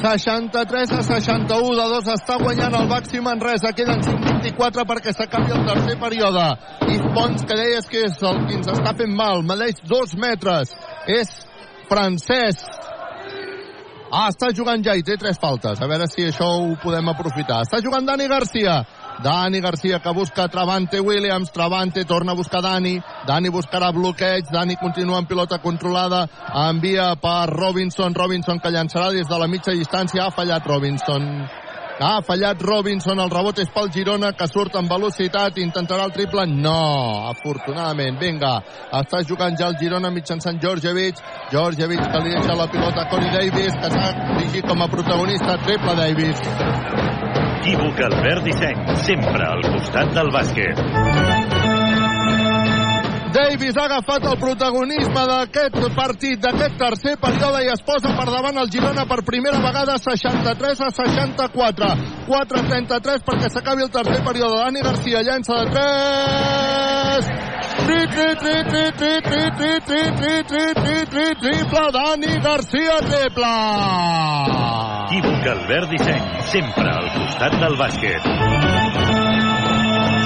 [SPEAKER 2] 63 a 61 de 2 està guanyant el Baxi Manresa queden 5-24 perquè s'acabi el tercer període. I Pons que deies que és el que ens està fent mal medeix 2 metres. És francès Ah, està jugant ja i té tres faltes. A veure si això ho podem aprofitar. Està jugant Dani Garcia. Dani Garcia que busca Travante Williams. Travante torna a buscar Dani. Dani buscarà bloqueig. Dani continua en pilota controlada. Envia per Robinson. Robinson que llançarà des de la mitja distància. Ha fallat Robinson. Ha fallat Robinson, el rebot és pel Girona, que surt amb velocitat, intentarà el triple, no, afortunadament, vinga, està jugant ja el Girona mitjançant Georgievich, Georgievich que li deixa la pilota a Corey Davis, que s'ha dirigit com a protagonista, triple Davis.
[SPEAKER 7] Equívoc Albert Disseny, sempre al costat del bàsquet.
[SPEAKER 2] Davis ha agafat el protagonisme d'aquest partit, d'aquest tercer període i es posa per davant el Girona per primera vegada 63 a 64. 4-33 perquè s'acabi el tercer període. Dani Garcia llença de 3. Tri, tri, tri, tri, tri, tri, tri, tri, tri, tri, tri, tri, triple Dani Garcia, triple!
[SPEAKER 7] Equívoc Albert Disseny, sempre al costat del bàsquet.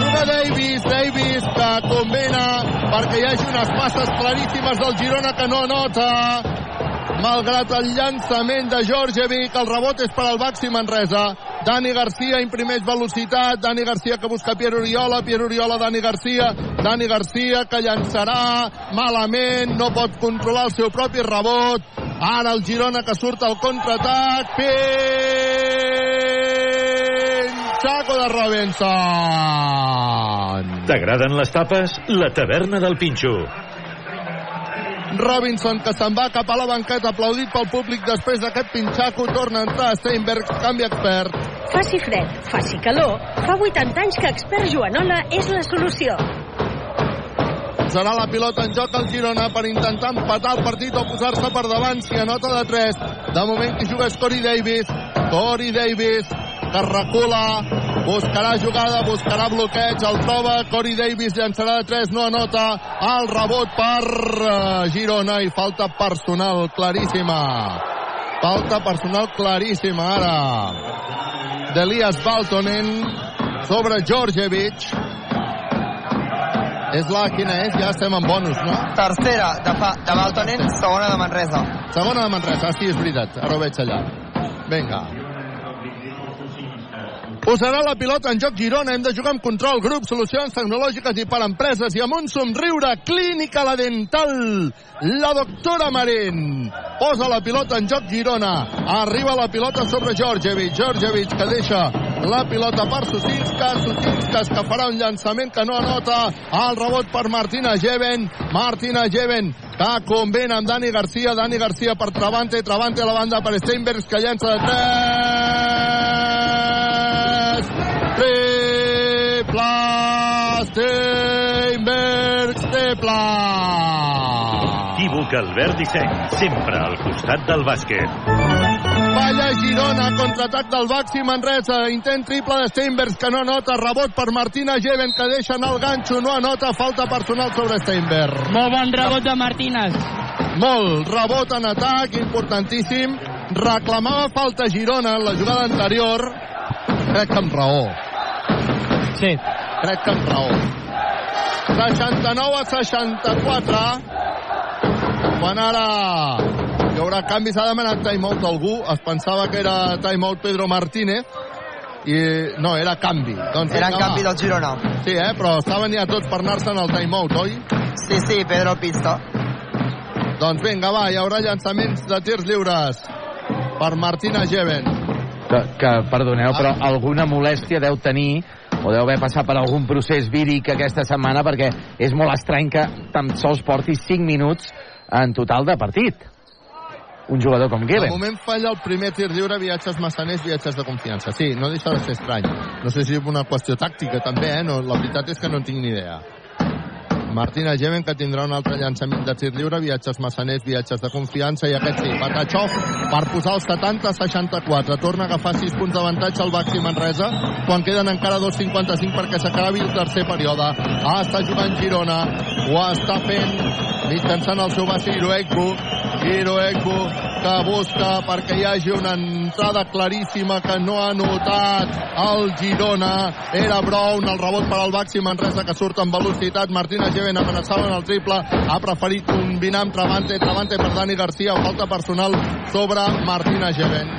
[SPEAKER 2] Juga Davis, Davis que combina perquè hi hagi unes passes claríssimes del Girona que no nota. Malgrat el llançament de Georgievic, el rebot és per al Baxi Manresa. Dani Garcia imprimeix velocitat, Dani Garcia que busca Pierre Oriola, Pierre Oriola, Dani Garcia, Dani Garcia que llançarà malament, no pot controlar el seu propi rebot. Ara el Girona que surt al contraatac, Pinxaco de Robinson.
[SPEAKER 7] T'agraden les tapes? La taverna del Pinxo.
[SPEAKER 2] Robinson que se'n va cap a la banqueta aplaudit pel públic després d'aquest pinxaco torna a entrar Steinberg, canvi expert
[SPEAKER 8] Faci fred, faci calor. Fa 80 anys que Expert Joanola és la solució.
[SPEAKER 2] serà la pilota en joc al Girona per intentar empatar el partit o posar-se per davant si anota de 3 de moment qui juga és Corey Davis Corey Davis que recula buscarà jugada, buscarà bloqueig, el troba, Corey Davis llançarà de 3, no anota, el rebot per uh, Girona i falta personal claríssima. Falta personal claríssima ara. D'Elias Baltonen sobre Georgievich. És la, quina és? Ja estem en bonus, no?
[SPEAKER 3] Tercera de, fa, de Baltonen, segona de Manresa.
[SPEAKER 2] Segona de Manresa, sí, és veritat. Ara ho veig allà. Vinga. Posarà la pilota en joc Girona. Hem de jugar amb control, grup, solucions tecnològiques i per empreses i amb un somriure. Clínica La Dental. La doctora Marín. Posa la pilota en joc Girona. Arriba la pilota sobre Georgievich. Georgievich que deixa la pilota per Susinskas. Susinskas que farà un llançament que no anota. El rebot per Martina Jeven. Martina Jeven que combina amb Dani Garcia. Dani Garcia per Travante. Travante a la banda per Steinbergs que llença de 3. Triple Steinbergs, triple!
[SPEAKER 7] Equívoc Albert Disseny, sempre al costat del bàsquet.
[SPEAKER 2] Falla Girona, contraatac del Baxi Manresa, intent triple de Steinbergs que no anota, rebot per Martina Jeven que deixa anar el ganxo, no anota, falta personal sobre Steinberg.
[SPEAKER 4] Molt bon rebot de Martínez.
[SPEAKER 2] Molt, rebot en atac, importantíssim. Reclamava falta Girona en la jugada anterior. Crec que amb raó.
[SPEAKER 4] Sí.
[SPEAKER 2] Crec que amb raó. 69 a 64. Quan ara hi haurà canvis, ha demanat timeout algú. Es pensava que era timeout Pedro Martínez i no, era canvi. Doncs,
[SPEAKER 3] Era
[SPEAKER 2] vinga,
[SPEAKER 3] en canvi
[SPEAKER 2] va.
[SPEAKER 3] del Girona.
[SPEAKER 2] Sí, eh? però estaven ja tots per anar-se en el timeout, oi?
[SPEAKER 3] Sí, sí, Pedro Pista.
[SPEAKER 2] Doncs vinga, va, hi haurà llançaments de tirs lliures per Martina Jeven.
[SPEAKER 1] Que, que perdoneu, però alguna molèstia deu tenir o deu haver passat per algun procés víric aquesta setmana perquè és molt estrany que tan sols porti 5 minuts en total de partit. Un jugador com
[SPEAKER 2] De
[SPEAKER 1] Geben.
[SPEAKER 2] moment falla el primer tir lliure, viatges massaners, viatges de confiança. Sí, no deixa de ser estrany. No sé si és una qüestió tàctica també, eh? No, la veritat és que no en tinc ni idea. Martina Gemen, que tindrà un altre llançament de tir lliure, viatges massaners, viatges de confiança, i aquest sí, Patachov, per posar els 70-64. Torna a agafar 6 punts d'avantatge al Baxi Manresa, quan queden encara 2.55 perquè s'acabi el tercer període. Ah, està jugant Girona, ho està fent mitjançant el seu base Iroekbu, Iroekbu, que busca perquè hi hagi una entrada claríssima que no ha notat el Girona. Era Brown, el rebot per al Baxi Manresa que surt amb velocitat. Martina Geven amenaçava en el triple. Ha preferit combinar amb Travante. Travante per Dani Garcia. Falta personal sobre Martina Geven.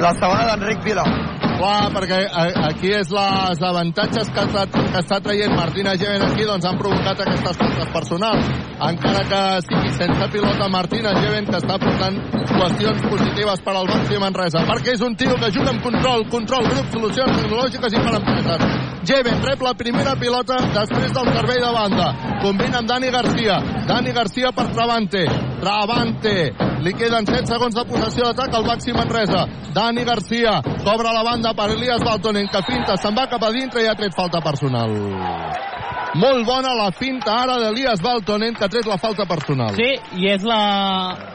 [SPEAKER 3] La segona d'Enric Vila.
[SPEAKER 2] Clar, perquè a- aquí és les avantatges que està, que està traient Martina Geven aquí, doncs han provocat aquestes faltes personals. Encara que sigui sense pilota Martina Geven, que està portant qüestions positives per al Baxi Manresa, perquè és un tio que juga amb control, control, grup, solucions tecnològiques i per empreses. Geven rep la primera pilota després del servei de banda. Combina amb Dani Garcia. Dani Garcia per Travante. Travante. Li queden 7 segons de possessió d'atac al Baxi Manresa. Dani Garcia cobra la banda per Elias Baltonen, que finta, se'n va cap a dintre i ha tret falta personal. Molt bona la finta ara d'Elias Baltonen, que ha tret la falta personal.
[SPEAKER 4] Sí, i és la,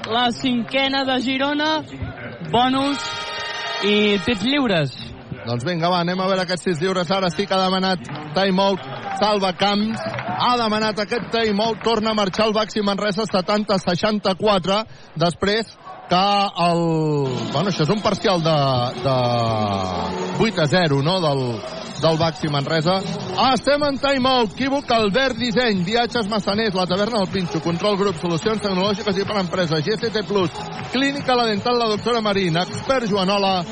[SPEAKER 4] la cinquena de Girona, bonus i tirs lliures.
[SPEAKER 2] Doncs vinga, va, anem a veure aquests sis lliures. Ara sí que ha demanat timeout Salva Camps. Ha demanat aquest timeout. Torna a marxar el Baxi Manresa 70-64. Després que el... Bueno, això és un parcial de, de 8 a 0, no?, del, del Baxi Manresa. Ah, estem en timeout. Equívoc, Albert Disseny, Viatges Massaners, la taverna del Pinxo, Control Grup, Solucions Tecnològiques i per Empreses, GCT Plus, Clínica La Dental, la doctora Marina, Expert Joanola,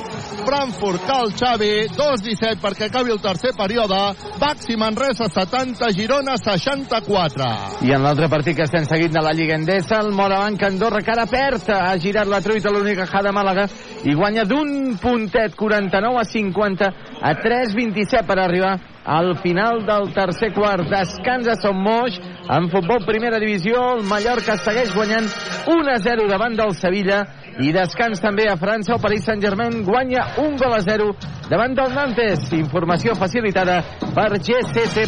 [SPEAKER 2] Frankfurt, Cal Xavi, 2-17 perquè acabi el tercer període, Baxi Manresa 70, Girona 64.
[SPEAKER 1] I en l'altre partit que estem seguint de la Lliga Endesa, el Morabanc Andorra, que ara perd, ha girat la truita l'única de Màlaga i guanya d'un puntet, 49 a 50, a 3-27 per arribar al final del tercer quart. Descans a Son Moix, en futbol primera divisió, el Mallorca segueix guanyant 1 a 0 davant del Sevilla i descans també a França, el Paris Saint-Germain guanya un gol a 0 davant del Nantes. Informació facilitada per GCT+.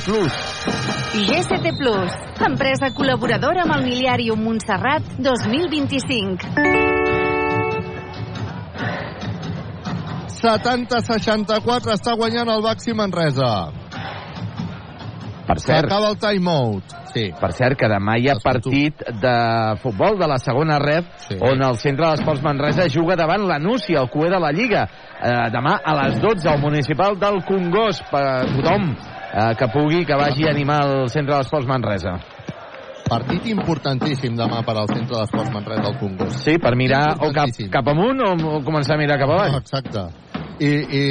[SPEAKER 10] GCT Plus, empresa col·laboradora amb el Miliàrium Montserrat 2025.
[SPEAKER 2] 70-64 està guanyant el Baxi Manresa.
[SPEAKER 1] Per cert,
[SPEAKER 2] Acaba el timeout. Sí.
[SPEAKER 1] per cert, que demà hi ha partit de futbol de la segona ref,
[SPEAKER 2] Sí.
[SPEAKER 1] on el centre d'esports Manresa juga davant la Núcia, el cué de la Lliga. Eh, demà a les 12 al municipal del Congost, per tothom eh, que pugui, que vagi a animar el centre d'esports Manresa.
[SPEAKER 2] Partit importantíssim demà per al Centre d'Esports Manresa del Congost.
[SPEAKER 1] Sí, per mirar o cap, cap amunt o, o començar a mirar cap avall.
[SPEAKER 2] Exacte. I, i,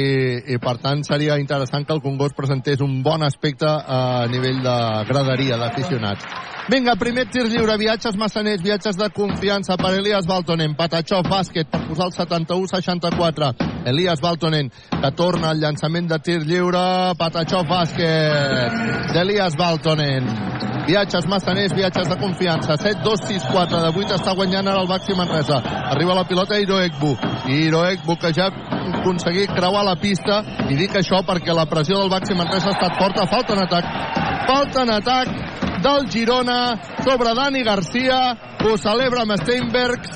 [SPEAKER 2] i per tant seria interessant que el Congost presentés un bon aspecte a nivell de graderia d'aficionats. Vinga, primer tir lliure, viatges massaners, viatges de confiança per Elias Baltonen, Patachó, bàsquet, per posar el 71-64. Elias Baltonen, que torna al llançament de tir lliure, Patachó, bàsquet, d'Elias Baltonen. Viatges massaners, viatges de confiança. 7, 2, 6, 4. De 8 està guanyant ara el Baxi Manresa. Arriba la pilota Iroekbu. Iroekbu que ja ha aconseguit creuar la pista. I dic això perquè la pressió del Baxi Manresa ha estat forta. Falta en atac. Falta en atac del Girona sobre Dani Garcia. Ho celebra amb Steinbergs.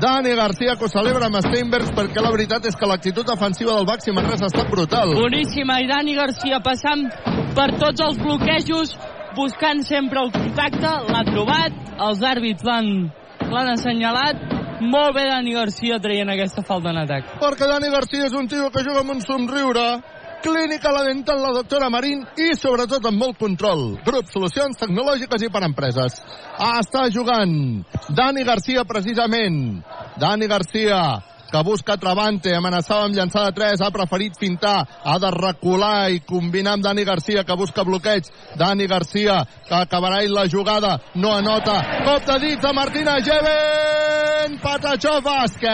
[SPEAKER 2] Dani Garcia que ho celebra amb Steinbergs perquè la veritat és que l'actitud defensiva del Baxi Manresa ha estat brutal.
[SPEAKER 4] Boníssima, i Dani Garcia passant per tots els bloquejos, buscant sempre el contacte, l'ha trobat, els àrbits l'han l'han assenyalat, molt bé Dani Garcia traient aquesta falta en atac.
[SPEAKER 2] perquè Dani Garcia és un tio que juga amb un somriure, clínica la dental la doctora Marín i sobretot amb molt control. Grup Solucions Tecnològiques i per Empreses. Ah, està jugant Dani Garcia precisament. Dani Garcia que busca Travante, amenaçava amb llançar de 3, ha preferit fintar, ha de recular i combinar amb Dani Garcia, que busca bloqueig. Dani Garcia, que acabarà la jugada, no anota. Cop de dits de Martina Geven, Patachó bàsquet.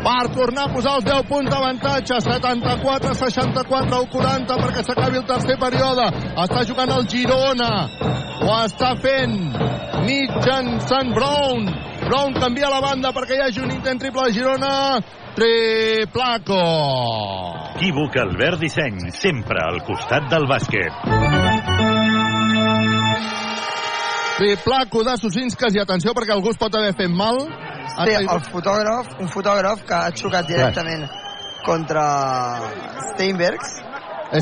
[SPEAKER 2] Per tornar a posar els 10 punts d'avantatge. 74, 64 o 40 perquè s'acabi el tercer període. Està jugant el Girona. Ho està fent mitjançant Brown Brown canvia la banda perquè hi hagi un intent triple de Girona. Triplaco.
[SPEAKER 7] Equívoc Albert Disseny, sempre al costat del bàsquet.
[SPEAKER 2] triplaco de Susinskas i atenció perquè algú es pot haver fet mal.
[SPEAKER 3] Sí, el fotògraf, un fotògraf que ha xocat directament contra Steinbergs.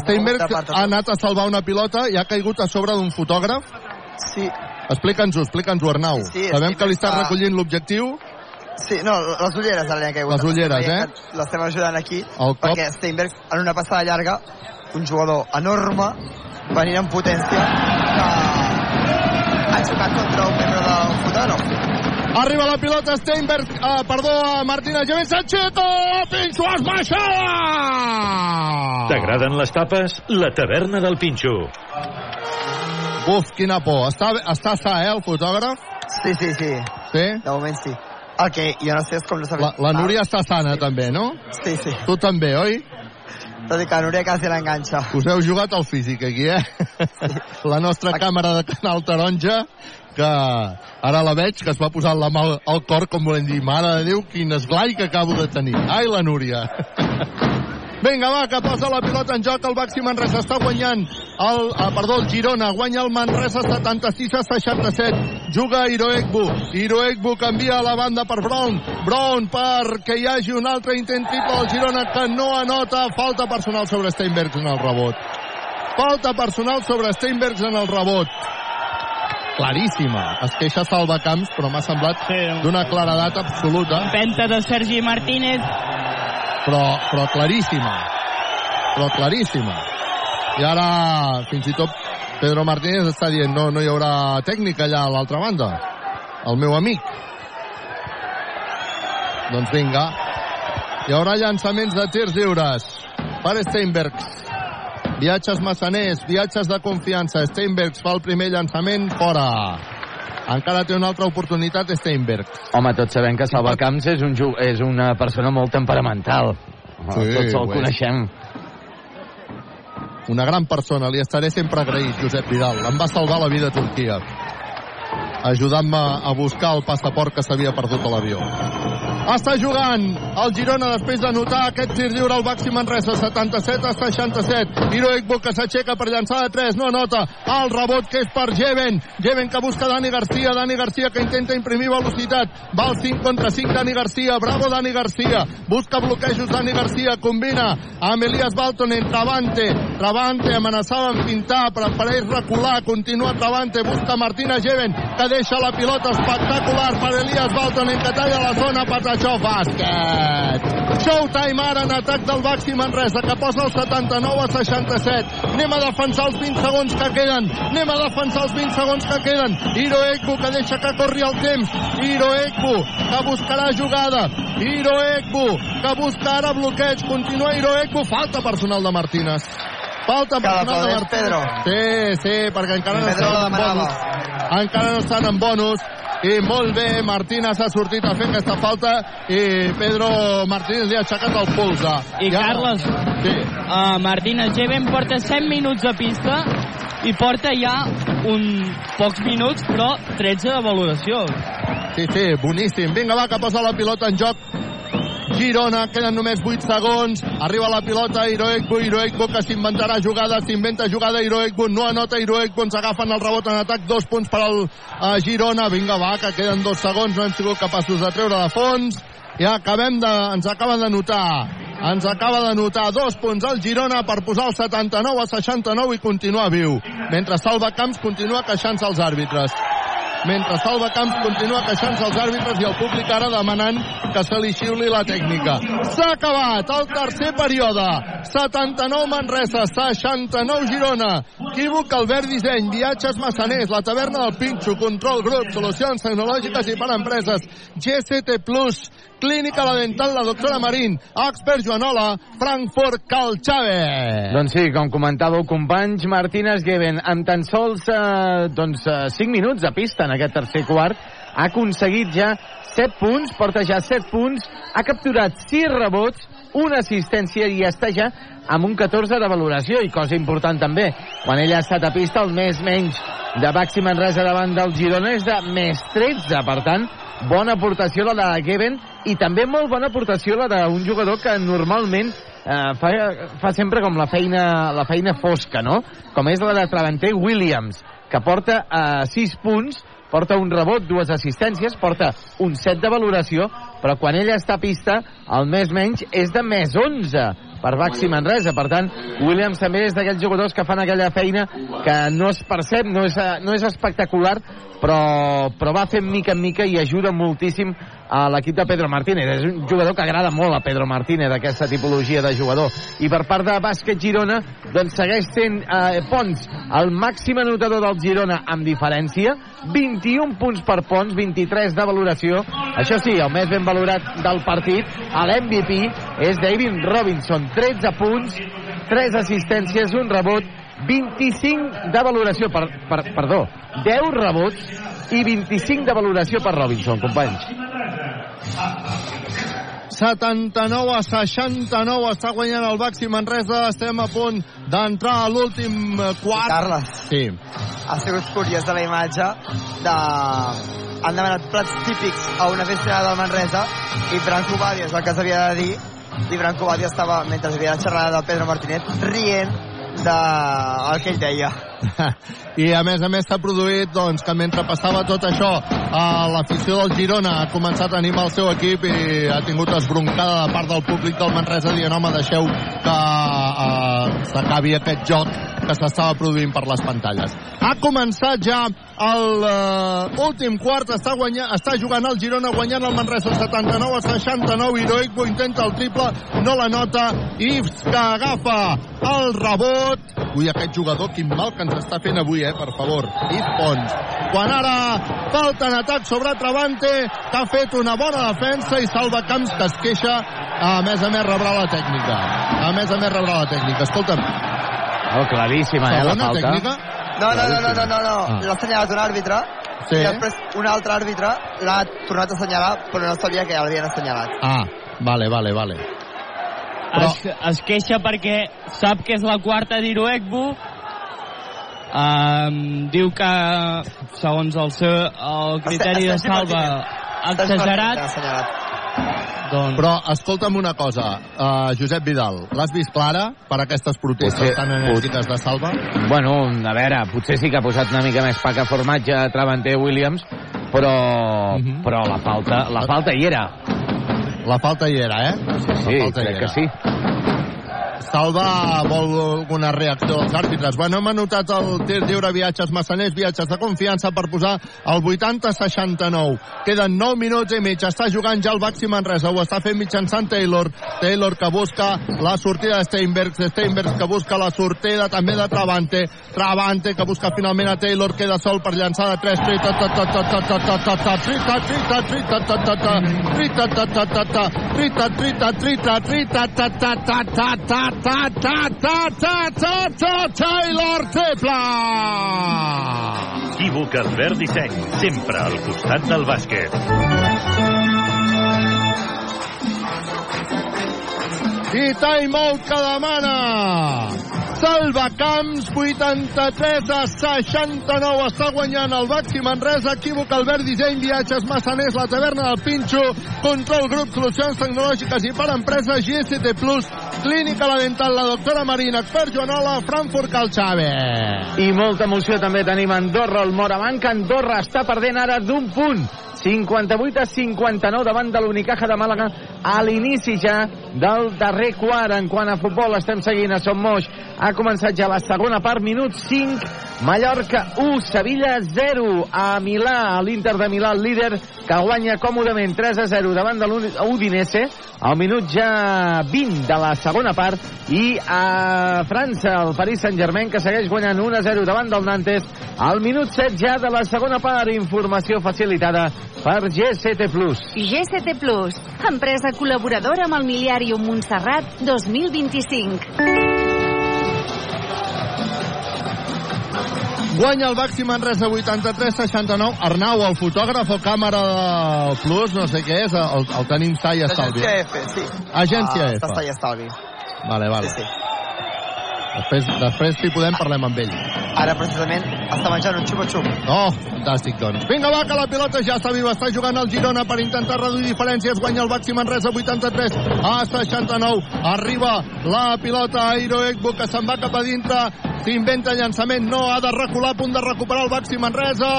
[SPEAKER 2] Steinberg
[SPEAKER 3] Molta part-
[SPEAKER 2] ha anat a salvar una pilota i ha caigut a sobre d'un fotògraf.
[SPEAKER 3] Sí.
[SPEAKER 2] Explica'ns-ho, explica'ns-ho, Arnau.
[SPEAKER 3] Sí,
[SPEAKER 2] Sabem que li estàs
[SPEAKER 3] està-
[SPEAKER 2] recollint l'objectiu.
[SPEAKER 3] Sí, no, les ulleres ara li han caigut.
[SPEAKER 2] Les ulleres, eh?
[SPEAKER 3] L'estem ajudant aquí,
[SPEAKER 2] El cop.
[SPEAKER 3] perquè Steinberg, en una passada llarga, un jugador enorme, venint en potència, que ha xocat contra un membre d'un fotògraf.
[SPEAKER 2] Arriba la pilota Steinberg, uh, perdó, Martina Gemen Sancheto, Pinxo Esmaixada!
[SPEAKER 7] T'agraden les tapes? La taverna del Pinxo.
[SPEAKER 2] Uf, quina por. Està, està sa, eh, el fotògraf?
[SPEAKER 3] Sí, sí, sí.
[SPEAKER 2] Sí?
[SPEAKER 3] De moment sí. El que jo no sé és com no s'ha
[SPEAKER 2] La, la Núria està sana, també, no?
[SPEAKER 3] Sí, sí.
[SPEAKER 2] Tu també, oi?
[SPEAKER 3] Tot i que Núria quasi l'enganxa.
[SPEAKER 2] Us heu jugat al físic, aquí, eh? La nostra càmera de Canal Taronja, que ara la veig, que es va posar la mà al- al cor, com volem dir, mare de Déu, quin esglai que acabo de tenir. Ai, la Núria. Vinga, va, que posa la pilota en joc el Baxi Manresa. Està guanyant el, ah, perdó, el Girona. Guanya el Manresa 76 a 67. Juga Iroekbu. Iroekbu canvia a la banda per Brown. Brown perquè hi hagi un altre intent triple del Girona que no anota. Falta personal sobre Steinbergs en el rebot. Falta personal sobre Steinbergs en el rebot. Claríssima. Es queixa Salvacamps, però m'ha semblat d'una claredat absoluta.
[SPEAKER 4] Penta de Sergi Martínez.
[SPEAKER 2] Però, però claríssima. Però claríssima. I ara, fins i tot, Pedro Martínez està dient no, no hi haurà tècnica allà a l'altra banda. El meu amic. Doncs vinga. Hi haurà llançaments de tirs lliures per Steinbergs. Viatges massaners, viatges de confiança. Steinbergs fa el primer llançament fora. Encara té una altra oportunitat Steinberg.
[SPEAKER 1] Home, tots sabem que Salva Camps és, un, és una persona molt temperamental.
[SPEAKER 2] Sí,
[SPEAKER 1] tots el
[SPEAKER 2] és.
[SPEAKER 1] coneixem.
[SPEAKER 2] Una gran persona, li estaré sempre agraït, Josep Vidal. Em va salvar la vida a Turquia, ajudant-me a buscar el passaport que s'havia perdut a l'avió. Està jugant el Girona després de notar aquest tir lliure al Baxi Manresa, 77 a 67. Iro Ekbo que s'aixeca per llançar de 3, no nota. El rebot que és per Jeven. Jeven que busca Dani Garcia, Dani Garcia que intenta imprimir velocitat. Va al 5 contra 5 Dani Garcia, bravo Dani Garcia. Busca bloquejos Dani Garcia, combina amb Elias Baltonen, Travante. Travante amenaçava en pintar, prefereix recular, continua Travante, busca Martina Jeven que deixa la pilota espectacular per Elias Baltonen que talla la zona, Patachó, bàsquet. Showtime ara en atac del Baxi Manresa que posa el 79 a 67. Anem a defensar els 20 segons que queden. Anem a defensar els 20 segons que queden. Hiro Ekbu que deixa que corri el temps. Hiro Ekbu que buscarà jugada. Hiro Ekbu que busca ara bloqueig. Continua Hiro Ekbu. Falta personal de Martínez. Falta personal de Martínez.
[SPEAKER 3] Pedro.
[SPEAKER 2] Sí, sí, perquè encara no
[SPEAKER 3] Pedro
[SPEAKER 2] estan en bonus. Encara no estan en bonus i molt bé, Martínez ha sortit a fer aquesta falta i Pedro Martínez li ha aixecat el polze.
[SPEAKER 4] I Carles,
[SPEAKER 2] sí.
[SPEAKER 4] uh, Martínez Jeven porta 100 minuts a pista i porta ja un pocs minuts, però 13 de valoració.
[SPEAKER 2] Sí, sí, boníssim. Vinga, va, que posa la pilota en joc. Girona, queden només 8 segons, arriba la pilota Iroekbu, Iroekbu que s'inventarà jugada, s'inventa jugada Iroekbu, no anota Iroekbu, ens agafen el rebot en atac, dos punts per al uh, Girona, vinga va, que queden dos segons, no hem sigut capaços de treure de fons, i acabem de, ens acaben de notar ens acaba de notar dos punts al Girona per posar el 79 a 69 i continuar viu. Mentre Salva Camps continua queixant-se als àrbitres. Mentre Salva Camps continua queixant-se als àrbitres i el públic ara demanant que se li xiuli la tècnica. S'ha acabat el tercer període. 79 Manresa, 69 Girona. Equívoc Albert Disseny, Viatges Massaners, la taverna del Pinxo, Control Grup, Solucions Tecnològiques i per Empreses, GCT Plus, Clínica La Dental, la doctora Marín, Expert Joanola, Frankfurt Calxave.
[SPEAKER 1] Doncs sí, com comentàveu, companys, Martínez Geven, amb tan sols eh, doncs, eh, 5 minuts de pista en aquest tercer quart, ha aconseguit ja 7 punts, porta ja 7 punts, ha capturat 6 rebots, una assistència i està ja amb un 14 de valoració i cosa important també, quan ella ha estat a pista el més menys de Baxi Manresa davant del Girona és de més 13, per tant bona aportació la de Geven i també molt bona aportació la d'un jugador que normalment eh, fa, fa sempre com la feina, la feina fosca, no? Com és la de Travanter Williams, que porta eh, 6 punts, porta un rebot, dues assistències, porta un 7 de valoració, però quan ella està a pista, el més menys és de més 11 per Baxi Manresa. Per tant, Williams també és d'aquells jugadors que fan aquella feina que no es percep, no és, no és espectacular, però, però va fent mica en mica i ajuda moltíssim a l'equip de Pedro Martínez. És un jugador que agrada molt a Pedro Martínez, aquesta tipologia de jugador. I per part de Bàsquet Girona, doncs segueix sent eh, Pons el màxim anotador del Girona amb diferència. 21 punts per Pons, 23 de valoració. Això sí, el més ben valorat del partit, a l'MVP, és David Robinson. 13 punts, 3 assistències, un rebot, 25 de valoració, per, per, perdó, 10 rebots i 25 de valoració per Robinson, companys.
[SPEAKER 2] 79 a 69 està guanyant el Baxi Manresa estem a punt d'entrar a l'últim quart
[SPEAKER 3] Carles.
[SPEAKER 2] sí.
[SPEAKER 3] ha sigut curiós de la imatge de... han demanat plats típics a una festa del Manresa i Branco Badia és el que s'havia de dir i Branco Badia estava, mentre havia la xerrada del Pedro Martínez, rient de el que ell deia
[SPEAKER 2] i a més a més s'ha produït doncs, que mentre passava tot això l'afició del Girona ha començat a animar el seu equip i ha tingut esbroncada de part del públic del Manresa dient home deixeu que uh, s'acabi aquest joc que s'estava produint per les pantalles. Ha començat ja el uh, últim quart està, guanyant, està jugant el Girona guanyant el Manresa 79 a 69 Iroico intenta el triple no la nota Ives que agafa el rebot. Ui aquest jugador quin mal que ens està fent avui eh, per favor Yves Pons quan ara falta en atac sobre Travante que ha fet una bona defensa i salva Camps que es queixa a més a més rebrà la tècnica a més a més rebrà la tècnica escolta'm
[SPEAKER 1] Oh, claríssima, eh, la falta.
[SPEAKER 2] tècnica
[SPEAKER 3] no, no, no, no, no, no, no.
[SPEAKER 2] Ah.
[SPEAKER 3] l'ha assenyalat un àrbitre
[SPEAKER 2] Sí.
[SPEAKER 3] i després un altre àrbitre l'ha tornat a assenyalar però no sabia que ja l'havien assenyalat
[SPEAKER 2] ah, vale, vale, vale
[SPEAKER 4] Però... Es, es queixa perquè sap que és la quarta d'Iroekbu. Um, diu que, segons el seu el criteri de salva, exagerat. Doncs...
[SPEAKER 2] Però escolta'm una cosa, uh, Josep Vidal, l'has vist clara per aquestes protestes
[SPEAKER 1] Potser-
[SPEAKER 2] tan enèrgiques de Salva?
[SPEAKER 1] Bueno, a veure, potser sí que ha posat una mica més pa que formatge a Travanter Williams, però,
[SPEAKER 2] Mhm.
[SPEAKER 1] però la falta, la falta hi era.
[SPEAKER 2] La falta hi era, eh?
[SPEAKER 1] Sí,
[SPEAKER 2] la falta hi
[SPEAKER 1] crec
[SPEAKER 2] era.
[SPEAKER 1] que sí.
[SPEAKER 2] Salva vol alguna reacció dels àrbitres. Bueno, hem anotat el tir lliure viatges massaners, viatges de confiança per posar el 80-69. Queden 9 minuts i mig. Està jugant ja el Baxi Manresa. Ho està fent mitjançant Taylor. Taylor que busca la sortida de Steinbergs. Steinbergs que busca la sortida també de Travante. Travante que busca finalment a Taylor. Queda sol per llançar de 3. Trita, ta, ta, ta, ta, ta, ta, ta, ta, trita, trita, trita, ta, ta, ta, trita, ta, ta, ta, ta, trita, trita, trita, trita, ta, ta, ta, ta, ta, ta, ta, ta, ta, ta, ta, Taylor triple!
[SPEAKER 7] Equívoc Albert Disseny, sempre al costat del bàsquet.
[SPEAKER 2] I timeout que demana Salva Camps, 83 a 69. Està guanyant el Baxi Manresa. Equívoc, Albert Disseny, Viatges, Massaners, la taverna del Pinxo, Control Grup, Solucions Tecnològiques i per Empreses, GST Plus, Clínica La Dental, la doctora Marina, Expert Joanola, Frankfurt Calxave.
[SPEAKER 1] I molta emoció també tenim Andorra, el Morabanc. Andorra està perdent ara d'un punt. 58 a 59 davant de l'Unicaja de Màlaga a l'inici ja del darrer quart en quant a futbol. Estem seguint a Som Moix. Ha començat ja la segona part minut 5 Mallorca 1 Sevilla 0 a Milà a l'Inter de Milà el líder que guanya còmodament 3 a 0 davant de l'Udinese al minut ja 20 de la segona part i a França el Paris Saint-Germain que segueix guanyant 1 a 0 davant del Nantes al minut 7 ja de la segona part informació facilitada per GCT Plus.
[SPEAKER 10] GCT Plus, empresa col·laboradora amb el Miliàrium Montserrat 2025.
[SPEAKER 2] Guanya el Baxi Manresa 83-69. Arnau, el fotògraf o càmera Plus, no sé què és, el, el tenim sa i estalvi.
[SPEAKER 3] Agència F, sí.
[SPEAKER 2] Agència
[SPEAKER 3] Ah,
[SPEAKER 2] F.
[SPEAKER 3] Està i estalvi.
[SPEAKER 2] Vale, vale.
[SPEAKER 3] Sí, sí.
[SPEAKER 2] Després, després si podem, parlem amb ell.
[SPEAKER 3] Ara, precisament, està menjant un xupa-xup.
[SPEAKER 2] Oh, fantàstic, doncs. Vinga, va, que la pilota ja està viva. Està jugant el Girona per intentar reduir diferències. Guanya el Baxi Manresa 83 a 69. Arriba la pilota a Airo Ekbo, que se'n va cap a dintre. S'inventa llançament. No, ha de recular, a punt de recuperar el Baxi Manresa.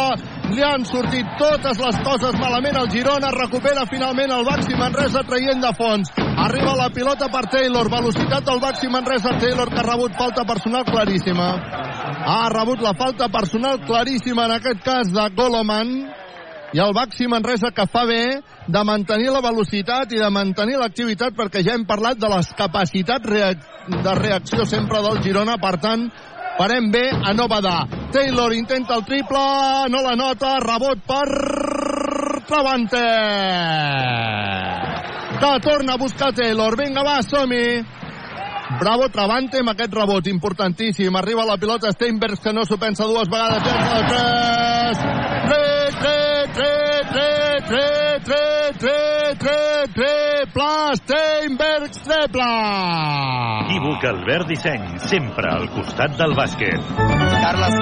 [SPEAKER 2] Li han sortit totes les coses malament al Girona. Recupera finalment el Baxi Manresa traient de fons. Arriba la pilota per Taylor. Velocitat del Baxi Manresa. Taylor que ha rebut falta personal claríssima. Ha rebut la falta personal claríssima en aquest cas de Goloman i el Baxi Manresa que fa bé de mantenir la velocitat i de mantenir l'activitat perquè ja hem parlat de les capacitats de reacció sempre del Girona, per tant farem bé a no badar. Taylor intenta el triple, no la nota, rebot per Travante. Que torna a buscar Taylor. Vinga, va, som-hi. Bravo Travante amb aquest rebot importantíssim. Arriba la pilota Steinbergs que no s'ho pensa dues vegades. Llença de 3. 3, 3, 3, 3, 3, 3, 3, 3, 3, pla Steinbergs triple.
[SPEAKER 7] Equívoc Albert Disseny, sempre al costat del bàsquet.
[SPEAKER 3] Carles,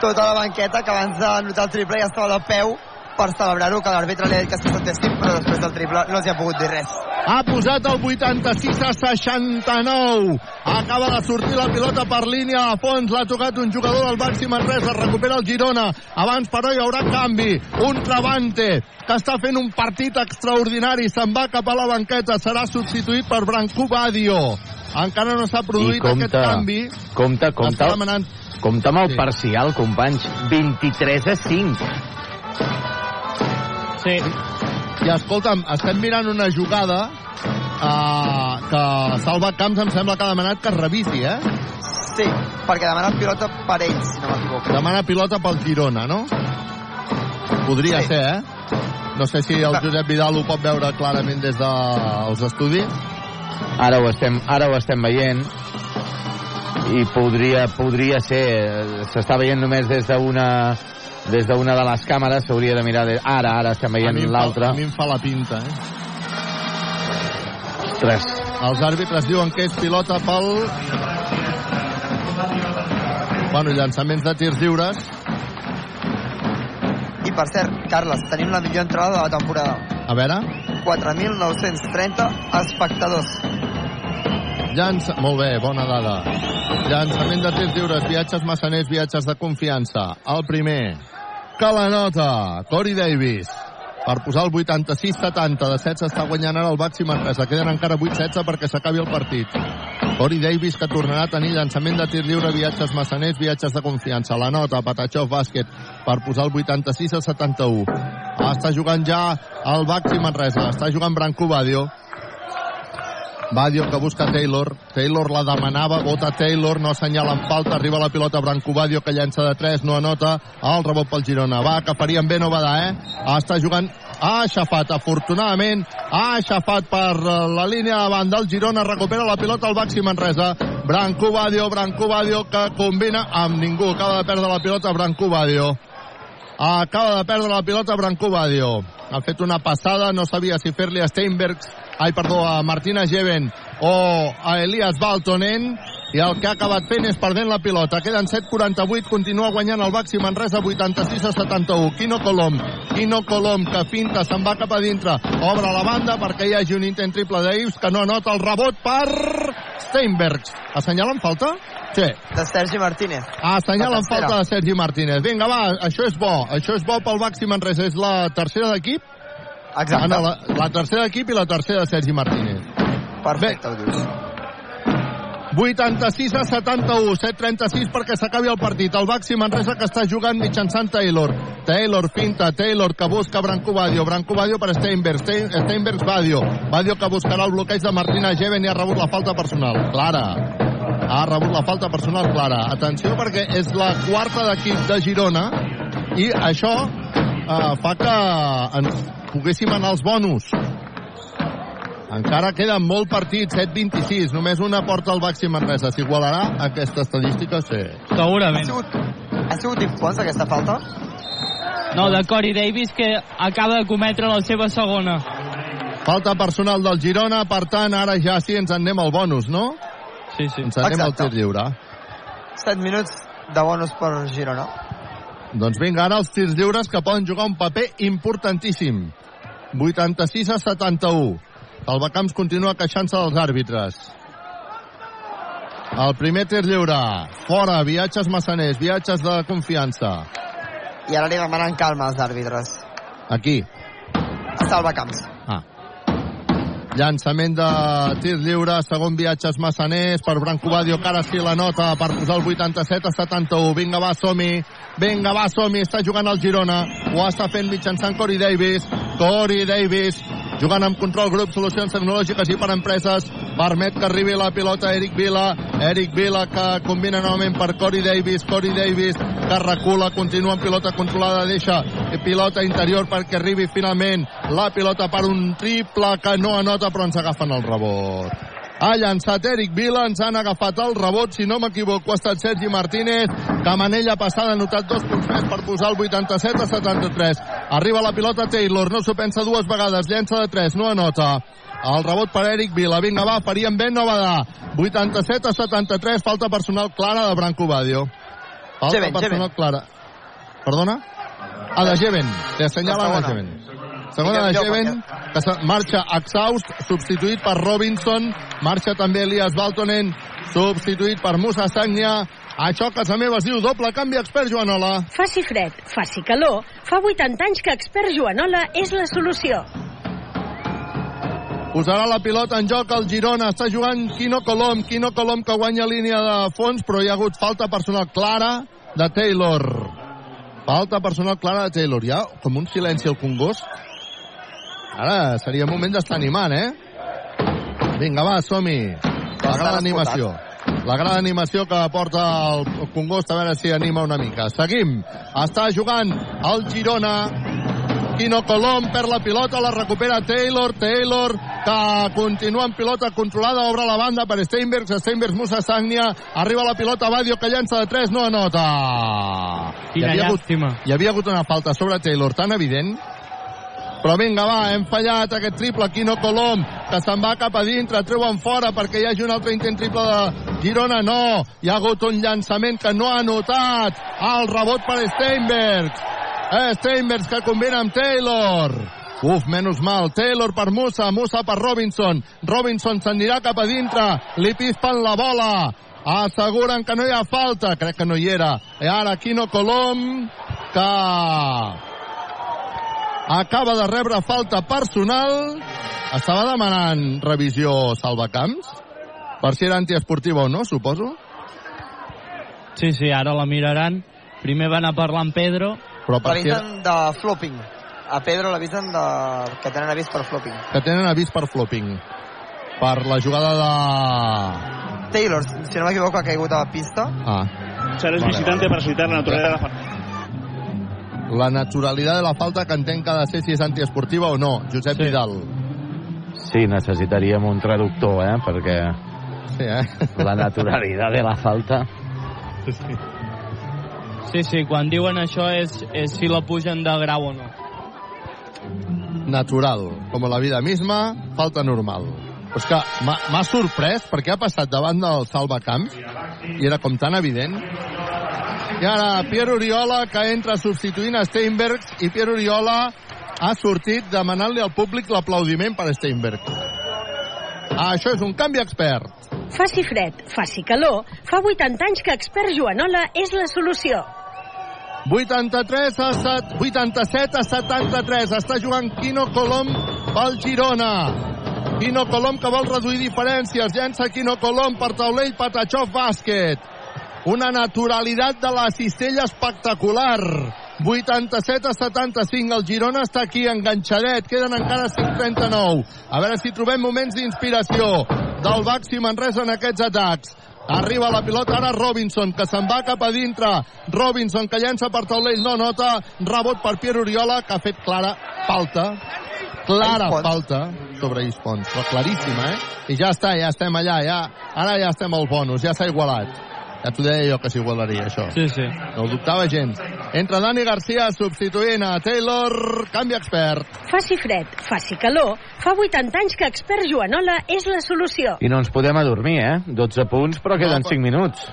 [SPEAKER 3] tota la banqueta que abans de notar el triple ja estava de peu per celebrar-ho, que l'àrbitre li ha dit que se s'entestin, però després del triple no els hi ha pogut dir res.
[SPEAKER 2] Ha posat el 86 a 69. Acaba de sortir la pilota per línia a fons. L'ha tocat un jugador del Baxi Manresa. Recupera el Girona. Abans, però, hi haurà canvi. Un Travante que està fent un partit extraordinari. Se'n va cap a la banqueta. Serà substituït per Branco Badio. Encara no s'ha produït
[SPEAKER 1] compte,
[SPEAKER 2] aquest canvi.
[SPEAKER 1] Compte, compte,
[SPEAKER 2] demanant...
[SPEAKER 1] compte amb el
[SPEAKER 2] Sí.
[SPEAKER 1] parcial, companys. 23 a 5.
[SPEAKER 4] Sí.
[SPEAKER 2] I escolta'm, estem mirant una jugada uh, que Salva Camps em sembla que ha demanat que es revisi, eh?
[SPEAKER 3] Sí, perquè demanen pilota per ells, si no m'equivoco.
[SPEAKER 2] Demana pilota pel Girona, no? Podria
[SPEAKER 3] Sí.
[SPEAKER 2] ser, eh? No sé si el Josep Vidal ho pot veure clarament des dels estudis.
[SPEAKER 1] Ara ho estem, ara ho estem veient i podria, podria ser s'està veient només des d'una des d'una de les càmeres s'hauria de mirar de... ara, ara estem veient l'altra
[SPEAKER 2] A mi em fa la pinta, eh?
[SPEAKER 1] ostres,
[SPEAKER 2] Els àrbitres diuen que és pilota pel... Bueno, llançaments de tirs lliures.
[SPEAKER 3] I per cert, Carles, tenim la millor entrada de la temporada.
[SPEAKER 2] A veure...
[SPEAKER 3] 4.930 espectadors.
[SPEAKER 2] Llança... Molt bé, bona dada. Llançament de tirs lliures, viatges massaners, viatges de confiança. El primer, que la nota, Corey Davis. Per posar el 86-70 de 7 s'està guanyant ara el Baxi Manresa. Queden encara 8-16 perquè s'acabi el partit. Corey Davis que tornarà a tenir llançament de tir lliure, viatges massaners, viatges de confiança. La nota, Patachov bàsquet, per posar el 86 a 71. Està jugant ja el Baxi Manresa. Està jugant Branco Badio. Badio que busca Taylor. Taylor la demanava, vota Taylor, no assenyala en falta, arriba la pilota Branco Badio que llença de 3, no anota, el rebot pel Girona. Va, que farien bé, no va dar, eh? Està jugant, ha aixafat, afortunadament, ha aixafat per eh, la línia davant del Girona, recupera la pilota al Baxi Manresa. Branco Badio, Branco Badio que combina amb ningú, acaba de perdre la pilota Branco Badio. Acaba de perdre la pilota Branco Badio. Ha fet una passada, no sabia si fer-li a Steinbergs, ai, perdó, a Martina Geven o a Elias Baltonen, i el que ha acabat fent és perdent la pilota. Queden 7'48, continua guanyant el Baxi Manresa 86 a 71. Quino Colom, Quino Colom, que finta, se'n va cap a dintre, obre la banda perquè hi hagi un intent triple d'Ives que no anota el rebot per Steinbergs. Assenyalen falta? Sí.
[SPEAKER 3] De Sergi Martínez.
[SPEAKER 2] Assenyalen
[SPEAKER 3] La tercera.
[SPEAKER 2] falta de Sergi Martínez. Vinga, va, això és bo. Això és bo pel Baxi Manresa. És la tercera d'equip?
[SPEAKER 3] Exacte.
[SPEAKER 2] Ah, no, la, la tercera d'equip i la tercera de Sergi Martínez.
[SPEAKER 3] Perfecte, dius.
[SPEAKER 2] 86 a 71, 7-36 perquè s'acabi el partit. El Baxi Manresa que està jugant mitjançant Taylor. Taylor finta, Taylor que busca Branco Badio. Branco Badio per Steinberg. Stein, Steinberg Badio. Badio que buscarà el bloqueig de Martina Geven i ha rebut la falta personal. Clara. Ha rebut la falta personal clara. Atenció perquè és la quarta d'equip de Girona i això eh, fa que ens poguéssim anar als bonus. Encara queden molt partits, 7-26. Només una porta al Baxi Manresa. S'igualarà aquesta estadística? Sí.
[SPEAKER 4] Segurament.
[SPEAKER 3] Ha sigut, ha sigut impons aquesta falta?
[SPEAKER 4] No, de Corey Davis, que acaba de cometre la seva segona.
[SPEAKER 2] Falta personal del Girona, per tant, ara ja sí ens en anem al bonus, no?
[SPEAKER 4] Sí, sí.
[SPEAKER 2] Ens anem al tir lliure.
[SPEAKER 3] 7 minuts de bonus per Girona.
[SPEAKER 2] Doncs vinga, ara els tirs lliures que poden jugar un paper importantíssim. 86 a 71. El Bacamps continua queixant-se dels àrbitres. El primer tir lliure. Fora, viatges massaners, viatges de confiança.
[SPEAKER 3] I ara li demanen calma als àrbitres.
[SPEAKER 2] Aquí.
[SPEAKER 3] Salva camps.
[SPEAKER 2] Ah. Llançament de tir lliure, segon viatges massaners per Branco Badio, que ara sí la nota per posar el 87 a 71. Vinga, va, som-hi. Vinga, va, som-hi. Està jugant el Girona. Ho està fent mitjançant Corey Davis. Corey Davis jugant amb control grup, solucions tecnològiques i per empreses. Permet que arribi la pilota Eric Vila. Eric Vila que combina novament per Corey Davis. Corey Davis que recula, continua amb pilota controlada, deixa pilota interior perquè arribi finalment la pilota per un triple que no anota però ens agafen el rebot. Ha llançat Eric Vila, ens han agafat el rebot, si no m'equivoco, ha estat Sergi Martínez, que Manella passada ha notat dos punts més per posar el 87 a 73. Arriba la pilota Taylor, no s'ho pensa dues vegades, llença de 3, no anota. El rebot per Eric Vila, vinga va, farien bé, no va dar. 87 a 73, falta personal clara de Branco Badio. Falta
[SPEAKER 3] Geven,
[SPEAKER 2] personal
[SPEAKER 3] Geven.
[SPEAKER 2] clara. Perdona? A de Geven, te assenyala
[SPEAKER 3] La
[SPEAKER 2] a de. Geven. Segona de Geven, que marxa exhaust, substituït per Robinson, marxa també Elias Baltonen, substituït per Musa Sagnia, això a casa meva es diu doble canvi expert Joanola.
[SPEAKER 8] Faci fred, faci calor, fa 80 anys que Expert Joanola és la solució.
[SPEAKER 2] Posarà la pilota en joc el Girona, està jugant Quino Colom, Quino Colom que guanya línia de fons, però hi ha hagut falta personal clara de Taylor. Falta personal clara de Taylor. Hi ha com un silenci al Congost. Ara seria moment d'estar animant, eh? Vinga, va, som-hi. La gran animació. La gran animació que porta el Congost, a veure si anima una mica. Seguim. Està jugant el Girona. Quino Colom perd la pilota, la recupera Taylor, Taylor que continua amb pilota controlada, obre la banda per Steinbergs, Steinbergs Musa Sagnia, arriba la pilota Badio que llança de 3, no anota.
[SPEAKER 4] Quina
[SPEAKER 2] hi, havia hagut,
[SPEAKER 4] llàstima.
[SPEAKER 2] hi havia hagut una falta sobre Taylor tan evident però vinga, va, hem fallat aquest triple. Quino Colom, que se'n va cap a dintre, treuen fora perquè hi hagi un altre intent triple de Girona. No, hi ha hagut un llançament que no ha anotat. El rebot per Steinbergs. Eh, Steinbergs que combina amb Taylor. Uf, menys mal. Taylor per Musa, Musa per Robinson. Robinson s'anirà cap a dintre. Li pispen la bola. Asseguren que no hi ha falta. Crec que no hi era. I ara Quino Colom, que acaba de rebre falta personal. Estava demanant revisió Salvacamps? Per si era antiesportiva o no, suposo.
[SPEAKER 4] Sí, sí, ara la miraran. Primer van a parlar amb Pedro.
[SPEAKER 2] Però per si
[SPEAKER 3] de flopping. A Pedro l'avisen de... que tenen avís per flopping.
[SPEAKER 2] que tenen avís per flopping. Per la jugada de...
[SPEAKER 3] Taylor, si no m'equivoco, ha caigut a la pista.
[SPEAKER 2] Ah.
[SPEAKER 9] Es
[SPEAKER 2] Vale,
[SPEAKER 9] visitante para solicitar la naturalidad de la.
[SPEAKER 2] La naturalitat de la falta que entenc que ha de ser si és antiesportiva o no. Josep
[SPEAKER 1] Sí.
[SPEAKER 2] Vidal.
[SPEAKER 1] Sí, necessitaríem un traductor, eh? Perquè
[SPEAKER 2] Sí, eh?
[SPEAKER 1] la naturalitat de la falta...
[SPEAKER 4] Sí, sí, quan diuen això és, és si la pugen de grau o no.
[SPEAKER 2] Natural. Com la vida misma, falta normal. Però és que m'ha m'ha sorprès perquè ha passat davant del salvacamps i era com tan evident. I ara Pierre Oriola que entra substituint a Steinbergs i Pierre Oriola ha sortit demanant-li al públic l'aplaudiment per Steinberg. Ah, això és un canvi expert.
[SPEAKER 8] Faci fred, faci calor, fa 80 anys que Expert Joanola és la solució.
[SPEAKER 2] 83 a 7, 87 a 73. Està jugant Quino Colom pel Girona. Quino Colom que vol reduir diferències. Llença Quino Colom per taulell Patachov bàsquet. Una naturalitat de la cistella espectacular. 87 a 75. El Girona està aquí enganxadet. Queden encara 5.39. A veure si trobem moments d'inspiració del Baxi Manresa en aquests atacs. Arriba la pilota ara Robinson, que se'n va cap a dintre. Robinson, que llença per taulell, no nota. Rebot per Pierre Oriola, que ha fet clara falta. Clara falta sobre Ispons, però claríssima, eh? I ja està, ja estem allà, ja. Ara ja estem al bonus, ja s'ha igualat. Ja t'ho deia jo que s'igualaria, això.
[SPEAKER 4] Sí, sí.
[SPEAKER 2] No ho dubtava gens. Entra Dani Garcia substituint a Taylor, canvi expert.
[SPEAKER 8] Faci fred, faci calor, fa 80 anys que Expert Joanola és la solució.
[SPEAKER 1] I no ens podem adormir, eh? 12 punts, però queden 5 minuts.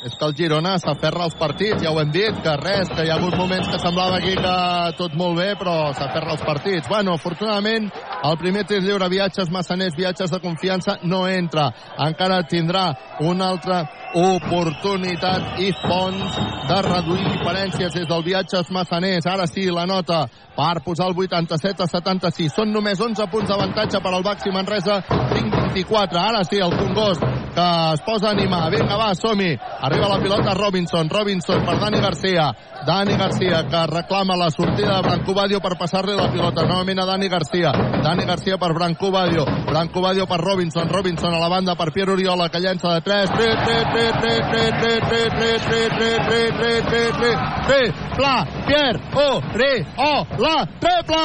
[SPEAKER 2] És que el Girona s'aferra als partits, ja ho hem dit, que res, que hi ha hagut moments que semblava aquí que tot molt bé, però s'aferra als partits. Bueno, afortunadament, el primer tir lliure, viatges massaners, viatges de confiança, no entra. Encara tindrà una altra oportunitat i fonts de reduir diferències des del viatges massaners. Ara sí, la nota per posar el 87 a 76. Són només 11 punts d'avantatge per al Baxi Manresa, 5-24. Ara sí, el Congost que es posa a animar. Vinga, va, som-hi. Arriba la pilota Robinson. Robinson per Dani Garcia. Dani Garcia que reclama la sortida de Branco Badio per passar-li la pilota. Novament a Dani Garcia. Dani Garcia per Branco Badio. Branco Badio per Robinson. Robinson a la banda per Pierre Oriola que llença de 3. 3, 3, 3, 3, 3, 3, 3, 3, 3, 3, 3, 3, 3, 3, Pla, Pierre, O, Re, O, La, triple!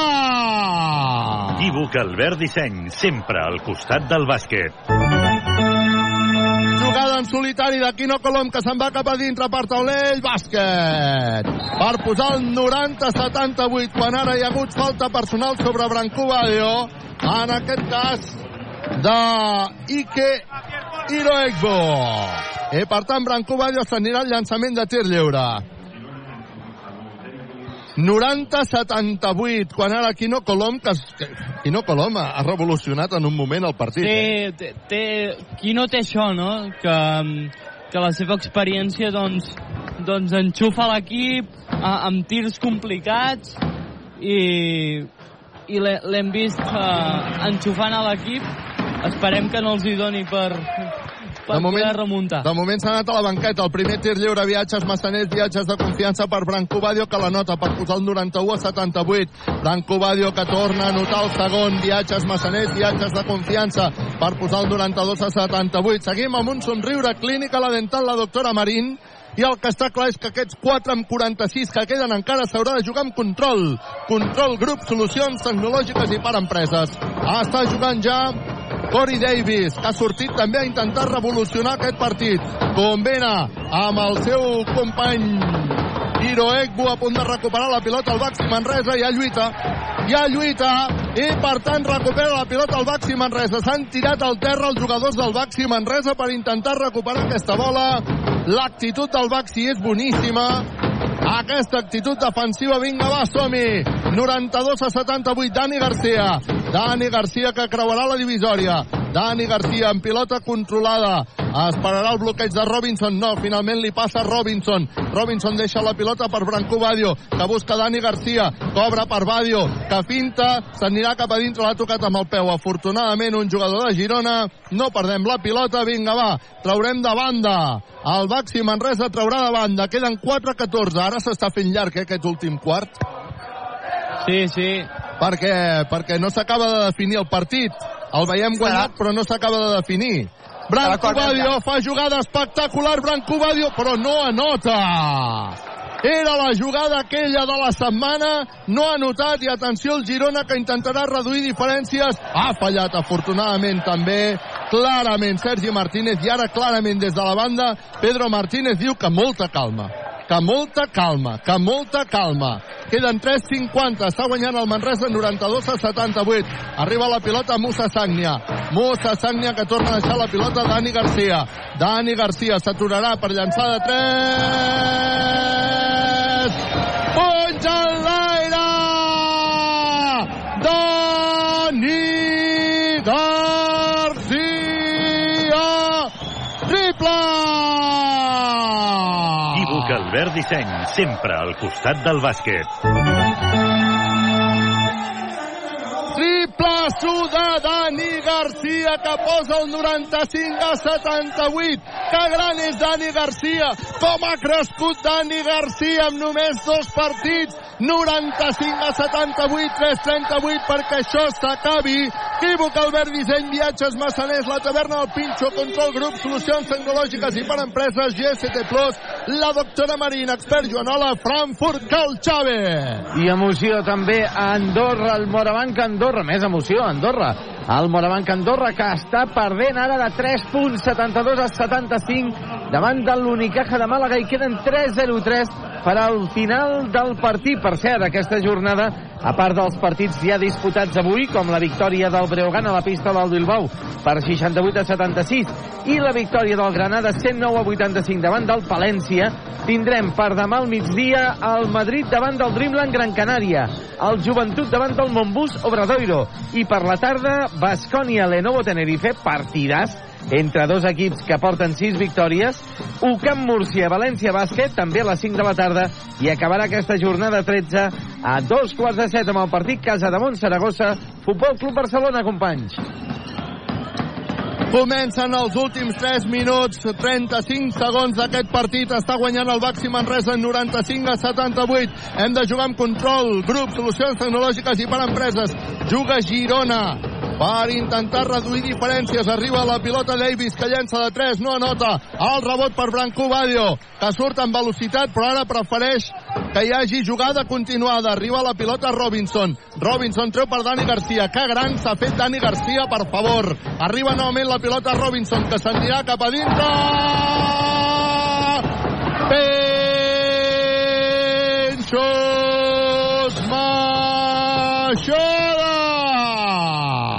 [SPEAKER 7] Equívoc Albert Disseny, sempre al costat del bàsquet.
[SPEAKER 2] Jugada en solitari de Quino Colom que se'n va cap a dintre per taulell, bàsquet. Per posar el 90-78 quan ara hi ha hagut falta personal sobre Branco Badio. En aquest cas de Ike Iroegbo. I per tant Branco Badio s'anirà al llançament de tir lliure. 90-78, quan ara Quino Colom, que, es- que Quino Colom ha, ha revolucionat en un moment el partit. eh?
[SPEAKER 4] Té, té, té, qui no té això, no? Que, que la seva experiència, doncs, doncs enxufa l'equip amb tirs complicats i, i l'he- l'hem vist uh, enxufant a l'equip. Esperem que no els hi doni per, per poder remuntar.
[SPEAKER 2] De moment s'ha anat a la banqueta. El primer tir lliure, viatges massaners, viatges de confiança per Branco Badio, que la nota per posar el 91 a 78. Branco Badio que torna a notar el segon. Viatges massaners, viatges de confiança per posar el 92 a 78. Seguim amb un somriure clínic a la dental la doctora Marín. I el que està clar és que aquests 4 amb 46 que queden encara s'haurà de jugar amb control. Control Grup, solucions tecnològiques i per empreses. Està jugant ja Corey Davis, que ha sortit també a intentar revolucionar aquest partit. Combina amb el seu company Hiro Egbu a punt de recuperar la pilota al Baxi Manresa. Hi ha lluita, hi ha lluita i per tant recupera la pilota al Baxi Manresa. S'han tirat al terra els jugadors del Baxi Manresa per intentar recuperar aquesta bola. L'actitud del Baxi és boníssima aquesta actitud defensiva. Vinga, va, som-hi! 92 a 78, Dani Garcia. Dani Garcia que creuarà la divisòria. Dani Garcia en pilota controlada. Esperarà el bloqueig de Robinson. No, finalment li passa Robinson. Robinson deixa la pilota per Branco Badio, que busca Dani Garcia. Cobra per Badio, que finta, s'anirà cap a dintre, l'ha tocat amb el peu. Afortunadament, un jugador de Girona. No perdem la pilota. Vinga, va, traurem de banda. El Baxi Manresa traurà de banda. Queden 4-14. Ara s'està fent llarg, eh, aquest últim quart.
[SPEAKER 4] Sí, sí.
[SPEAKER 2] Perquè, perquè no s'acaba de definir el partit. El veiem guanyat, però no s'acaba de definir. Branco Badio fa jugada espectacular, Branco Badio, però no anota. Era la jugada aquella de la setmana, no ha anotat i atenció al Girona que intentarà reduir diferències. Ha fallat afortunadament també clarament Sergi Martínez i ara clarament des de la banda Pedro Martínez diu que molta calma que molta calma, que molta calma. Queden 3.50, està guanyant el Manresa 92 a 78. Arriba la pilota Musa Sagnia. Musa Sagnia que torna a deixar la pilota Dani Garcia. Dani Garcia s'aturarà per llançar de 3. Punys en l'aire! Dani Garcia! Triple!
[SPEAKER 7] Albert Disseny, sempre al costat del bàsquet.
[SPEAKER 2] Triplaço de Dani Garcia que posa el 95 a 78. Que gran és Dani Garcia! Com ha crescut Dani Garcia amb només dos partits! 95 a 78, 338 perquè això s'acabi. Equívoc Albert Disseny, viatges massaners, la taverna del Pinxo, control grup, solucions tecnològiques i per empreses, GST Plus, la doctora Marina, expert Joanola, Frankfurt, Cal Xave.
[SPEAKER 1] I emoció també a Andorra, el Morabanc Andorra. Més emoció, Andorra. El Morabanc Andorra que està perdent ara de 3 punts, 72 a 75 davant de l'Unicaja de Màlaga i queden 3-0-3 per al final del partit. Per cert, aquesta jornada, a part dels partits ja disputats avui, com la victòria del Breogán a la pista del Bilbao per 68 a 76 i la victòria del Granada 109 a 85 davant del Palència, tindrem per demà al migdia el Madrid davant del Dreamland Gran Canària, el Joventut davant del Montbus Obradoiro i per la tarda Bascònia Lenovo Tenerife, partidàs entre dos equips que porten sis victòries, UCAM Múrcia, València Bàsquet, també a les 5 de la tarda, i acabarà aquesta jornada 13 a dos quarts de set amb el partit Casa de Saragossa, Futbol Club Barcelona, companys.
[SPEAKER 2] Comencen els últims 3 minuts, 35 segons d'aquest partit. Està guanyant el Baxi Manresa en 95 a 78. Hem de jugar amb control, grup, solucions tecnològiques i per empreses. Juga Girona per intentar reduir diferències. Arriba la pilota Davis que llença de 3, no anota. El rebot per Branco Badio, que surt amb velocitat, però ara prefereix que hi hagi jugada continuada. Arriba la pilota Robinson. Robinson treu per Dani Garcia. Que gran s'ha fet Dani Garcia, per favor. Arriba novament la pilota Robinson, que s'anirà cap a dintre. Penxos Maixoda!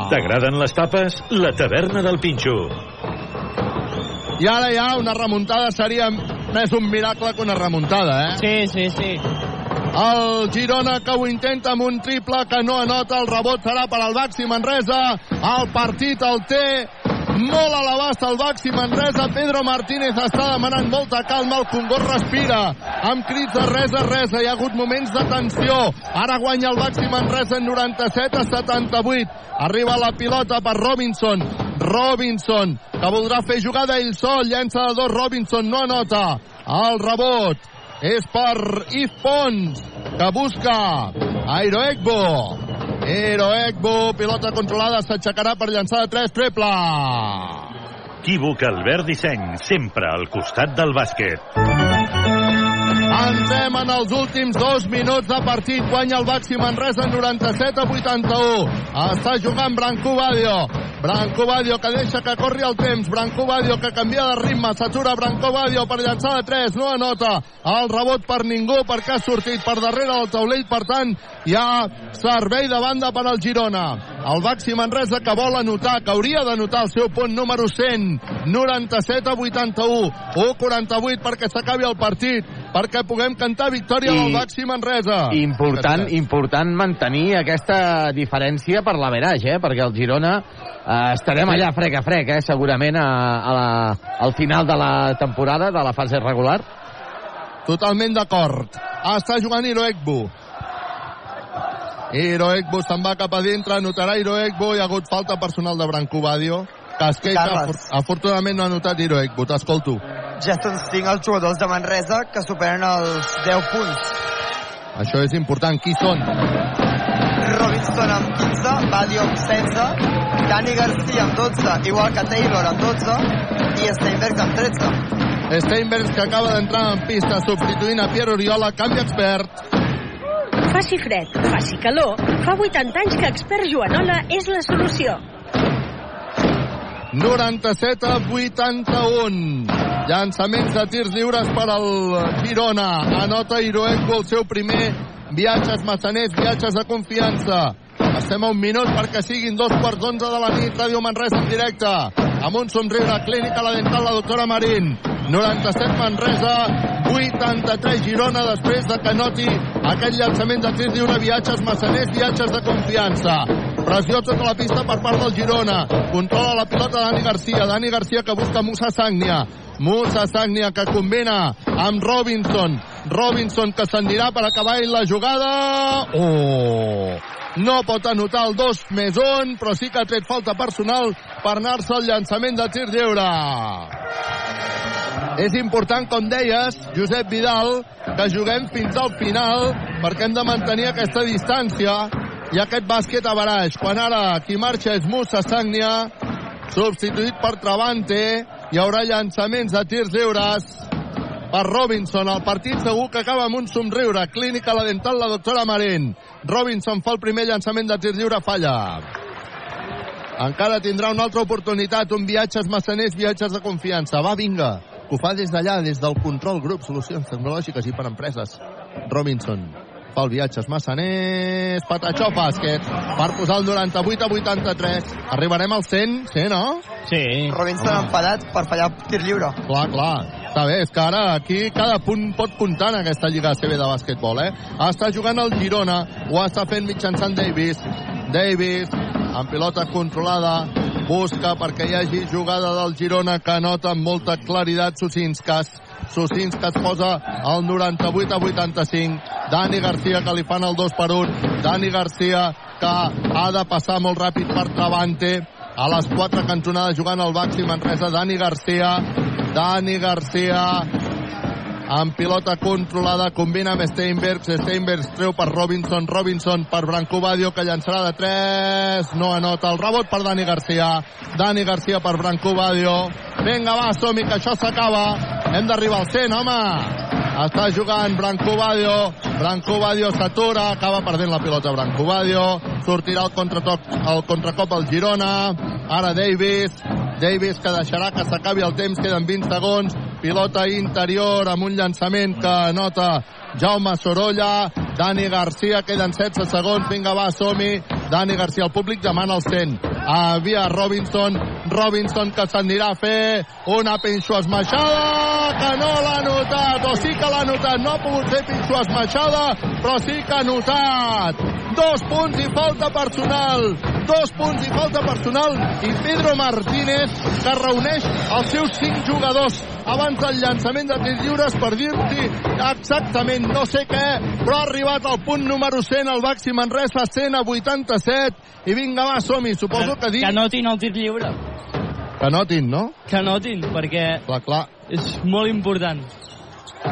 [SPEAKER 7] T'agraden les tapes? La taverna del Pinxo.
[SPEAKER 2] I ara ja una remuntada seria més un miracle que una remuntada, eh?
[SPEAKER 4] Sí, sí, sí.
[SPEAKER 2] El Girona que ho intenta amb un triple que no anota, el rebot serà per al Baxi Manresa, el partit el té molt a l'abast el Baxi Manresa, Pedro Martínez està demanant molta calma, el Congost respira, amb crits de res a res, hi ha hagut moments de tensió, ara guanya el Baxi Manresa en 97 a 78, arriba la pilota per Robinson, Robinson, que voldrà fer jugada ell sol, llença de dos, Robinson no anota, el rebot és per Yves Pons, que busca Airo Egbo. Airo Egbo, pilota controlada, s'aixecarà per llançar de 3, triple.
[SPEAKER 7] Equívoc Albert Disseny, sempre al costat del bàsquet.
[SPEAKER 2] Entrem en els últims dos minuts de partit. Guanya el Baxi Manresa 97 a 81. Està jugant Branco Badio. Branco Badio que deixa que corri el temps. Branco Badio que canvia de ritme. S'atura Branco Badio per llançar de 3. No anota el rebot per ningú perquè ha sortit per darrere del taulell. Per tant, hi ha servei de banda per al Girona. El Baxi Manresa que vol anotar, que hauria d'anotar el seu punt número 100. 97 a 81. 1-48 perquè s'acabi el partit perquè puguem cantar victòria
[SPEAKER 1] I-
[SPEAKER 2] del Baxi Manresa.
[SPEAKER 1] Important, important mantenir aquesta diferència per l'averatge, eh? perquè el Girona eh, estarem allà frec a frec, eh? segurament a, a la, al final de la temporada, de la fase regular.
[SPEAKER 2] Totalment d'acord. Està jugant Hiroekbu. Hiroekbu se'n va cap a dintre, anotarà Hiroekbu, hi ha hagut falta personal de Branco Badio,
[SPEAKER 3] Carles.
[SPEAKER 2] afor- afortunadament no ha anotat Hiroekbu, t'escolto.
[SPEAKER 3] Ja són 5 els jugadors de Manresa que superen els 10 punts.
[SPEAKER 2] Això és important. Qui són?
[SPEAKER 3] Robinson amb 15, Badio amb 16, Dani Garcia amb 12, igual que Taylor amb 12 i Steinberg amb 13.
[SPEAKER 2] Steinbergs, que acaba d'entrar en pista substituint a Pierre Oriola, canvi expert.
[SPEAKER 8] Faci fred, faci calor, fa 80 anys que Expert Joanola és la solució.
[SPEAKER 2] 97 a 81. Llançaments de tirs lliures per al Girona. Anota Hiroenco el seu primer viatges massaners, viatges de confiança. Estem a un minut perquè siguin dos quarts d'onze de la nit. Ràdio Manresa en directe. Amb un somriure clínica la dental la doctora Marín. 97 Manresa, 83 Girona després de que noti aquest llançament de tirs lliure, viatges massaners, viatges de confiança. Pressió tota la pista per part del Girona. Controla la pilota Dani Garcia. Dani Garcia que busca Musa Sagnia. Musa Sagnia que combina amb Robinson. Robinson que s'anirà per acabar la jugada. Oh! No pot anotar el 2 més 1, però sí que ha tret falta personal per anar-se al llançament de tir lliure. És important, com deies, Josep Vidal, que juguem fins al final perquè hem de mantenir aquesta distància i aquest bàsquet a baraix. Quan ara qui marxa és Musa Sagnia, substituït per Travante, hi haurà llançaments de tirs lliures per Robinson. El partit segur que acaba amb un somriure. Clínica la dental la doctora Marín. Robinson fa el primer llançament de tir lliure, falla. Encara tindrà una altra oportunitat, un viatges massaners, viatges de confiança. Va, vinga, que ho fa des d'allà, des del control grup, solucions tecnològiques i per empreses. Robinson fa el viatges massaners, patatxó bàsquet, per posar el 98 a 83. Arribarem al 100, sí, no?
[SPEAKER 4] Sí.
[SPEAKER 3] Robinson
[SPEAKER 2] Home.
[SPEAKER 3] enfadat per fallar tir lliure.
[SPEAKER 2] Clar, clar. Està bé, és que ara aquí cada punt pot comptar en aquesta Lliga CB de bàsquetbol, eh? Està jugant el Girona, ho està fent mitjançant Davis. Davis, amb pilota controlada, busca perquè hi hagi jugada del Girona que nota amb molta claritat Susinskas. Susinskas posa el 98 a 85. Dani Garcia que li fan el 2 per 1. Dani Garcia que ha de passar molt ràpid per Travante. A les quatre cantonades jugant el Baxi Manresa, Dani Garcia. Dani Garcia amb pilota controlada, combina amb Steinbergs, Steinbergs treu per Robinson, Robinson per Branco Badio, que llançarà de 3, no anota el rebot per Dani Garcia, Dani Garcia per Branco Badio, vinga va, som que això s'acaba, hem d'arribar al 100, home, està jugant Branco Badio, Branco Badio s'atura, acaba perdent la pilota Branco Badio, sortirà el, contratoc, el contracop al Girona, ara Davis, Davis que deixarà que s'acabi el temps, queden 20 segons, pilota interior amb un llançament que anota Jaume Sorolla, Dani Garcia, queden 16 segons, vinga va, som-hi, Dani Garcia, el públic demana el 100, havia Robinson, Robinson que s'anirà a fer una pinxo esmaixada, que no l'ha notat, o sí que l'ha notat, no ha pogut fer pinxo esmaixada, però sí que ha notat. Dos punts i falta personal, dos punts i falta personal, i Pedro Martínez que reuneix els seus cinc jugadors abans del llançament de tirs lliures per dir-t'hi exactament no sé què, però ha arribat al punt número 100, el Baxi Manresa 100 a 87, i vinga va, som-hi, suposo que dir...
[SPEAKER 4] Que anotin el tir lliure.
[SPEAKER 2] Que anotin, no?
[SPEAKER 4] Que anotin, perquè
[SPEAKER 2] clar, clar.
[SPEAKER 4] és molt important.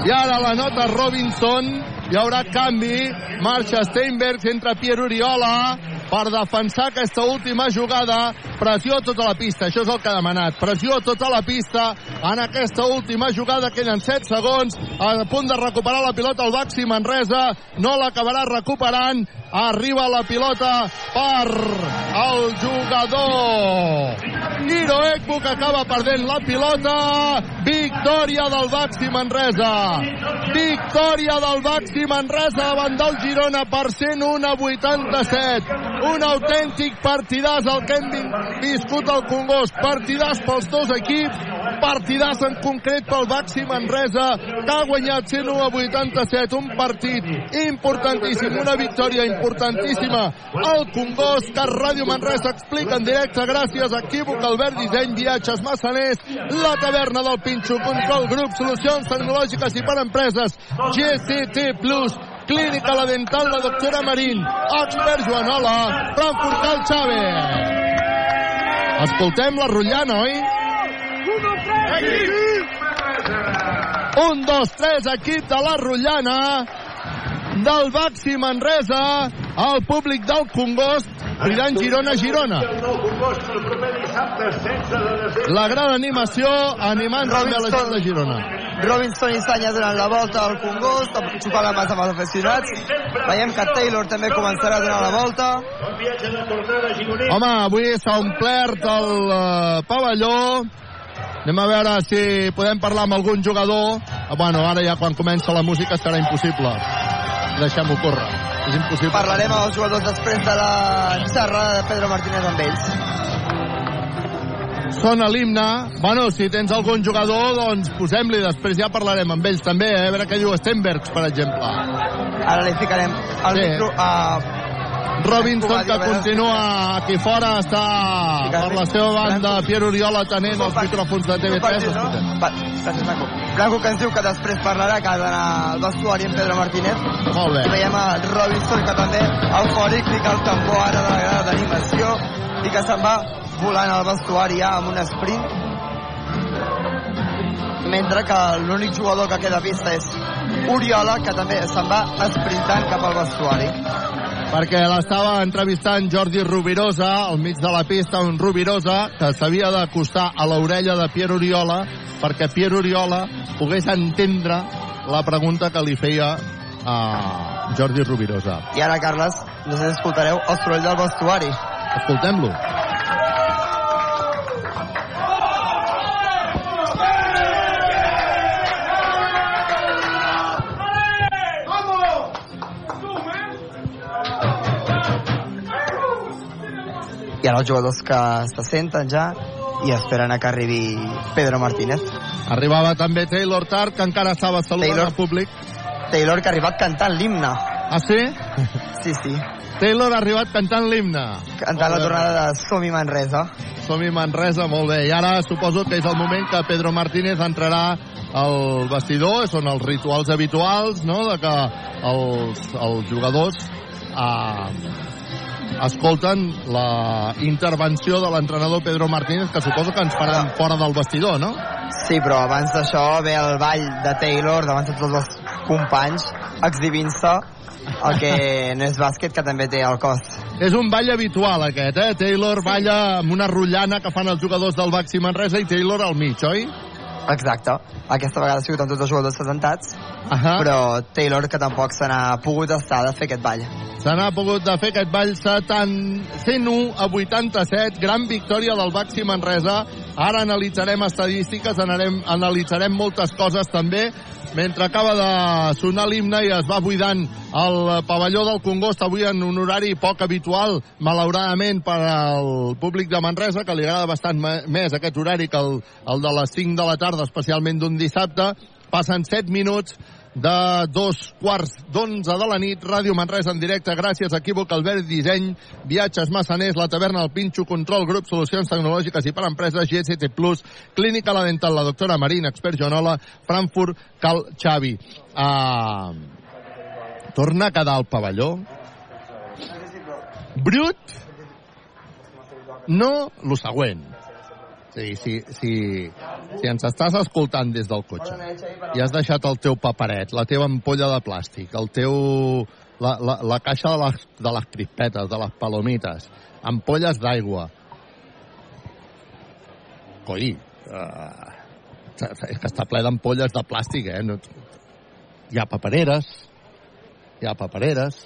[SPEAKER 2] I ara la nota Robinson, hi haurà canvi, marxa Steinberg, entra Pierre Oriola per defensar aquesta última jugada, pressió a tota la pista, això és el que ha demanat, pressió a tota la pista en aquesta última jugada, queden 7 segons, a punt de recuperar la pilota el Baxi Manresa, no l'acabarà recuperant, arriba la pilota per el jugador. Niro Ekbu que acaba perdent la pilota. Victòria del Baxi Manresa. Victòria del Baxi Manresa davant del Girona per 101 a 87 Un autèntic partidàs el que hem vi- viscut al Congost. Partidàs pels dos equips, partidàs en concret pel Baxi Manresa, que ha guanyat 101 a 87, un partit importantíssim, una victòria importantíssima al Congost, que Ràdio Manresa explica en directe gràcies a Equívoc, Albert Disseny, Viatges Massaners, la taverna del Pinxo, Control Grup, Solucions Tecnològiques i per Empreses, GCT Plus, Clínica La Dental, la doctora Marín, Expert Joanola, Frankfurt Cal Xave. Escoltem la rotllana, oi? Un, dos, tres, equip de la rotllana del Baxi Manresa, el públic del Congost, cridant Girona, Girona. La gran animació animant també a la gent de Girona.
[SPEAKER 3] Robinson i Sanya donant la volta al Congost, xupant la massa amb els aficionats. Veiem que Taylor també començarà a donar la volta.
[SPEAKER 2] Home, avui s'ha omplert el uh, pavelló. Anem a veure si podem parlar amb algun jugador. Ah, Bueno, ara ja quan comença la música serà impossible. Deixem-ho córrer. És impossible.
[SPEAKER 3] Parlarem amb els jugadors després de la xerrada de Pedro Martínez amb ells.
[SPEAKER 2] Sona l'himne. Bueno, si tens algun jugador, doncs posem-li. Després ja parlarem amb ells també. Eh? A veure què diu Stenbergs, per exemple.
[SPEAKER 3] Ara li ficarem el
[SPEAKER 2] Sí.
[SPEAKER 3] micro a...
[SPEAKER 2] Robinson, que continua aquí fora, està per la seva banda. Pierre Oriol atenent els micròfons de TV3. Escoltem.
[SPEAKER 3] Va, gràcies, Blanco. Blanco que ens diu que després parlarà, que ha d'anar al vestuari amb Pedro Martínez.
[SPEAKER 2] Molt bé.
[SPEAKER 3] I veiem a Robinson, que també eufòric, fica el tambor ara de la grada d'animació i que se'n va volant al vestuari ja amb un sprint. Mentre que l'únic jugador que queda a vista és Oriola, que també se'n va sprintant cap al vestuari.
[SPEAKER 2] Perquè l'estava entrevistant Jordi Rubirosa al mig de la pista, un Rubirosa que s'havia d'acostar a l'orella de Pierre Oriola perquè Pierre Oriola pogués entendre la pregunta que li feia a Jordi Rubirosa.
[SPEAKER 3] I ara, Carles, no sé si escoltareu el soroll del vestuari.
[SPEAKER 2] Escoltem-lo.
[SPEAKER 3] I ara els jugadors que se senten ja i esperen a que arribi Pedro Martínez.
[SPEAKER 2] Arribava també Taylor Tart, que encara estava saludant
[SPEAKER 3] Taylor.
[SPEAKER 2] al públic.
[SPEAKER 3] Taylor, que ha arribat cantant l'himne.
[SPEAKER 2] Ah, sí?
[SPEAKER 3] Sí, sí.
[SPEAKER 2] Taylor ha arribat cantant l'himne.
[SPEAKER 3] Cantant la tornada de Som-hi Manresa.
[SPEAKER 2] Som-hi Manresa, molt bé. I ara suposo que és el moment que Pedro Martínez entrarà al vestidor, són els rituals habituals, no?, de que els, els jugadors eh, escolten la intervenció de l'entrenador Pedro Martínez, que suposo que ens faran fora del vestidor, no?
[SPEAKER 3] Sí, però abans d'això ve el ball de Taylor davant de tots els companys, exhibint-se el que no és bàsquet, que també té el cos.
[SPEAKER 2] És un ball habitual aquest, eh? Taylor balla amb una rotllana que fan els jugadors del Baxi Manresa i Taylor al mig, oi?
[SPEAKER 3] Exacte. Aquesta vegada ha sigut amb tots els jugadors presentats,
[SPEAKER 2] Ahà.
[SPEAKER 3] però Taylor que tampoc se n'ha pogut estar de fer aquest ball.
[SPEAKER 2] Se n'ha pogut de fer aquest ball 70, 101 a 87, gran victòria del Baxi Manresa. Ara analitzarem estadístiques, anarem, analitzarem moltes coses també, mentre acaba de sonar l'himne i es va buidant el pavelló del Congost avui en un horari poc habitual, malauradament per al públic de Manresa, que li agrada bastant més aquest horari que el, el de les 5 de la tarda, especialment d'un dissabte. Passen 7 minuts de dos quarts d'onze de la nit, Ràdio Manresa en directe, gràcies a Equívoc, Albert Disseny, Viatges Massaners, La Taverna, El Pinxo, Control, Grup, Solucions Tecnològiques i per Empreses, GST Plus, Clínica La Dental, la doctora Marín, Expert Joanola, Frankfurt, Cal Xavi. Uh, torna a quedar al pavelló. Brut? No, lo següent. Sí, sí, sí, si ens estàs escoltant des del cotxe i has deixat el teu paperet, la teva ampolla de plàstic, el teu, la, la, la caixa de les, de les crispetes, de les palomites, ampolles d'aigua. Coi, uh, és que està ple d'ampolles de plàstic, eh? No, hi ha papereres, hi ha papereres.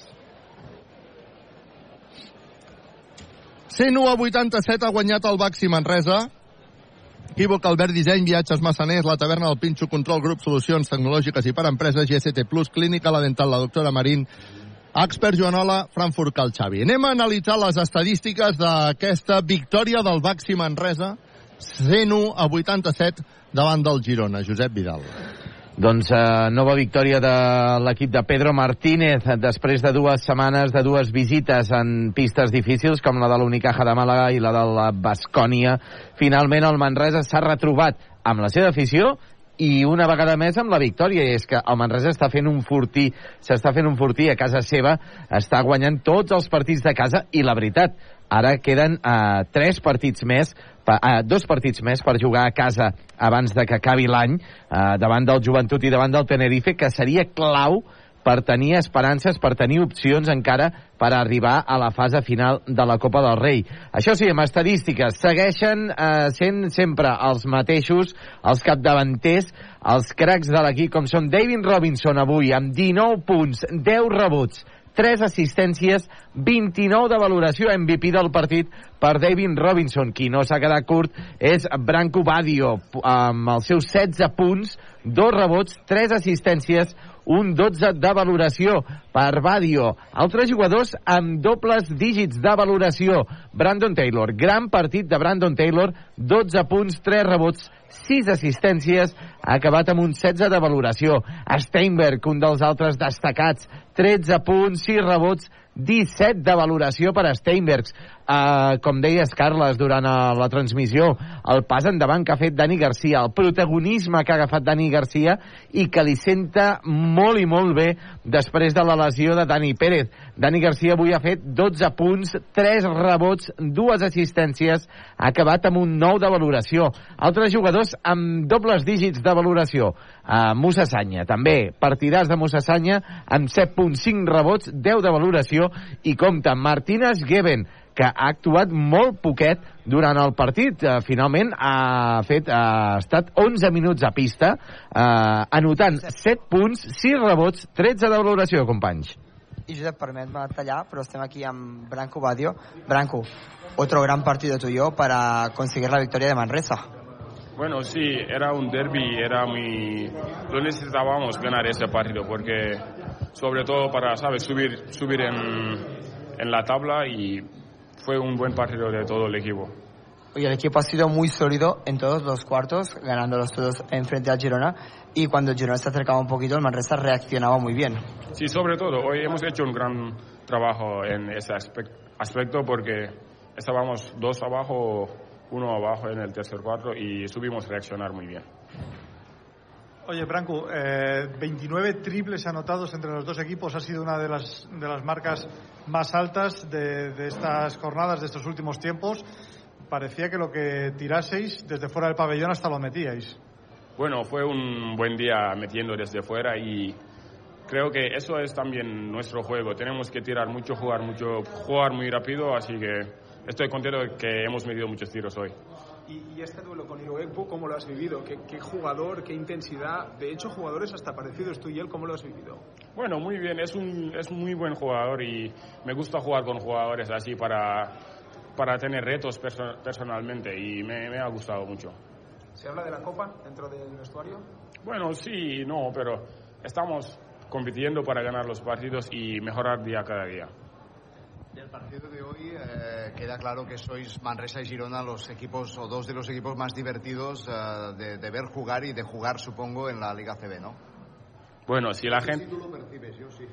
[SPEAKER 2] 101 a 87 ha guanyat el Baxi Manresa. Equívoc, Albert Disseny, Viatges Massaners, La Taverna del Pinxo, Control Grup, Solucions Tecnològiques i per Empreses, GST Plus, Clínica La Dental, la doctora Marín, Expert Joanola, Frankfurt Cal Xavi. Anem a analitzar les estadístiques d'aquesta victòria del Baxi Manresa, 101 a 87 davant del Girona. Josep Vidal.
[SPEAKER 1] Doncs eh, nova victòria de l'equip de Pedro Martínez després de dues setmanes de dues visites en pistes difícils com la de l'Unicaja de Màlaga i la de la Bascònia. Finalment el Manresa s'ha retrobat amb la seva afició i una vegada més amb la victòria i és que el Manresa està fent un fortí s'està fent un fortí a casa seva està guanyant tots els partits de casa i la veritat, ara queden eh, tres partits més eh, dos partits més per jugar a casa abans de que acabi l'any eh, davant del Joventut i davant del Tenerife que seria clau per tenir esperances, per tenir opcions encara per arribar a la fase final de la Copa del Rei. Això sí, amb estadístiques, segueixen eh, sent sempre els mateixos, els capdavanters, els cracs de l'equip, com són David Robinson avui, amb 19 punts, 10 rebuts, 3 assistències, 29 de valoració MVP del partit per David Robinson. Qui no s'ha quedat curt és Branco Badio, amb els seus 16 punts, 2 rebots, 3 assistències, un 12 de valoració per Badio. Altres jugadors amb dobles dígits de valoració. Brandon Taylor, gran partit de Brandon Taylor, 12 punts, 3 rebots, 6 assistències, ha acabat amb un 16 de valoració. Steinberg, un dels altres destacats, 13 punts, 6 rebots, 17 de valoració per a Steinbergs. Uh, com deies, Carles, durant uh, la transmissió, el pas endavant que ha fet Dani Garcia, el protagonisme que ha agafat Dani Garcia i que li senta molt i molt bé després de la lesió de Dani Pérez. Dani Garcia avui ha fet 12 punts, 3 rebots, dues assistències, ha acabat amb un 9 de valoració. Altres jugadors amb dobles dígits de valoració. Uh, Musa Sanya, també, partidars de Musa Sanya, amb 7.5 rebots, 10 de valoració, i compta Martínez Geben, que ha actuat molt poquet durant el partit. Uh, finalment ha fet ha estat 11 minuts a pista, uh, anotant 7 punts, 6 rebots, 13 de valoració, companys.
[SPEAKER 3] Y Josep, permet-me tallar, però estem aquí amb Branco Badio. Branco, otro gran partido tuyo para conseguir la victoria de Manresa.
[SPEAKER 12] Bueno, sí, era un derby, era muy... Lo necesitábamos ganar ese partido porque, sobre todo para, ¿sabes?, subir, subir en, en la tabla y fue un buen partido de todo el equipo.
[SPEAKER 3] Oye, el equipo ha sido muy sólido en todos los cuartos, ganándolos todos en frente al Girona. Y cuando el Girona se acercaba un poquito, el Manresa reaccionaba muy bien.
[SPEAKER 12] Sí, sobre todo, hoy hemos hecho un gran trabajo en ese aspect- aspecto porque estábamos dos abajo, uno abajo en el tercer cuarto y subimos a reaccionar muy bien.
[SPEAKER 19] Oye, Branco, eh, 29 triples anotados entre los dos equipos ha sido una de las, de las marcas más altas de, de estas jornadas, de estos últimos tiempos. Parecía que lo que tiraseis desde fuera del pabellón hasta lo metíais.
[SPEAKER 12] Bueno, fue un buen día metiendo desde fuera y creo que eso es también nuestro juego. Tenemos que tirar mucho, jugar mucho, jugar muy rápido, así que estoy contento de que hemos metido muchos tiros hoy.
[SPEAKER 20] Y, este duelo con Iroepo, ¿cómo lo has vivido? ¿Qué, ¿Qué jugador, qué intensidad? De hecho, jugadores hasta parecidos tú y él, ¿cómo lo has vivido?
[SPEAKER 12] Bueno, muy bien, es un es muy buen jugador y me gusta jugar con jugadores así para, para tener retos perso- personalmente y me, me ha gustado mucho.
[SPEAKER 20] ¿Se habla de la Copa dentro del vestuario?
[SPEAKER 12] Bueno, sí, no, pero estamos compitiendo para ganar los partidos y mejorar día cada día.
[SPEAKER 21] Del partido de hoy eh, queda claro que sois Manresa y Girona los equipos o dos de los equipos más divertidos eh, de, de ver jugar y de jugar, supongo, en la Liga CB, ¿no?
[SPEAKER 12] Bueno, si la
[SPEAKER 21] Sí,
[SPEAKER 12] gente...
[SPEAKER 21] tú lo percibes, yo sí.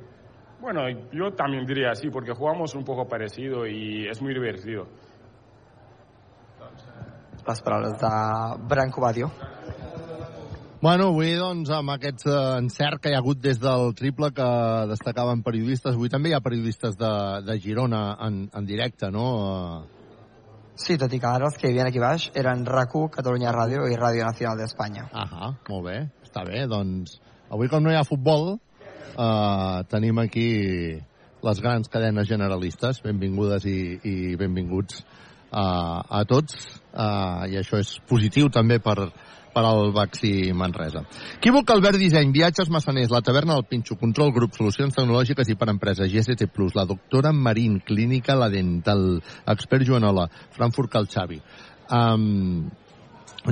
[SPEAKER 12] Bueno, yo también diría así, porque jugamos un poco parecido y es muy divertido.
[SPEAKER 3] Les paraules de Branco Badio.
[SPEAKER 2] Bueno, avui, doncs, amb aquest eh, encert que hi ha hagut des del triple que destacaven periodistes, avui també hi ha periodistes de, de Girona en, en directe, no? Eh,
[SPEAKER 3] Sí, tot i que ara els que hi havia aquí baix eren RAC1, Catalunya Ràdio i Ràdio Nacional d'Espanya.
[SPEAKER 2] Ahà, molt bé, està bé, doncs... Avui, com no hi ha futbol, eh, tenim aquí les grans cadenes generalistes. Benvingudes i, i benvinguts eh, a tots. Eh, I això és positiu també per, per al Baxi Manresa. Equívoc Albert Disseny, Viatges Massaners, La Taverna del Pinxo, Control Grup, Solucions Tecnològiques i per Empreses, GST Plus, La Doctora Marín, Clínica La Dental, Expert Joanola, Frankfurt Cal Xavi. Um,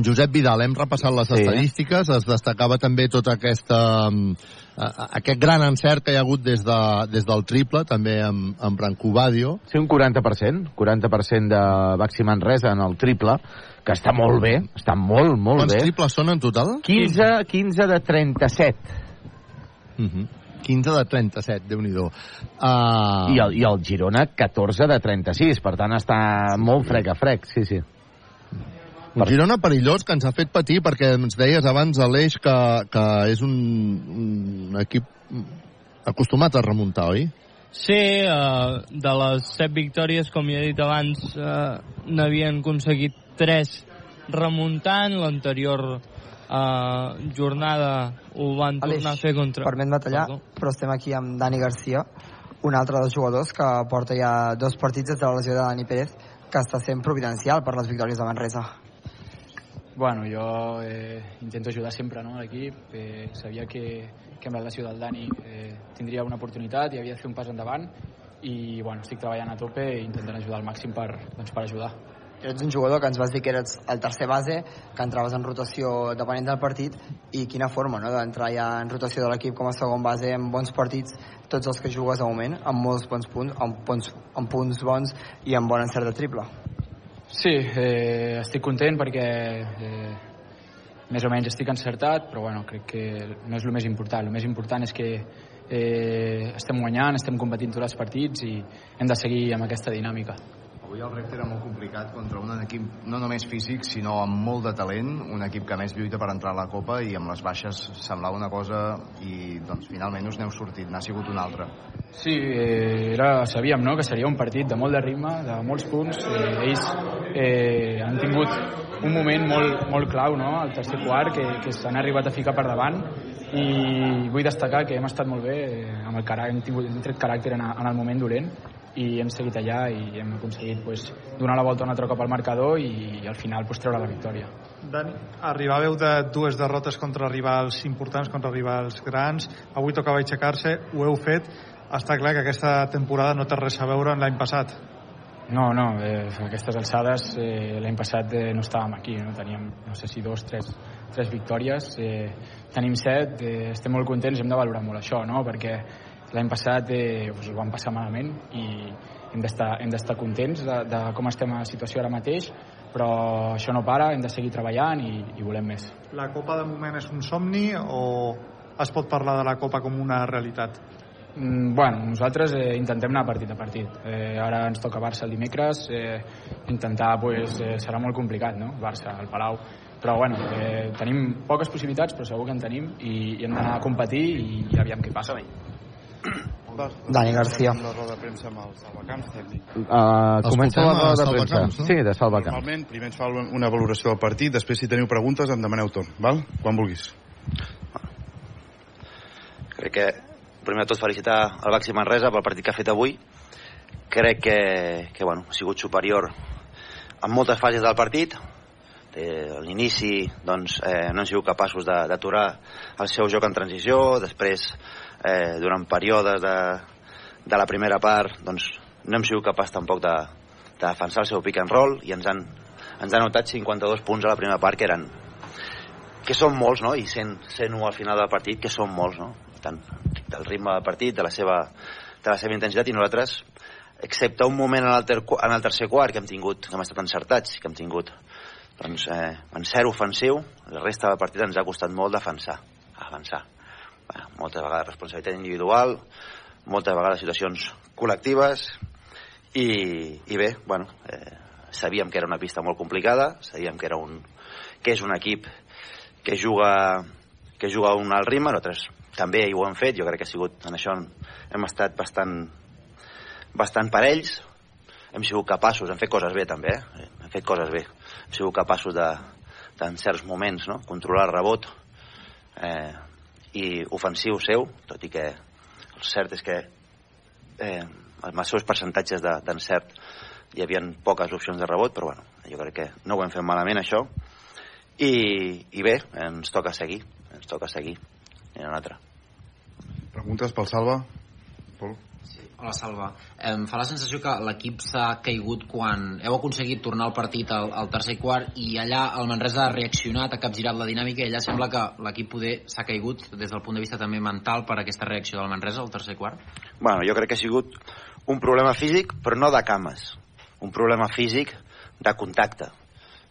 [SPEAKER 2] Josep Vidal, hem repassat les
[SPEAKER 1] Sí.
[SPEAKER 2] estadístiques, es destacava també tot aquesta, mm, aquest gran encert que hi ha hagut des, de, des del triple, també amb, amb Branco Badio.
[SPEAKER 1] Sí, un 40%, 40% de Baxi Manresa en el triple, que està molt bé, està molt, molt
[SPEAKER 2] Quants
[SPEAKER 1] bé.
[SPEAKER 2] triples són en total?
[SPEAKER 1] 15, 15 de 37.
[SPEAKER 2] Uh -huh. 15 de 37, déu nhi uh...
[SPEAKER 1] I, el, I el Girona, 14 de 36, per tant està molt frec a frec, sí, sí.
[SPEAKER 2] Un Girona perillós que ens ha fet patir perquè ens deies abans a l'Eix que, que és un, un equip acostumat a remuntar, oi?
[SPEAKER 4] Sí, eh, de les set victòries, com ja he dit abans, eh, n'havien aconseguit tres remuntant. L'anterior eh, jornada ho van tornar a fer contra...
[SPEAKER 3] Permet-me tallar,
[SPEAKER 4] Perdó.
[SPEAKER 3] però estem aquí amb Dani Garcia, un altre dels jugadors que porta ja dos partits des de la lesió de Dani Pérez, que està sent providencial per les victòries de Manresa.
[SPEAKER 22] Bueno, jo eh, intento ajudar sempre no, a l'equip. Eh, sabia que, que amb la lesió del Dani eh, tindria una oportunitat i havia de fer un pas endavant i bueno, estic treballant a tope i intentant ajudar al màxim per, doncs, per ajudar.
[SPEAKER 3] Ets un jugador que ens vas dir que eres el tercer base, que entraves en rotació depenent del partit, i quina forma no, d'entrar ja en rotació de l'equip com a segon base amb bons partits, tots els que jugues de moment, amb molts bons punts, amb, punts, amb punts bons i amb bon encert de triple.
[SPEAKER 22] Sí, eh, estic content perquè eh, més o menys estic encertat, però bueno, crec que no és el més important. El més important és que eh, estem guanyant, estem competint tots els partits i hem de seguir amb aquesta dinàmica.
[SPEAKER 21] Avui el repte era molt complicat contra un equip no només físic, sinó amb molt de talent, un equip que més lluita per entrar a la Copa i amb les baixes semblava una cosa i doncs finalment us n'heu sortit, n'ha sigut una altra.
[SPEAKER 22] Sí, eh, era, sabíem no, que seria un partit de molt de ritme, de molts punts. Eh, ells eh, han tingut un moment molt, molt clau no, al tercer quart, que, que s'han arribat a ficar per davant i vull destacar que hem estat molt bé, eh, amb el caràcter, hem, tingut, hem tret caràcter en, en el moment dolent i hem seguit allà i hem aconseguit pues, donar la volta un altre cop al marcador i, al final pues, treure la victòria.
[SPEAKER 19] Dani, arribàveu de dues derrotes contra rivals importants, contra rivals grans. Avui tocava aixecar-se, ho heu fet. Està clar que aquesta temporada no té res a veure amb l'any passat.
[SPEAKER 22] No, no, eh, a aquestes alçades eh, l'any passat eh, no estàvem aquí, no teníem, no sé si dos, tres, tres victòries, eh, tenim set, eh, estem molt contents, hem de valorar molt això, no? perquè l'any passat eh, doncs ho vam passar malament i hem d'estar contents de, de com estem a la situació ara mateix, però això no para, hem de seguir treballant i, i volem més.
[SPEAKER 19] La Copa de moment és un somni o es pot parlar de la Copa com una realitat?
[SPEAKER 22] Mm, bueno, nosaltres eh, intentem anar partit a partit. Eh, ara ens toca Barça el dimecres, eh, intentar pues, eh, serà molt complicat, no? Barça, al Palau. Però bueno, eh, tenim poques possibilitats, però segur que en tenim i, i hem d'anar a competir i, i aviam què passa.
[SPEAKER 3] Dani García.
[SPEAKER 23] La roda de premsa amb els salvacamps.
[SPEAKER 1] Uh, comença la roda de premsa.
[SPEAKER 23] No?
[SPEAKER 1] Sí, de Salvacamps.
[SPEAKER 23] Normalment, primer ens fa una valoració del partit, després si teniu preguntes em demaneu torn, val? Quan vulguis.
[SPEAKER 24] Crec que, primer de tot, felicitar el Baxi Manresa pel partit que ha fet avui. Crec que, que bueno, ha sigut superior en moltes fases del partit. A l'inici doncs, eh, no han sigut capaços de- d'aturar el seu joc en transició, després eh, durant períodes de, de la primera part doncs, no hem sigut capaços tampoc de, de defensar el seu pick and roll i ens han, ens han notat 52 punts a la primera part que eren que són molts, no? I 100, 101 al final del partit, que són molts, no? Tant, del ritme del partit, de la seva, de la seva intensitat, i nosaltres, excepte un moment en el, ter, en el tercer quart que hem tingut, que hem estat encertats, que hem tingut doncs, eh, en zero ofensiu, la resta del partit ens ha costat molt defensar, avançar. Moltes vegades responsabilitat individual, moltes vegades situacions col·lectives, i, i bé, bueno, eh, sabíem que era una pista molt complicada, sabíem que era un, que és un equip que juga, que juga un alt ritme, nosaltres també hi ho hem fet, jo crec que ha sigut, en això hem estat bastant, bastant parells, hem sigut capaços, hem fet coses bé també, eh? hem fet coses bé, hem sigut capaços de, de en certs moments, no? controlar el rebot eh, i ofensiu seu, tot i que el cert és que eh, amb els seus percentatges de- d'encert hi havia poques opcions de rebot, però bueno, jo crec que no ho hem fet malament això, i, i bé, ens toca seguir, ens toca seguir, i una altra.
[SPEAKER 23] Preguntes pel Salva? Pol?
[SPEAKER 25] Hola, Salva. Em fa la sensació que l'equip s'ha caigut quan heu aconseguit tornar el partit al, al tercer quart i allà el Manresa ha reaccionat, ha capgirat la dinàmica i allà sembla que l'equip poder s'ha caigut des del punt de vista també mental per aquesta reacció del Manresa al tercer quart?
[SPEAKER 24] Bueno, jo crec que ha sigut un problema físic, però no de cames. Un problema físic de contacte.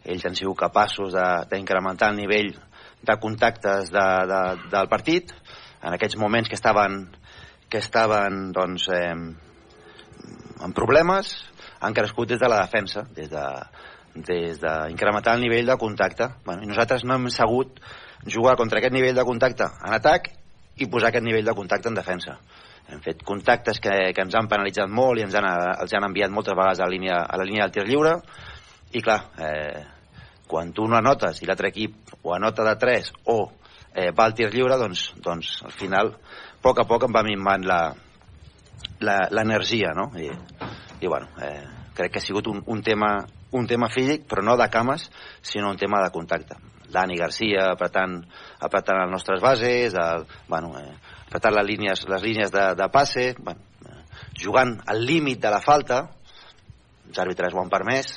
[SPEAKER 24] Ells han sigut capaços d'incrementar el nivell de contactes de, de, del partit en aquests moments que estaven que estaven doncs, eh, amb problemes han crescut des de la defensa des de des d'incrementar el nivell de contacte. Bueno, i nosaltres no hem sabut jugar contra aquest nivell de contacte en atac i posar aquest nivell de contacte en defensa. Hem fet contactes que, que ens han penalitzat molt i ens han, els han enviat moltes vegades a la línia, a la línia del tir lliure. I clar, eh, quan tu no anotes i l'altre equip o anota de 3 o eh, va al tir lliure, doncs, doncs al final, poc a poc em va minvant l'energia, no? I, i bueno, eh, crec que ha sigut un, un, tema, un tema físic, però no de cames, sinó un tema de contacte. Dani Garcia apretant, apretant les nostres bases, el, bueno, eh, apretant les línies, les línies de, de passe, bueno, eh, jugant al límit de la falta, els àrbitres ho han permès,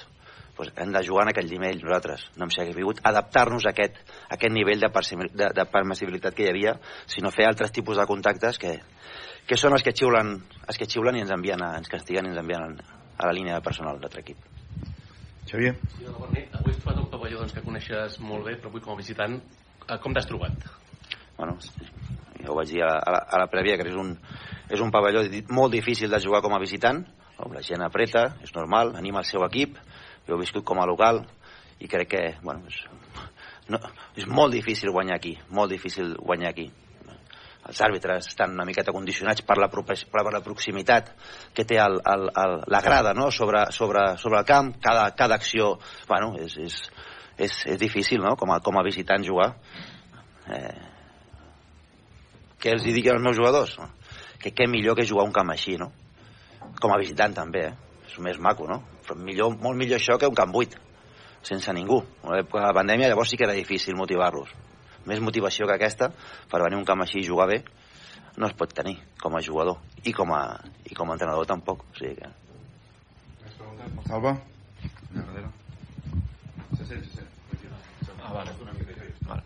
[SPEAKER 24] doncs hem de jugar en aquell nivell nosaltres. No hem sabut adaptar-nos a aquest, a aquest nivell de, de, de permissibilitat que hi havia, sinó fer altres tipus de contactes que, que són els que xiulen, els que xiulen i ens envien a, ens castiguen i ens envien a la línia de personal de l'altre equip.
[SPEAKER 23] Xavier?
[SPEAKER 26] Sí. Avui has trobat un pavelló doncs, que coneixes molt bé, però avui com a visitant, eh, com t'has trobat?
[SPEAKER 24] Bueno, ja ho vaig dir a la, a la, a la prèvia, que és un, és un pavelló molt difícil de jugar com a visitant, no? la gent apreta, és normal, anima el seu equip, jo he viscut com a local i crec que bueno, és, no, és molt difícil guanyar aquí, molt difícil guanyar aquí. Els àrbitres estan una miqueta condicionats per la, per la proximitat que té el, el, el, la grada no? sobre, sobre, sobre el camp, cada, cada acció bueno, és, és, és, és difícil no? com, a, com a visitant jugar. Eh, què els hi dic als meus jugadors? Que què millor que jugar un camp així, no? Com a visitant també, eh? És més maco, no? Millor, molt millor això que un camp buit, sense ningú. En l'època de la pandèmia llavors sí que era difícil motivar-los. Més motivació que aquesta per venir a un camp així i jugar bé no es pot tenir com a jugador i com a, i com a entrenador tampoc. O sigui que...
[SPEAKER 23] Salva? Allà darrere. Se sent, se sent.
[SPEAKER 27] Ah, vale. vale.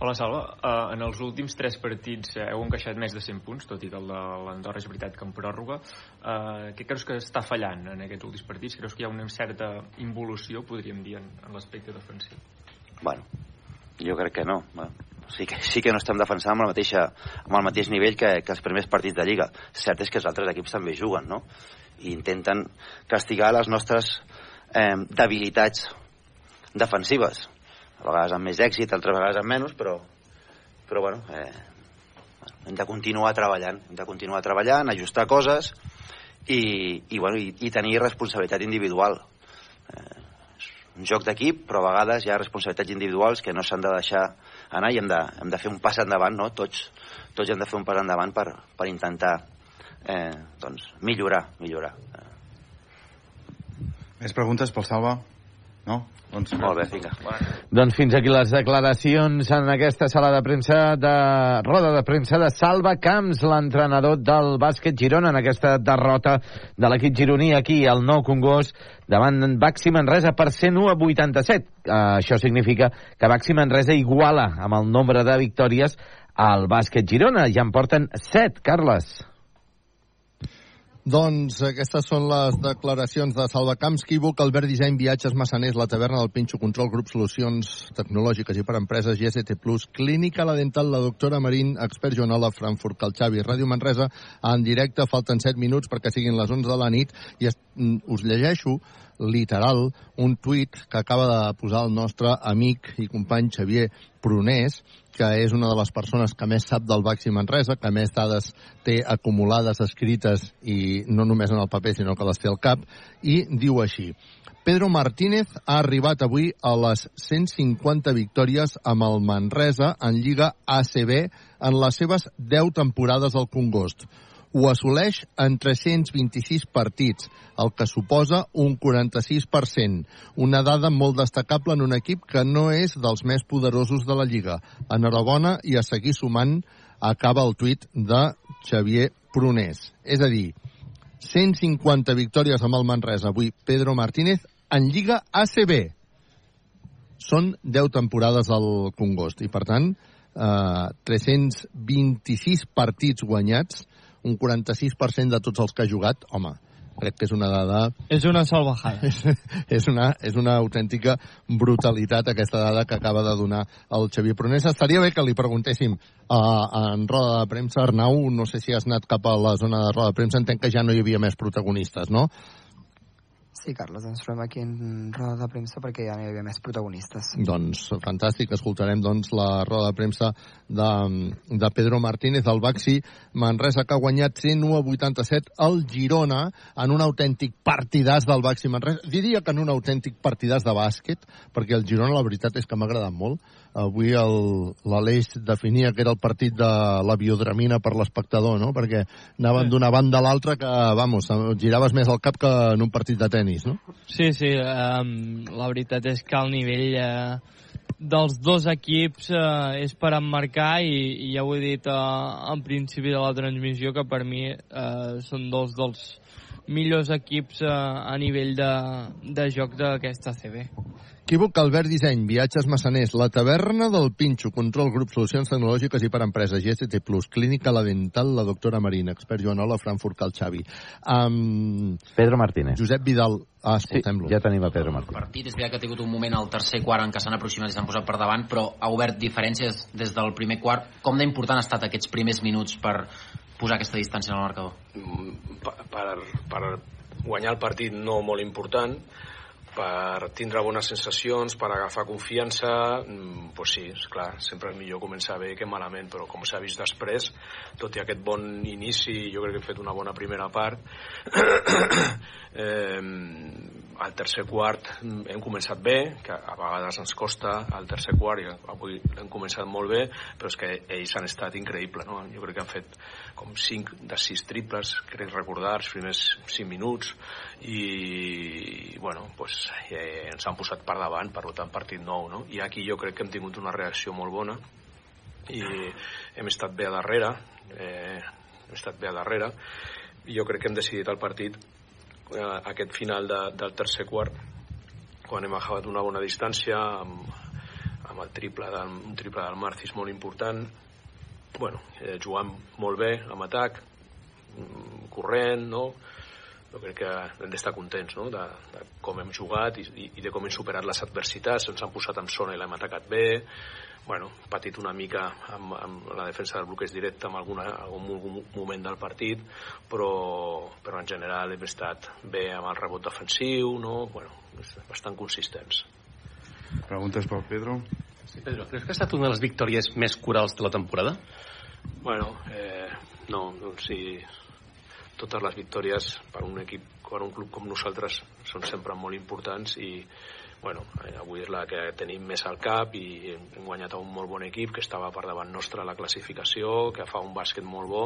[SPEAKER 27] Hola, Salva. Uh, en els últims tres partits eh, heu encaixat més de 100 punts, tot i que el de l'Andorra és veritat que en pròrroga. Uh, què creus que està fallant en aquests últims partits? Creus que hi ha una certa involució, podríem dir, en, en l'aspecte defensiu?
[SPEAKER 24] Bueno, jo crec que no. Bueno, sí, que, sí que no estem defensant amb, la mateixa, amb el mateix nivell que, que els primers partits de Lliga. Cert és que els altres equips també juguen, no? I intenten castigar les nostres eh, debilitats defensives. A vegades amb més èxit, altres vegades amb menys, però, però bueno, eh, hem de continuar treballant, hem de continuar treballant, ajustar coses i, i, bueno, i, i tenir responsabilitat individual un joc d'equip, però a vegades hi ha responsabilitats individuals que no s'han de deixar anar i hem de, hem de fer un pas endavant, no? Tots, tots hem de fer un pas endavant per, per intentar eh, doncs, millorar, millorar.
[SPEAKER 23] Més preguntes pel Salva? No? Doncs...
[SPEAKER 24] Molt bé, vinga.
[SPEAKER 1] Doncs fins aquí les declaracions en aquesta sala de premsa de roda de premsa de Salva Camps, l'entrenador del bàsquet Girona en aquesta derrota de l'equip gironí aquí al Nou Congost davant Baxi Manresa per 101 a 87. Uh, això significa que Baxi Manresa iguala amb el nombre de victòries al bàsquet Girona. Ja en porten 7, Carles.
[SPEAKER 2] Doncs aquestes són les declaracions de Salva Camps, Quívoc, Albert Disseny, Viatges Massaners, la taverna del Pinxo Control, Grup Solucions Tecnològiques i per Empreses, GST+, Clínica La Dental, la doctora Marín, Expert Joanola, Frankfurt, Calxavi, Ràdio Manresa, en directe, falten 7 minuts perquè siguin les 11 de la nit, i mm, us llegeixo literal un tuit que acaba de posar el nostre amic i company Xavier Prunés, que és una de les persones que més sap del Baxi Manresa, que més dades té acumulades, escrites, i no només en el paper, sinó que les té al cap, i diu així. Pedro Martínez ha arribat avui a les 150 victòries amb el Manresa en Lliga ACB en les seves 10 temporades al Congost. Ho assoleix en 326 partits, el que suposa un 46%, una dada molt destacable en un equip que no és dels més poderosos de la Lliga. Enhorabona i a seguir sumant acaba el tuit de Xavier Prunés. És a dir, 150 victòries amb el Manresa. Avui Pedro Martínez en Lliga ACB. Són 10 temporades al Congost i, per tant, eh, 326 partits guanyats, un 46% de tots els que ha jugat. Home, crec que és una dada...
[SPEAKER 4] És una salvajada.
[SPEAKER 2] És, és, una, és una autèntica brutalitat aquesta dada que acaba de donar el Xavier Prunés. Estaria bé que li preguntéssim uh, en roda de premsa, Arnau, no sé si has anat cap a la zona de roda de premsa, entenc que ja no hi havia més protagonistes, no?
[SPEAKER 3] Sí, Carles, ens trobem aquí en roda de premsa perquè ja no hi havia més protagonistes.
[SPEAKER 2] Doncs fantàstic, escoltarem doncs la roda de premsa de, de Pedro Martínez, el Baxi Manresa, que ha guanyat 101 a 87 el Girona en un autèntic partidàs del Baxi Manresa. Diria que en un autèntic partidàs de bàsquet, perquè el Girona la veritat és que m'ha agradat molt. Avui l'Aleix definia que era el partit de la biodramina per l'espectador, no? Perquè anaven d'una banda a l'altra que, vamos, giraves més el cap que en un partit de tennis, no?
[SPEAKER 4] Sí, sí, um, la veritat és que el nivell uh, dels dos equips uh, és per emmarcar i, i ja ho he dit uh, en principi de la transmissió que per mi uh, són dos dels millors equips uh, a nivell de, de joc d'aquesta CB.
[SPEAKER 2] Equívoc Albert Disseny, Viatges Massaners, La Taverna del Pinxo, Control Grup, Solucions Tecnològiques i per Empreses, GST+, Clínica La Dental, la doctora Marina, expert Joanola, Frankfurt Cal Xavi. Um,
[SPEAKER 1] Pedro Martínez.
[SPEAKER 2] Josep Vidal, ah, escoltem-lo.
[SPEAKER 1] Sí, ja tenim a Pedro
[SPEAKER 25] El
[SPEAKER 1] Martínez.
[SPEAKER 25] partit és veritat que ha tingut un moment al tercer quart en què s'han aproximat i s'han posat per davant, però ha obert diferències des del primer quart. Com d'important ha estat aquests primers minuts per posar aquesta distància en el marcador?
[SPEAKER 28] per, per, per guanyar el partit no molt important per tindre bones sensacions, per agafar confiança, mm, pues sí, és clar, sempre és millor començar bé que malament, però com s'ha vist després, tot i aquest bon inici, jo crec que he fet una bona primera part, eh, al tercer quart mm, hem començat bé, que a vegades ens costa al tercer quart i avui hem començat molt bé, però és que ells han estat increïbles, no? Jo crec que han fet com 5 de 6 triples, crec recordar, els primers 5 minuts i, bueno, pues, eh, ens han posat per davant, per tant, partit nou, no? I aquí jo crec que hem tingut una reacció molt bona i hem estat bé a darrere, eh, hem estat bé a darrere, i jo crec que hem decidit el partit eh, aquest final de, del tercer quart quan hem agafat una bona distància amb, amb el triple del, un triple del Marcis molt important bueno, eh, jugant molt bé amb atac mm, corrent no? Jo crec que hem d'estar contents no? de, de com hem jugat i, i, de com hem superat les adversitats ens han posat en zona i l'hem atacat bé bueno, patit una mica amb, amb la defensa del bloqueig directe en alguna, algun, algun moment del partit però, però en general hem estat bé amb el rebot defensiu no? bueno, bastant consistents
[SPEAKER 23] Preguntes pel Pedro?
[SPEAKER 26] Sí, Pedro, creus que ha estat una de les victòries més corals de la temporada?
[SPEAKER 28] Bueno, eh, no, no, o sigui, totes les victòries per un equip, per un club com nosaltres són sempre molt importants i bueno, eh, avui és la que tenim més al cap i hem guanyat a un molt bon equip que estava per davant nostre a la classificació, que fa un bàsquet molt bo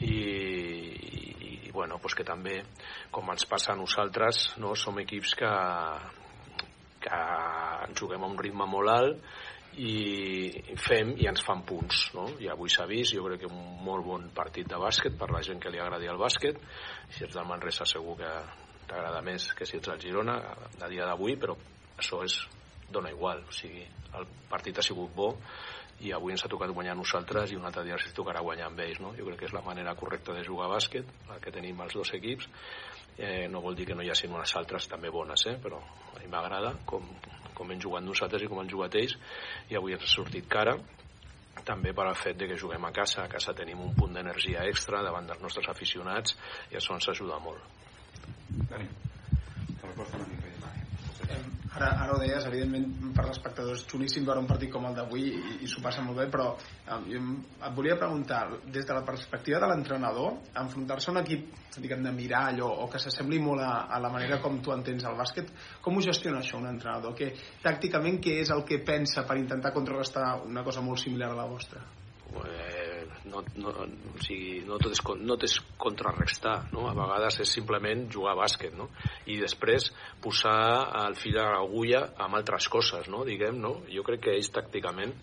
[SPEAKER 28] i, i, i bueno, pues que també, com ens passa a nosaltres, no, som equips que, que ens juguem a un ritme molt alt i fem i ens fan punts no? i avui s'ha vist, jo crec que un molt bon partit de bàsquet per la gent que li agradi el bàsquet si ets del Manresa segur que t'agrada més que si ets al Girona a dia d'avui, però això és dona igual, o sigui, el partit ha sigut bo i avui ens ha tocat guanyar nosaltres i un altre dia ens tocarà guanyar amb ells no? jo crec que és la manera correcta de jugar a bàsquet la que tenim els dos equips eh, no vol dir que no hi hagin unes altres també bones eh? però a mi m'agrada com, com hem jugat nosaltres i com han jugat ells i avui ens ha sortit cara també per al fet de que juguem a casa a casa tenim un punt d'energia extra davant dels nostres aficionats i això ens ajuda molt
[SPEAKER 23] Dani, te costa una mica.
[SPEAKER 20] Ara, ara ho deies, evidentment per l'espectador és xulíssim veure un partit com el d'avui i, i s'ho passa molt bé, però eh, et volia preguntar, des de la perspectiva de l'entrenador, enfrontar-se a un equip diguem, de mirar allò, o que s'assembli molt a, a la manera com tu entens el bàsquet, com ho gestiona això un entrenador? Que, tàcticament, què és el que pensa per intentar contrarrestar una cosa molt similar a la vostra?
[SPEAKER 28] eh, no, no, o sigui, no, tot és, no tot és contrarrestar, no? a vegades és simplement jugar a bàsquet, no? i després posar el fil a l'agulla amb altres coses, no? diguem, no? jo crec que ells tàcticament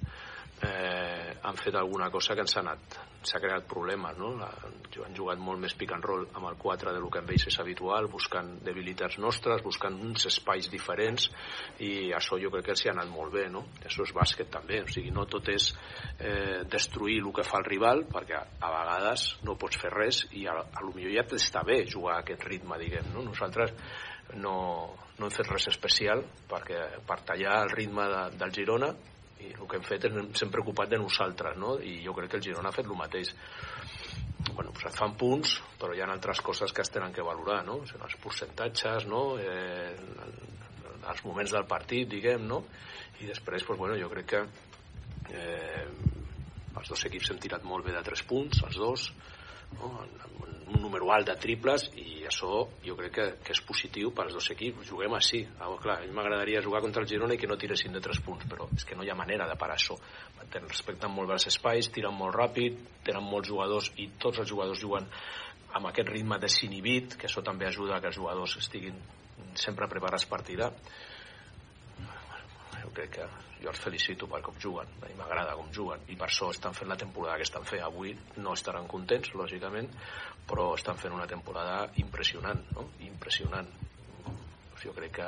[SPEAKER 28] eh, han fet alguna cosa que ens ha anat s'ha creat problemes, no? Han jugat molt més pick and roll amb el 4 de lo que amb ells és habitual, buscant debilitats nostres, buscant uns espais diferents i això jo crec que els hi ha anat molt bé, no? Això és bàsquet també, o sigui, no tot és eh, destruir el que fa el rival, perquè a, a vegades no pots fer res i a, a lo millor ja t'està bé jugar a aquest ritme, diguem, no? Nosaltres no, no hem fet res especial perquè per tallar el ritme de, del Girona i el que hem fet és ens hem preocupat de nosaltres no? i jo crec que el Girona ha fet el mateix bueno, pues et fan punts però hi ha altres coses que es tenen que valorar no? els percentatges no? eh, els moments del partit diguem no? i després pues, bueno, jo crec que eh, els dos equips hem tirat molt bé de tres punts els dos no? un número alt de triples i això jo crec que, que és positiu per als dos equips, juguem així. Ah, clar, a mi m'agradaria jugar contra el Girona i que no tiressin de 3 punts, però és que no hi ha manera de parar això. Respecten molt bé els espais, tiren molt ràpid tenen molts jugadors i tots els jugadors juguen amb aquest ritme desinhibit que això també ajuda a que els jugadors estiguin sempre preparats per tirar jo crec que jo els felicito per com juguen, mi m'agrada com juguen i per això estan fent la temporada que estan fent avui no estaran contents, lògicament però estan fent una temporada impressionant no? impressionant jo crec que,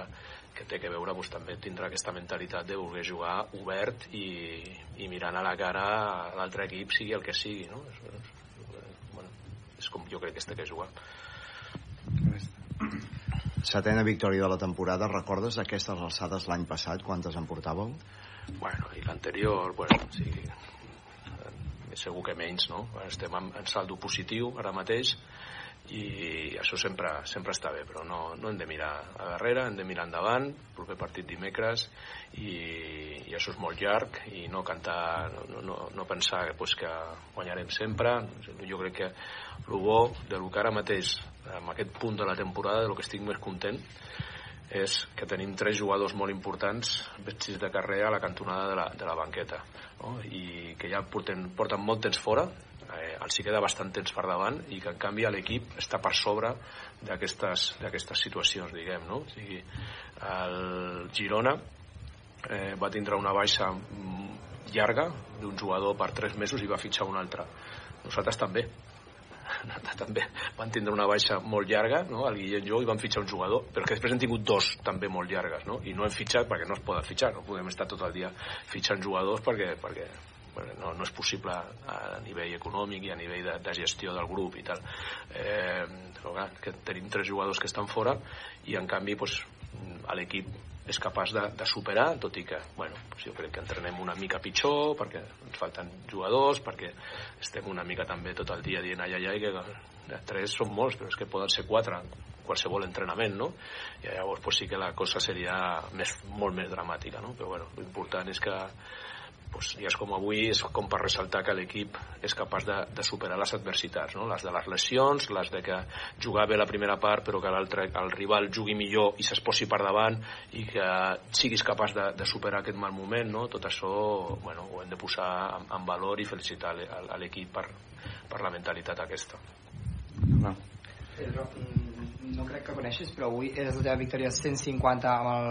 [SPEAKER 28] que té que veure doncs, també tindrà aquesta mentalitat de voler jugar obert i, i mirant a la cara l'altre equip sigui el que sigui no? és, és, bueno, és com jo crec que es té que jugar
[SPEAKER 21] Setena victòria de la temporada. Recordes aquestes alçades l'any passat, quantes en portàveu?
[SPEAKER 28] Bueno, i l'anterior, bueno, sí, segur que menys, no? Estem en, en saldo positiu ara mateix i això sempre, sempre està bé, però no, no hem de mirar a darrere, hem de mirar endavant, proper partit dimecres, i, i això és molt llarg, i no cantar, no, no, no pensar pues, que guanyarem sempre. Jo crec que el bo del que ara mateix, amb aquest punt de la temporada, del que estic més content, és que tenim tres jugadors molt importants vestits de carrer a la cantonada de la, de la banqueta no? i que ja porten, porten molt temps fora eh, els hi queda bastant temps per davant i que en canvi l'equip està per sobre d'aquestes situacions diguem, no? o sigui, el Girona eh, va tindre una baixa llarga d'un jugador per tres mesos i va fitxar un altre nosaltres també també van tindre una baixa molt llarga, no? el Guillem Jo, i van fitxar un jugador, però que després han tingut dos també molt llargues, no? i no hem fitxat perquè no es poden fitxar, no podem estar tot el dia fitxant jugadors perquè, perquè no, no és possible a nivell econòmic i a nivell de, de gestió del grup i tal. Eh, clar, que tenim tres jugadors que estan fora i en canvi pues, l'equip és capaç de, de superar, tot i que bueno, doncs jo crec que entrenem una mica pitjor perquè ens falten jugadors, perquè estem una mica també tot el dia dient ai, ai, ai, que tres són molts, però és que poden ser quatre qualsevol entrenament, no? I llavors pues, sí que la cosa seria més, molt més dramàtica, no? Però bueno, l'important és que pues, dies com avui és com per ressaltar que l'equip és capaç de, de superar les adversitats, no? les de les lesions, les de que jugar bé la primera part però que l'altre el rival jugui millor i s'esposi per davant i que siguis capaç de, de superar aquest mal moment, no? tot això bueno, ho hem de posar en, en valor i felicitar l'equip per, per la mentalitat aquesta.
[SPEAKER 3] No. No crec que coneixis, però avui és la teva victòria 150 amb el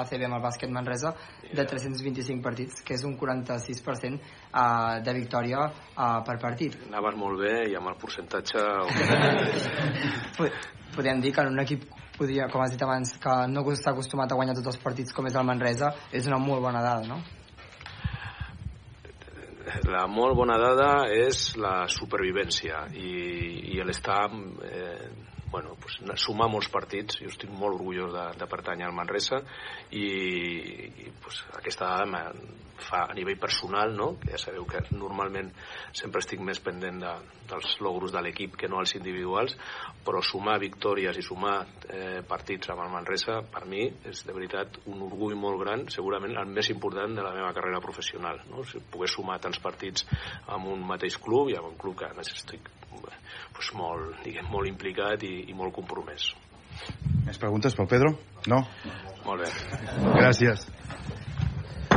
[SPEAKER 3] ACB, amb el bàsquet Manresa, de 325 partits, que és un 46% uh, de victòria uh, per partit.
[SPEAKER 28] Anaves molt bé i amb el percentatge...
[SPEAKER 3] Podem dir que en un equip podria, com has dit abans, que no està acostumat a guanyar tots els partits com és el Manresa, és una molt bona dada, no?
[SPEAKER 28] la molt bona dada és la supervivència i, i l'estar eh, bueno, pues, sumar molts partits, jo estic molt orgullós de, de pertànyer al Manresa i, i pues, aquesta dada fa a nivell personal, no? que ja sabeu que normalment sempre estic més pendent de, dels logros de l'equip que no els individuals, però sumar victòries i sumar eh, partits amb el Manresa per mi és de veritat un orgull molt gran, segurament el més important de la meva carrera professional. No? Si poder sumar tants partits amb un mateix club i amb un club que estic pues, molt, diguem, molt implicat i, i molt compromès.
[SPEAKER 23] Més preguntes pel Pedro? No?
[SPEAKER 28] Molt bé.
[SPEAKER 23] Gràcies.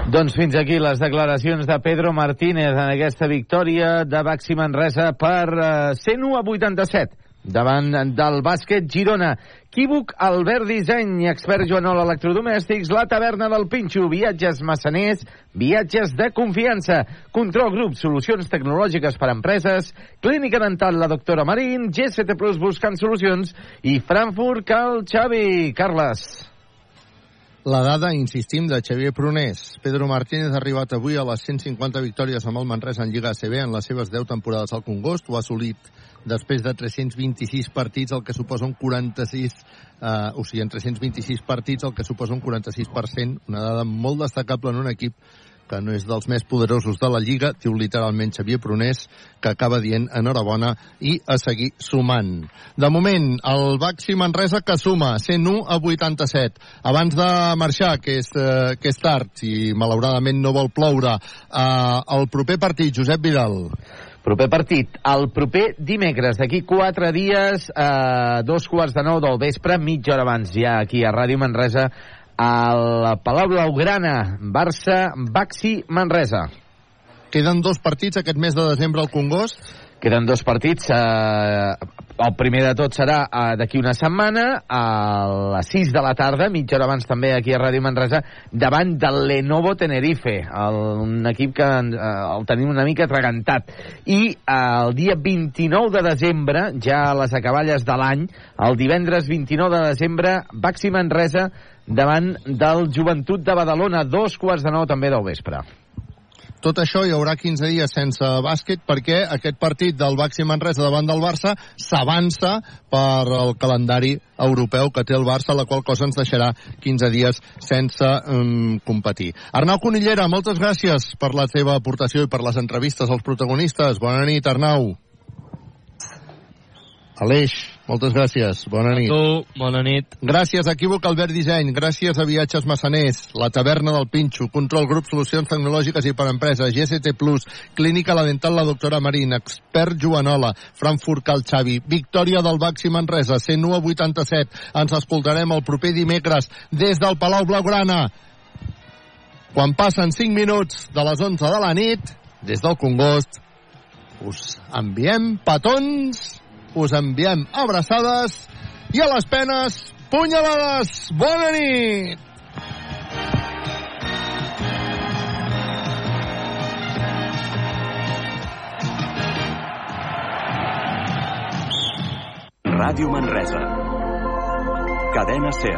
[SPEAKER 1] Doncs fins aquí les declaracions de Pedro Martínez en aquesta victòria de Baxi Manresa per eh, 101 a 87 davant del bàsquet Girona. Quívoc, Albert Disseny, expert Joanol Electrodomèstics, la taverna del Pinxo, viatges massaners, viatges de confiança, control grup, solucions tecnològiques per a empreses, clínica dental la doctora Marín, GST Plus buscant solucions i Frankfurt Cal Xavi. Carles.
[SPEAKER 2] La dada, insistim, de Xavier Prunés. Pedro Martínez ha arribat avui a les 150 victòries amb el Manresa en Lliga ACB en les seves 10 temporades al Congost. Ho ha assolit després de 326 partits, el que suposa un 46, eh, o sigui, en 326 partits, el que suposa un 46%, una dada molt destacable en un equip que no és dels més poderosos de la Lliga, diu literalment Xavier Prunés, que acaba dient enhorabona i a seguir sumant. De moment, el Baxi Manresa que suma 101 a 87. Abans de marxar, que és, eh, que és tard i malauradament no vol ploure, eh, el proper partit, Josep Vidal.
[SPEAKER 1] Proper partit, el proper dimecres, d'aquí quatre dies, a dos quarts de nou del vespre, mitja hora abans ja aquí a Ràdio Manresa, al Palau Blaugrana, Barça, Baxi, Manresa.
[SPEAKER 2] Queden dos partits aquest mes de desembre al Congost.
[SPEAKER 1] Queden dos partits. Eh, el primer de tot serà eh, d'aquí una setmana, a les 6 de la tarda, mitja hora abans també aquí a Ràdio Manresa, davant del Lenovo Tenerife, el, un equip que eh, el tenim una mica atragantat. I eh, el dia 29 de desembre, ja a les acaballes de l'any, el divendres 29 de desembre, Baxi Manresa davant del Joventut de Badalona, dos quarts de nou també del vespre.
[SPEAKER 2] Tot això hi haurà 15 dies sense bàsquet perquè aquest partit del Baxi Manresa davant del Barça s'avança per el calendari europeu que té el Barça, la qual cosa ens deixarà 15 dies sense um, competir. Arnau Conillera, moltes gràcies per la teva aportació i per les entrevistes als protagonistes. Bona nit, Arnau. Aleix, moltes gràcies. Bona nit.
[SPEAKER 4] A tu, bona nit.
[SPEAKER 2] Gràcies a Equívoc Albert Disseny, gràcies a Viatges Massaners, la taverna del Pinxo, Control Grup Solucions Tecnològiques i per Empreses, GST Plus, Clínica La Dental La Doctora Marín, Expert Joanola, Frankfurt Cal Xavi, Victòria del Baxi Manresa, 101 a 87. Ens escoltarem el proper dimecres des del Palau Blaugrana. Quan passen 5 minuts de les 11 de la nit, des del Congost, us enviem petons us enviem abraçades i a les penes, punyalades! Bona nit!
[SPEAKER 18] Ràdio Manresa. Cadena Ser.